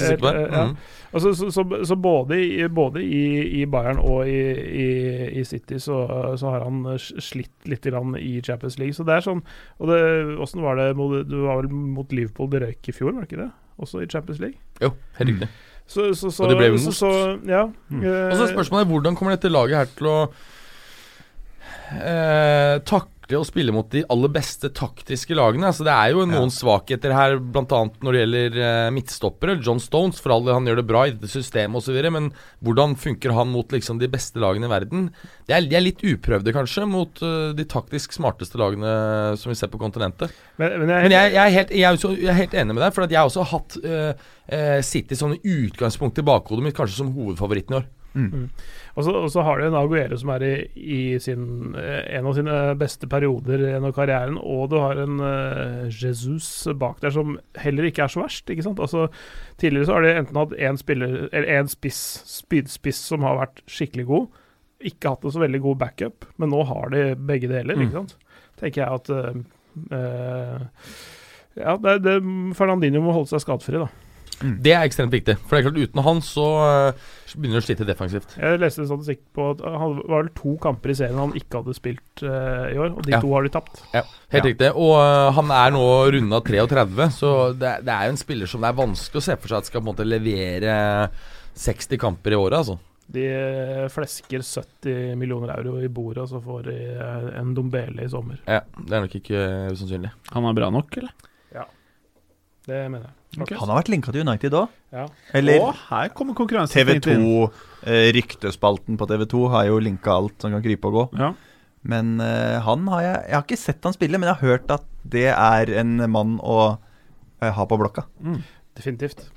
ja. Mhm. Altså, så, så, så både, i, både i, i Bayern og i, i, i City så, så har han slitt litt i Champions League. Så det er sånn Og det, var det Du var vel mot Liverpool det røyk i fjor, var det ikke det? Også i Champions League? Jo, helt riktig. Så, så, så, Og det ble vel så, most. ja. Mm. eh, Og så er spørsmålet hvordan kommer dette laget her til å eh, takle vanskelig å spille mot de aller beste taktiske lagene. Altså, det er jo noen svakheter her, bl.a. når det gjelder uh, midtstoppere. John Stones, for all del, han gjør det bra i dette systemet osv., men hvordan funker han mot liksom, de beste lagene i verden? De er, de er litt uprøvde, kanskje, mot uh, de taktisk smarteste lagene som vi ser på kontinentet. Men, men jeg, Men jeg, jeg, er helt, jeg, er også, jeg er helt enig med deg, for at jeg har også hatt uh, City sånn i utgangspunktet i bakhodet mitt, kanskje som hovedfavoritten i år. Og så, og så har du en Aguero som er i, i sin, eh, en av sine beste perioder gjennom karrieren, og du har en uh, Jesus bak der som heller ikke er så verst. ikke sant? Altså, tidligere så har de enten hatt én spiller, eller én spiss, spydspiss som har vært skikkelig god, ikke hatt en så veldig god backup, men nå har de begge deler, ikke sant? Tenker jeg at uh, uh, Ja, det, det, Fernandinho må holde seg skadefri, da. Det er ekstremt viktig. For det er klart uten han så eh, begynner du å slite defensivt. Jeg leste en statistikk på at han var vel to kamper i serien han ikke hadde spilt uh, i år, og de Ja. to har de tapt. Ja, helt Ja. riktig. Og uh, han er nå runda 33, så det, det er jo en spiller som det er vanskelig å se for seg at skal på en måte levere 60 kamper i året, altså. De flesker 70 millioner euro i bordet, og så får de en Dombele i sommer. Ja, Det er nok ikke usannsynlig. Han er bra nok, eller? Det mener jeg. Han har vært linka til United òg. Ja. Eller og her kommer konkurransen. TV2, eh, ryktespalten på TV2 har jo linka alt som kan krype og gå. Ja. Men eh, han har jeg Jeg har ikke sett han spille, men jeg har hørt at det er en mann å eh, ha på blokka. Definitivt.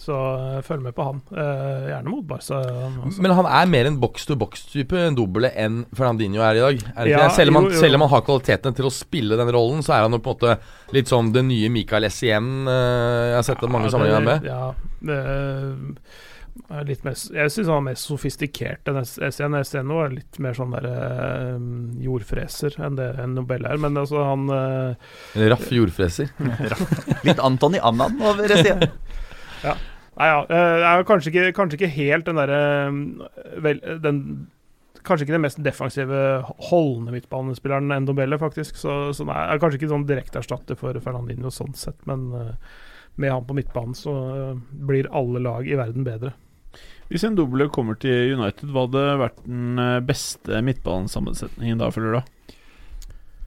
Så eh, følg med på han. Eh, gjerne mot Barca. han. Men han er mer en box-to-box-type en doble enn Fernandinho er i dag. Er Ja. Selv, om han, jo, jo. selv om han har kvalitetene til å spille den rollen, så er han jo på en måte litt sånn det nye Michael Essien. øh, jeg har sett ja, mange Ja, med. Ja, det er litt mer, jeg syns han er mer sofistikert enn SN. SN er litt mer sånn der øh, jordfreser enn det en Nobel er. Men altså, han øh, En raff jordfreser. Litt Antony Annan over siden. Nei, ja, eh, det er kanskje ikke, kanskje ikke helt den derre vel, den Kanskje ikke den mest defensive holdende midtbanespilleren enn Nobele, faktisk. Så, så nei, er kanskje ikke sånn direkteerstatter for Fernandinho sånn sett, men uh, med han på midtbanen så uh, blir alle lag i verden bedre. Hvis en doble kommer til United, hva hadde vært den eh, beste midtbanesammensetningen da, føler du?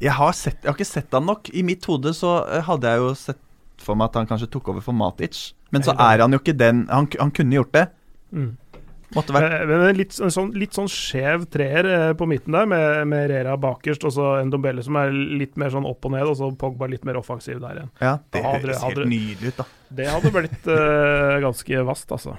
Jeg har, sett, jeg har ikke sett han nok. I mitt hode så eh, hadde jeg jo sett for meg at han kanskje tok over for Matic. Men så er han jo ikke den Han, han kunne gjort det. Mm. Måtte vært Eh, Men en litt, en sånn, litt sånn skjev treer eh, på midten der, med, med Rera bakerst, og så en Dombele som er litt mer sånn opp og ned, og så Pogba litt mer offensiv der igjen. Ja, det hadde høres hadde helt nydelig ut, da. Det hadde blitt uh, ganske vast, altså.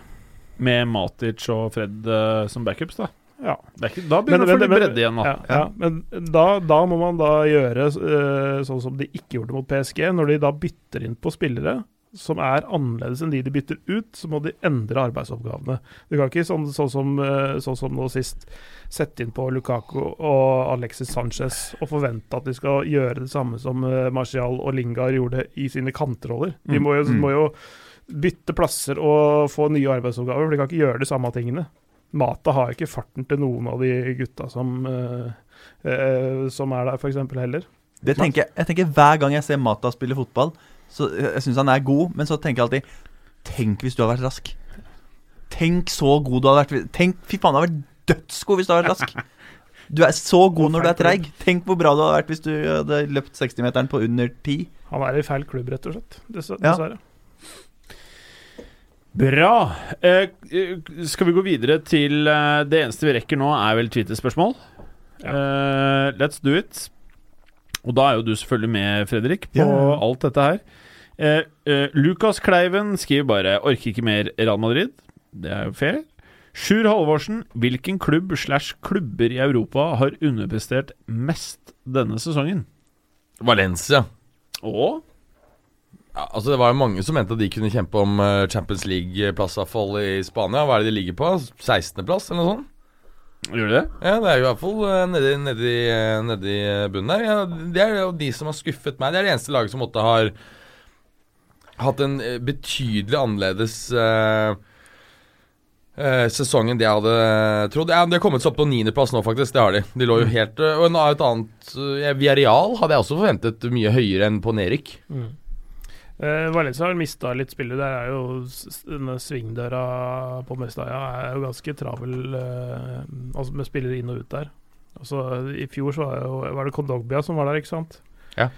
Med Matic og Fred uh, som backups, da? Ja. Det er ikke, da begynner det å få litt bredde igjen, da. Ja, ja, men da, da må man da gjøre uh, sånn som de ikke gjorde mot PSG. Når de da bytter inn på spillere som er annerledes enn de de bytter ut, så må de endre arbeidsoppgavene. Du kan ikke sånn, sånn, som, eh, sånn som nå sist sette inn på Lukaku og Alexis Sanchez og forvente at de skal gjøre det samme som Marcial Martial og Lingard gjorde i sine kantroller. De Mm, må jo, mm. må jo bytte plasser og få nye arbeidsoppgaver, for de kan ikke gjøre de samme tingene. Mata har ikke farten til noen av de gutta som, uh, uh, som er der, f.eks. heller. Det tenker jeg, jeg tenker Hver gang jeg ser Mata spille fotball, så jeg, jeg syns han er god, men så tenker jeg alltid Tenk hvis du hadde vært rask. Tenk så god du hadde vært Tenk, Fy faen, du hadde vært dødsgod hvis du hadde vært rask. Du er så god når du er treig. Tenk hvor bra du hadde vært hvis du hadde løpt 60-meteren på under 10. Han er i feil klubb, rett og slett. Dessverre. Ja. Bra. Eh, eh, skal vi gå videre til eh, Det eneste vi rekker nå, er vel Twitter-spørsmål. Eh, let's do it. Og da er jo du selvfølgelig med, Fredrik, på Ja. alt dette her. Eh, eh, Lukas Kleiven skriver bare 'Orker ikke mer Real Madrid'. Det er jo fair. Sjur Halvorsen, hvilken klubb slash klubber i Europa har underprestert mest denne sesongen? Valencia. Og Ja, altså Det var jo mange som mente at de kunne kjempe om eh, Champions League-plass i hvert fall i Spania. Hva er det de ligger på? 16.-plass, eller noe sånt? Gjør det? Ja, det er jo i hvert fall eh, nedi, nedi, eh, nedi bunnen der. Ja, det er jo de som har skuffet meg. Det er det eneste laget som måtte har hatt en eh, betydelig annerledes eh, eh, sesong enn det jeg hadde trodd. Ja, De har kommet seg opp på niendeplass nå, faktisk. Det har de. De lå jo helt eh, Og en, et annet uh, Real hadde jeg også forventet mye høyere enn på Nerik. Eh, Valencia har mista litt spillet. Der er jo denne svingdøra på Mestalla er jo ganske travel, uh, altså med spillere inn og ut der. Altså, I fjor så var, det jo, var det Kondogbia som var der, ikke sant?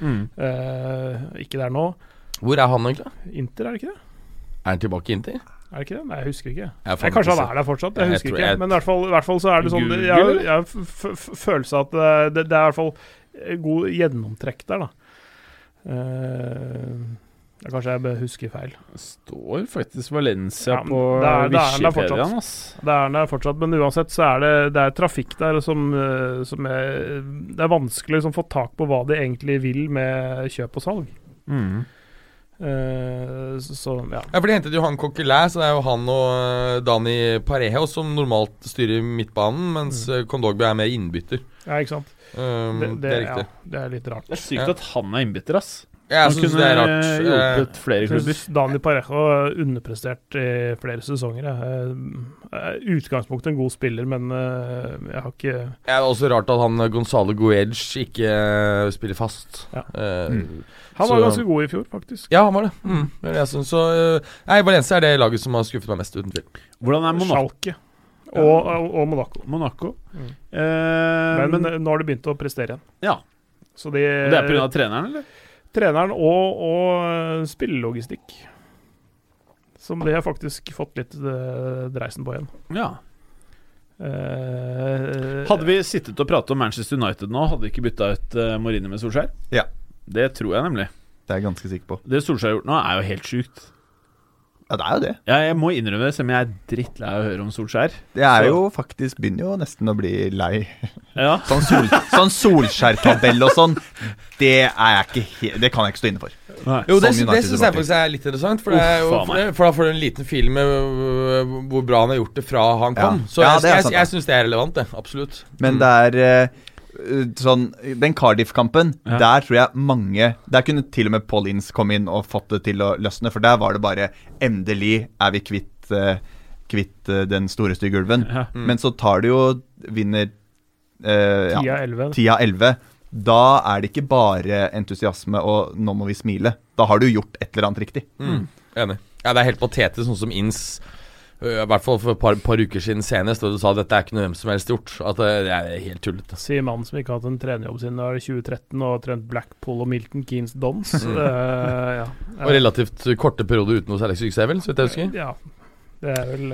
Mm. Uh, ikke der nå. Hvor er han egentlig? Inter, er det ikke det? Er han tilbake i Inter? Er det ikke det? Nei, jeg husker ikke. Jeg jeg, kanskje han er der fortsatt, jeg Jeg husker ikke. jeg- Men i hvert, fall, i hvert fall så er det sånn Google, Jeg har følelse av at det, det, det er i hvert fall god gjennomtrekk der, da. Eh, ja, kanskje jeg bare husker feil. Det står faktisk Valencia Ja, på det er- det er der fortsatt. ass. Det er der fortsatt, men uansett så er det, det er trafikk der som, eh, som er Det er vanskelig å liksom, få tak på hva de egentlig vil med kjøp og salg. Mm. Uh, så, ja. Ja, for De hentet jo han Coquelin, så det er jo han og eh, Dani Parejo som normalt styrer midtbanen, mens mm. Er mer innbytter. ja, ikke sant. Um, Det, det, det er ja, det er litt rart. Det er sykt Ja. at han er innbytter, ass. Ja, jeg syns det er rart. Eh, hjulpet flere klubber. Daniel Parejo underprestert i flere sesonger. jeg. Eh, er utgangspunktet en god spiller, men eh, jeg har ikke Det er også rart at han Gonzale Gonzalo Guedj ikke eh, spiller fast. Ja. Uh, Mm. Han Så- var ganske god i fjor, faktisk. Ja, han var det. Mm, det jeg synes. Så eh, Nei, Valencia er det laget som har skuffet meg mest, uten tvil. Hvordan er Monaco? Schalke. Og, og, og Monaco. Monaco. Mm. Uh, Men, men, nå har de begynt å prestere igjen. Ja. Så de, det er pga. treneren, eller? Treneren og, og eh, spillelogistikk. Som det har faktisk fått litt eh, dreisen på igjen. Ja. Uh, Hadde vi sittet og pratet om Manchester United nå, hadde vi ikke bytta ut uh, Mourinho med Solskjær? Ja. Det tror jeg nemlig. Det er jeg ganske sikker på. Det Solskjær har gjort nå, er jo helt sjukt. Ja, det er jo det. Jeg, jeg må innrømme det, selv om jeg er drittlei av å høre om Solskjær. Det er Så- jo faktisk Begynner jo nesten å bli lei. Ja. Sånn, sol, sånn Solskjær-tabell og sånn, det er jeg ikke he Det kan jeg ikke stå inne for. Nei. Jo, det, Som det United syns jeg supporter. faktisk er litt interessant. For, det er jo, Uff, faen for, det, for da får du en liten film med øh, hvor bra han har gjort det fra han Ja. kom. Så Ja, jeg, det er jeg, sant, jeg, da. syns det er relevant, det. Absolutt. Men Mm. det er eh, sånn Den Cardiff-kampen, Ja. der tror jeg mange Der kunne til og med Paul Inns komme inn og fått det til å løsne, for der var det bare Endelig er vi kvitt, eh, kvitt eh, den store stygge ulven. Ja. Mm. Men så tar du jo Vinner eh, ja, 10-11. 10 av 11. Da er det ikke bare entusiasme og 'nå må vi smile'. Da har du gjort et eller annet riktig. Mm. Enig. Ja, det er helt patetisk, sånn som Inns I hvert fall for et par, par uker siden senest, og du sa at dette er ikke noe hvem som helst gjort. At det, det er helt tullete. Sier mannen som ikke har hatt en trenerjobb siden det var 2013 og har trent Blackpool og Milton Keanes Dons. Mm. Uh, ja. Og relativt korte perioder uten noe særlig suksess, vel, så vidt jeg husker. Ja. Det er vel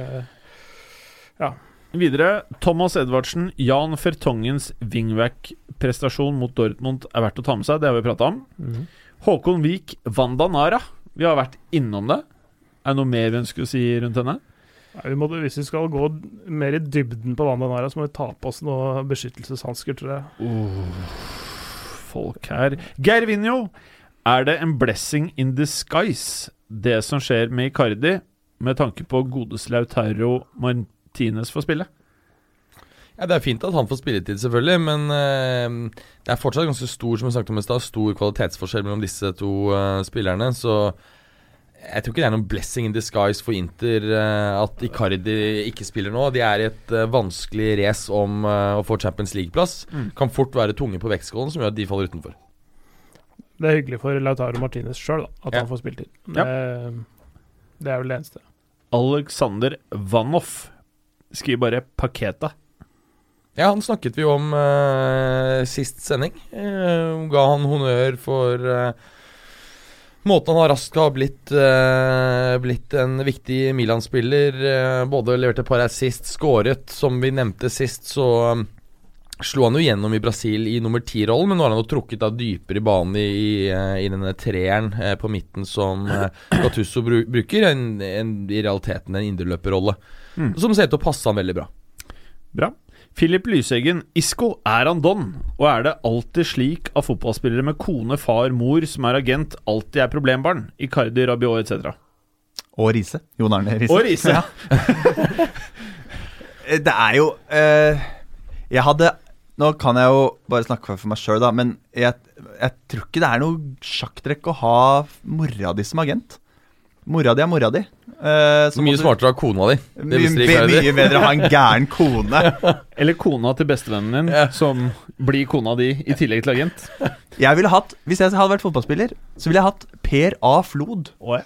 Ja Videre, Thomas Edvardsen. Jan Fertongens wingback-prestasjon mot Dortmund er verdt å ta med seg. Det har vi prata om. Mm. Håkon Vik, Wanda Nara. Vi har vært innom det. Er det noe mer vi ønsker å si rundt henne? Nei, vi må, Hvis vi skal gå mer i dybden på vannet Nara, så må vi ta på oss noen beskyttelseshansker, tror jeg. Folk her. Geir Vinjo. Er det en blessing in disguise, det som skjer med Icardi, med tanke på godeste Lautaro Martinez får spille? Ja, Det er fint at han får spilletid, selvfølgelig, men øh, det er fortsatt ganske stor som jeg snakket om i sted, stor kvalitetsforskjell mellom disse to øh, spillerne. Så jeg tror ikke det er noen blessing in disguise for Inter øh, at Icardi ikke spiller nå. De er i et øh, vanskelig race om øh, å få Champions League-plass. Mm. Kan fort være tunge på vektskålen, som gjør at de faller utenfor. Det er hyggelig for Lautaro Martinez sjøl at Ja. han får spilletid. Ja. Det, det er vel det eneste. Alexander Vanoff skriver bare 'Paketa'. Ja, han snakket vi om uh, sist sending. Uh, ga han honnør for øh, måten han har raskt har blitt, øh, blitt en viktig Milan-spiller. øh, både leverte et par assist, skåret. Som vi nevnte sist, så um, slo han jo gjennom i Brasil i nummer ti-rollen, men nå har han jo trukket da dypere i banen i, i, i denne treeren øh, på midten som øh, Gattusso bru bruker. En, en, I realiteten en indreløperrolle. Mm. Som ser ut til å passe han veldig bra. Bra. Philip Lyseggen. Isco, er han don? Og er det alltid slik at fotballspillere med kone, far, mor som er agent, alltid er problembarn? Icardi, Rabiot etc. Og Riise. Jon Arne Riise. Og Riise. Ja. Det er jo eh, Jeg hadde Nå kan jeg jo bare snakke for meg sjøl, da, men jeg, jeg tror ikke det er noe sjakktrekk å ha mora di som agent. Mora di er mora di. Eh, så Mye smartere å ha kona di. Det Mye, be- mye bedre å ha en gæren kone. Eller kona til bestevennen din, Ja. som blir kona di i tillegg til agent. Jeg ville hatt, Hvis jeg hadde vært fotballspiller, så ville jeg hatt Per A. Flod. Oh, ja.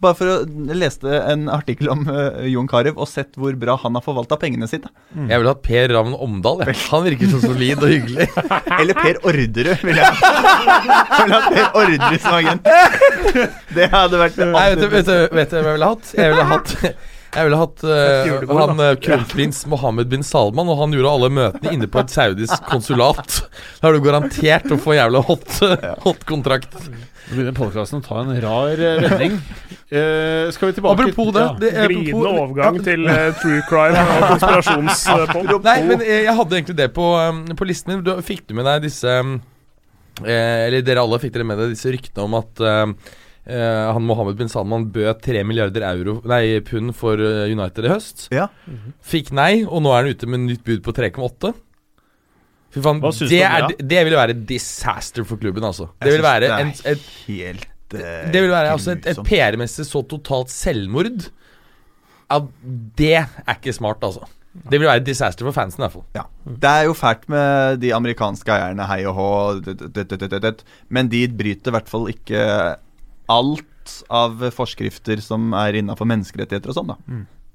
Bare for å leste en artikkel om uh, Jon Carew og sett hvor bra han har forvalta pengene sine. Jeg ville hatt Per Ravn Omdal. Jeg. Han virker så solid og hyggelig. Eller Per Orderud, vil jeg Jeg vil ha Per Orderud som agent. Det hadde vært Nei, vet du, vet, du, vet du hva jeg ville hatt? Jeg ville hatt jeg ville hatt uh, han eh, kronprins Mohammed bin Salman, og han gjorde alle møtene inne på et saudisk konsulat. Da har du garantert å få jævla hot, hot kontrakt. Nå begynner podkasten å ta en rar eh, vending. Eh, skal vi tilbake Apropos det, Ja. det er Glidende overgang overgang til eh, true crime og konspirasjonspod. Nei, men jeg, jeg hadde egentlig det på, um, på listen min. Du, fikk du med deg disse um, eh, Eller dere alle fikk dere med deg disse ryktene om at um, eh, han Mohammed bin Salman bød 3 milliarder euro Nei, pund for eh, United i høst. Ja. Fikk nei, og nå er han ute med nytt bud på 3,8. Fy faen, Hva syns det, du om er, det, det ville være disaster for klubben, altså. Det vil være det er en, et, Helt uh, det vil være altså et, et. PR-messig så totalt selvmord at det er ikke smart, altså. Det vil være et disaster for fansen, i hvert fall. Ja. Det er jo fælt med de amerikanske eierne, hei og hå, men de bryter i hvert fall ikke alt av forskrifter som er innafor menneskerettigheter og sånn, da.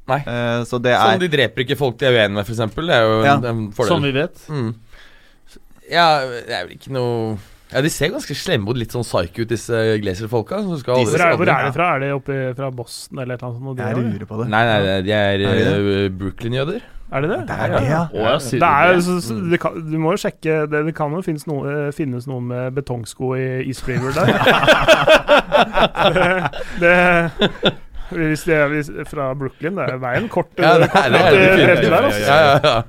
Nei. Uh, så det Sånn er de dreper ikke folk de er uenige med, f.eks. Det er jo en, Ja. en fordel. Som vi vet. Mm. Ja, det er vel ikke noe Ja, De ser ganske slemme ut, litt sånn psycho ut, disse Glazer-folka. som skal Disse Hvor er, er de fra? Er de oppe fra Boston eller et eller annet sånt? Jeg Det, lurer på det. Nei, nei, nei, de er, Er eh, Brooklyn-jøder. er det det? Det er det, ja. Det er, du så, så, det kan, du må jo sjekke Det, det kan jo finnes, noe, eh, finnes noe med betongsko i East River der. det, det, hvis de er fra Brooklyn, det er veien kort. Ja, det er det. Det er det der, altså. Ja, ja, ja.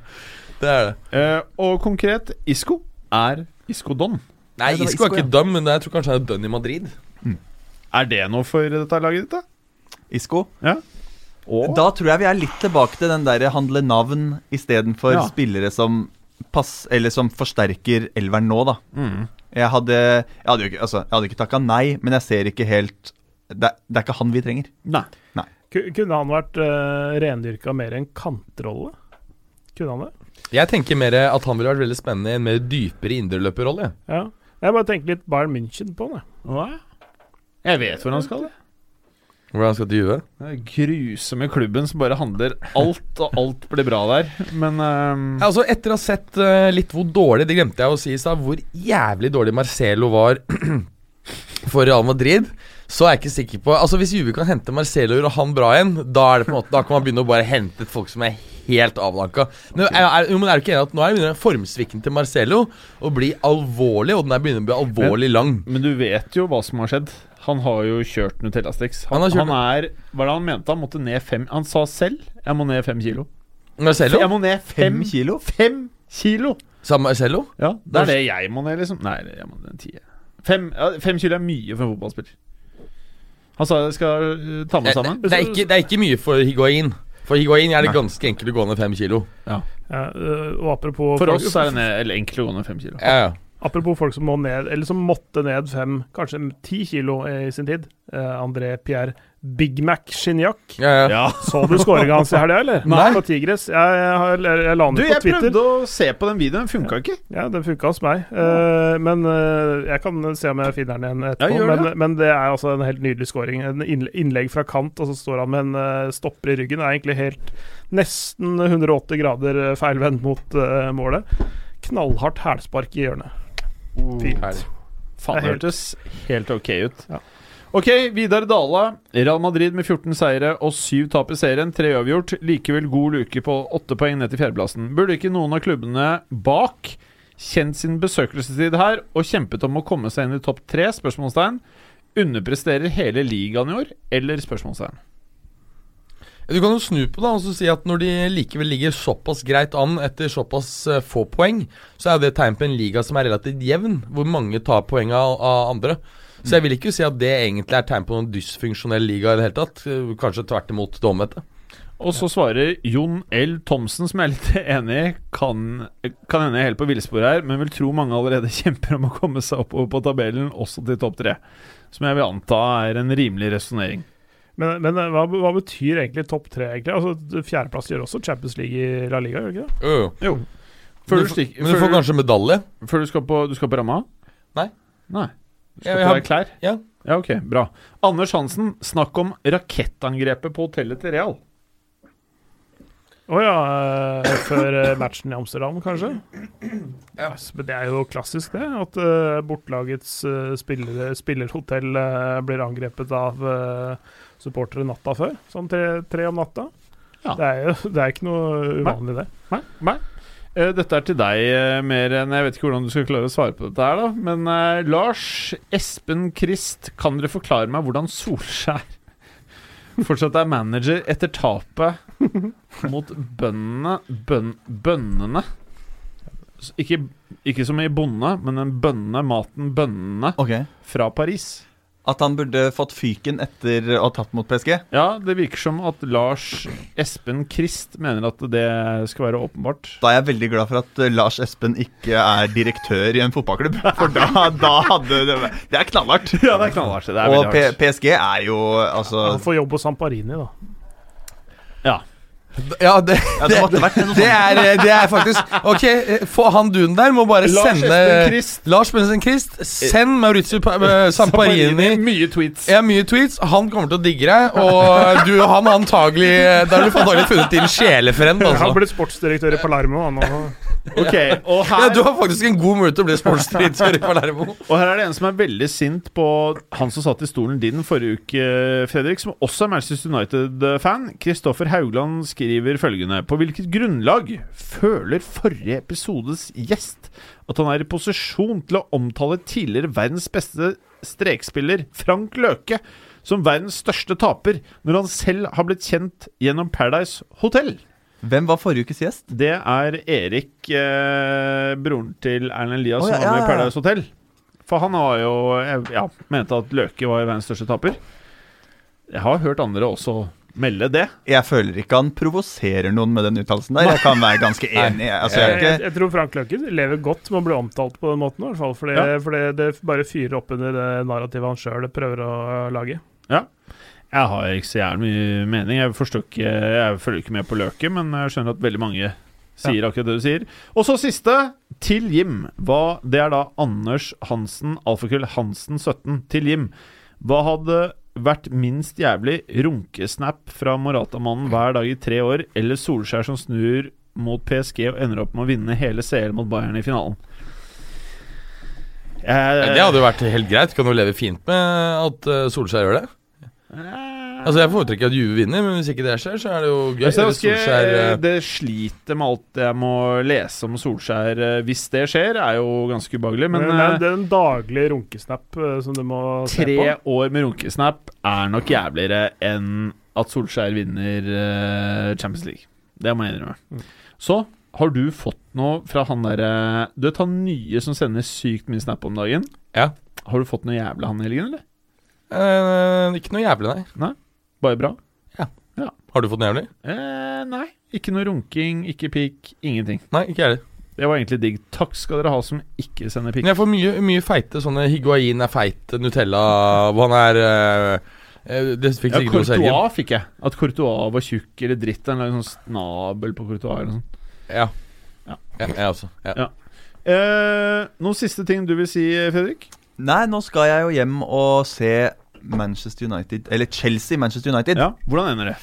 Det er det. Uh, og konkret, Isco er Isco Don. Nei, Isco, var Isco er ikke ikke dum, men jeg tror kanskje han er Don i Madrid. Er det noe for dette laget ditt, da? Isco. Og Da tror jeg vi er litt tilbake til den der handle navn istedenfor Ja. spillere som pass, Eller som forsterker elveren nå, da. mm. Jeg hadde, jeg hadde jo ikke, altså, jeg hadde ikke takka nei, men jeg ser ikke helt det, det er ikke han vi trenger. Nei. nei. Kunne han vært uh, rendyrka mer enn kantrolle? Kunne han det? Jeg tenker mer at han ville vært veldig spennende i en mer dypere indreløperrolle. Ja. Jeg bare tenker litt Bayern München på han, jeg. Jeg vet hvor han skal. Hvordan han skal til Juve. Den grusomme klubben som bare handler alt, og alt blir bra der. Men Ja, Altså, etter å ha sett uh, litt hvor dårlig Det glemte jeg å si i stad. Hvor jævlig dårlig Marcelo var for Real Madrid. Så er jeg ikke sikker på Altså Hvis Juve kan hente Marcelo og han bra igjen, da er det på en måte Da kan man begynne å bare hente folk som er helt avdanka. Men er, er, men er du ikke enig at nå er det begynner formsvikten til Marcello å bli alvorlig, og den er begynner å bli alvorlig lang? Men du vet jo hva som har skjedd. Han har jo kjørt Nutella-Stix. Han, Han han, er Hva er det han mente? Han måtte ned fem Han sa selv 'jeg må ned fem kilo'. Marcello? Jeg må ned fem, Fem kilo? Fem kilo! Sa Marcello? Ja, det er det jeg må ned, liksom. Nei, jeg må ned ti. Fem, ja, fem kilo er mye for en fotballspiller. Han sa jeg skal ta med Det, sammen. det, er ikke, det er ikke mye for Higuain. For Higuain er det ganske enkelt å gå ned fem kilo. Ja, Ja, og apropos For oss er det enkelt å gå ned fem kilo. Ja, ja. Apropos folk som må ned, eller som måtte ned fem, kanskje ti kilo i sin tid. Uh, André Pierre Big Mac Shinjak ja, ja. Ja. Så du skåringa hans i helga, eller? Nei. På Tigres. Jeg, jeg, jeg la den Du, ut på jeg prøvde å se på den videoen, den funka ikke. Ja, den funka hos meg. Uh, men uh, jeg kan se om jeg finner den igjen etterpå. Ja, det. men, men det er altså en helt nydelig skåring. En innlegg fra kant, og så står han med en stopper i ryggen. Det er egentlig helt nesten 180 grader feilvendt mot målet. Knallhardt hælspark i hjørnet. Fint. Herlig. Faen, Det helt- hørtes helt ok ut. Ja. Ok, Vidar Dala. Real Madrid med 14 seire og 7 tap i serien. 3 uavgjort. Likevel god luke på 8 poeng ned til fjerdeplassen. Burde ikke noen av klubbene bak kjent sin besøkelsestid her og kjempet om å komme seg inn i topp 3? Spørsmålstegn. Underpresterer hele ligaen i år, eller spørsmålstegn? Du kan jo snu på det og så si at når de likevel ligger såpass greit an etter såpass eh, få poeng, så er det et tegn på en liga som er relativt jevn, hvor mange tar poeng av, av andre. Så jeg vil ikke si at det egentlig er tegn på noen dysfunksjonell liga i det hele tatt. Kanskje tvert imot det omvendte. Og så svarer Jon L. Thomsen, som jeg er litt enig i, kan, kan hende jeg er helt på villspor her, men vil tro mange allerede kjemper om å komme seg oppover på tabellen, også til topp tre. Som jeg vil anta er en rimelig resonnering. Men, men eh, hva, hva betyr egentlig topp tre? egentlig? Altså, Fjerdeplass gjør også Champions League i La Liga, gjør det ikke det? Jo, jo. Jo. Før Men du, du, får- men du får kanskje medalje. Før du skal på, du skal på ramma? Nei. Nei. Skal Ja, du jeg har- være klar? Ja. Ja, ok, bra. Anders Hansen, snakk om rakettangrepet på hotellet til Real. Å ja, eh, før eh, matchen i Amsterdam, kanskje? Ja, Men det er jo klassisk, det. At bortlagets bortelagets spillerhotell blir angrepet av uh, supportere natta før. Sånn tre, tre om natta. Ja. Det, er jo, det er ikke noe uvanlig, det. Nei, nei. Eh, Dette er til deg eh, mer enn Jeg vet ikke hvordan du skal klare å svare på dette her, da. Men eh, Lars Espen Krist, kan dere forklare meg hvordan Solskjær fortsatt er manager etter tapet mot bøndene bøn, Bønnene? Ikke, ikke som i bonde, men den bønne, maten bønnene okay. fra Paris. At han burde fått fyken etter å ha tapt mot PSG? Ja, det virker som at Lars Espen Christ mener at det skal være åpenbart. Da er jeg veldig glad for at eh, Lars Espen ikke er direktør i en fotballklubb. For da, da hadde det Det er knallhardt. Ja, det er knallhardt. Det er Og P. PSG er jo altså Han får jobb hos Samparini, da. Ja. Det, ja, Det det, det, er, det er faktisk Ok, få han duen der må bare Lars sende Espen Lars Bensen Christ, send Maurizio Pa- eh, Samparini Mye tweets. Ja, mye tweets. Han kommer til å digge deg. Og du, han antagelig Da har du antagelig funnet din sjelefrend. Han Altså. Han ble sportsdirektør i Palermo. Han, og, Ok, og Ja, du har faktisk en god mulighet til å bli sportsdirektør i Palermo. og her er det en som er veldig sint på han som satt i stolen din forrige uke, Fredrik, som også er Manchester United-fan. Kristoffer Haugland skriver følgende På hvilket grunnlag føler forrige episodes gjest at han er i posisjon til å omtale tidligere verdens beste strekspiller, Frank Løke, som verdens største taper, når han selv har blitt kjent gjennom Paradise Hotel? Hvem var forrige ukes gjest? Det er Erik, eh, broren til Erlend Elias, som ja, var med i ja, ja. Paradise Hotel. For han var jo Ja, mente at Løke var verdens største taper. Jeg har hørt andre også melde det. Jeg føler ikke han provoserer noen med den uttalelsen der. Jeg kan være ganske enig. Altså, jeg jeg, jeg, ikke, jeg tror Frank Løken lever godt med å bli omtalt på den måten, i hvert fall. Fordi, Ja. fordi det bare fyrer opp under det narrativet han sjøl prøver å lage. Jeg har ikke så jævlig mye mening. Jeg ikke Jeg følger ikke med på løket, men jeg skjønner at veldig mange sier akkurat det du sier. Og så siste, til Jim. Hva, det er da Anders Hansen, alfakrøll Hansen 17. Til Jim. Hva hadde vært minst jævlig runkesnap fra Morata-mannen hver dag i tre år, eller Solskjær som snur mot PSG og ender opp med å vinne hele CL mot Bayern i finalen? Jeg, Det hadde jo vært helt greit. Kan du leve fint med at eh, Solskjær gjør det? Altså Jeg foretrekker at Juve vinner, men hvis ikke det skjer, så er det jo gøy. Eller Solskjær, eh, det sliter med alt jeg må lese om Solskjær eh, hvis det skjer, er jo ganske ubehagelig. Men, Men, det, er, eh, det en daglig runkesnap som du må se på. tre år med runkesnap er nok jævligere enn at Solskjær vinner Champions League. Det må jeg innrømme. Mm. Så har du fått noe fra han derre Du vet han nye som sender sykt mye snap om dagen? Ja. Har du fått noe jævlig han i helgen, eller? Eh, Ikke noe jævlig, nei. Bare bra? Har du fått noe jævlig? Eh, nei. Ikke noe runking, ikke pikk, ingenting. Nei, ikke jeg heller. Det var egentlig digg. Takk skal dere ha som ikke sender pikk. Men jeg får mye, mye feite sånne Higuain er feit, Nutella han er eh, eh, Det fikk Ja, sikkert noe å selge. Courtois fikk jeg. At Courtois var tjukk eller dritt. En sånn snabel på Courtois eller noe sånt. Ja. Ja. ja. Jeg også. Ja. Ja. Eh, noen siste ting du vil si, Fredrik? Nei, nå skal jeg jo hjem og se Manchester United Eller Chelsea Manchester United. Ja, Hvordan ender det?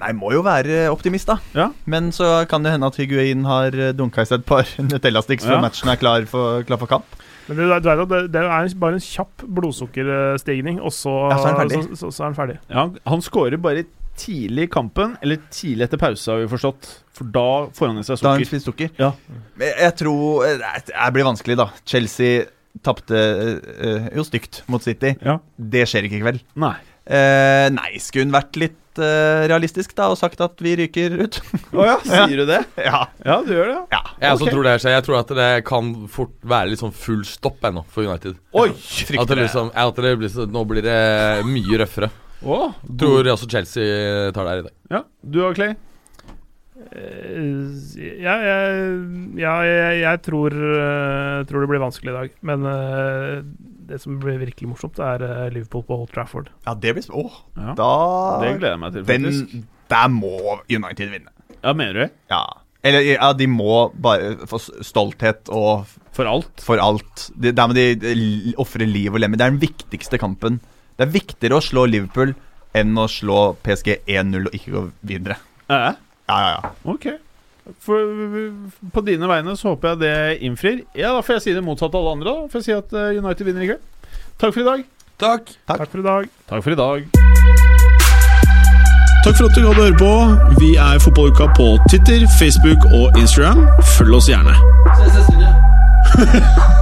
Nei, må jo være optimist, da. Ja. Men så kan det hende at Higuain har dunka i seg et par Nutella-sticks før Ja. matchen er klar for, klar for kamp. Men det, du vet det, det er bare en kjapp blodsukkerstigning, og så, Ja, så er han ferdig. Så, så, så er han ferdig. Ja, han- skårer bare tidlig i kampen, eller tidlig etter pause, har vi forstått. For da får han i seg Da har han sukker. Ja. Jeg tror eh, Det blir vanskelig, da. Chelsea tapte øh, jo stygt mot City. Ja. Det skjer ikke i kveld. Nei. Eh, nei, skulle hun vært litt øh, realistisk da og sagt at vi ryker ut? Å ja, sier du det? ja. Ja, du gjør det, ja. ja. Jeg okay. Tror det. Jeg tror at det kan fort være litt sånn full stopp ennå for United. Oi! At det liksom, at det blir så, nå blir det mye røffere. Å, Tror også Chelsea tar det her i dag. Ja, du og Clay? Eh, ja, jeg, ja, jeg, jeg tror, eh, tror det blir vanskelig i dag. Men eh, det som blir virkelig morsomt, er Liverpool på Old Trafford. ja, det blir Åh, Ja. da Det gleder jeg meg til, den, faktisk. Der må United vinne. Ja, mener du? Ja. Eller ja, de må bare få stolthet og For alt. for alt. Det, der må de l- ofre liv og lemme. Det er den viktigste kampen. Det er viktigere å slå Liverpool enn å slå PSG 1-0 og ikke gå videre. Ja, Ja, ja, ok. For, på dine vegne så håper jeg det innfrir. Ja, Da får jeg si det motsatte av alle andre. Da får jeg si at eh, United vinner i kveld. Takk for i dag. Takk. Takk for i dag. Takk for i dag. Takk for at du gadd å høre på. Vi er Fotballuka på Twitter, Facebook og Instagram. Følg oss gjerne. Se, se, uke.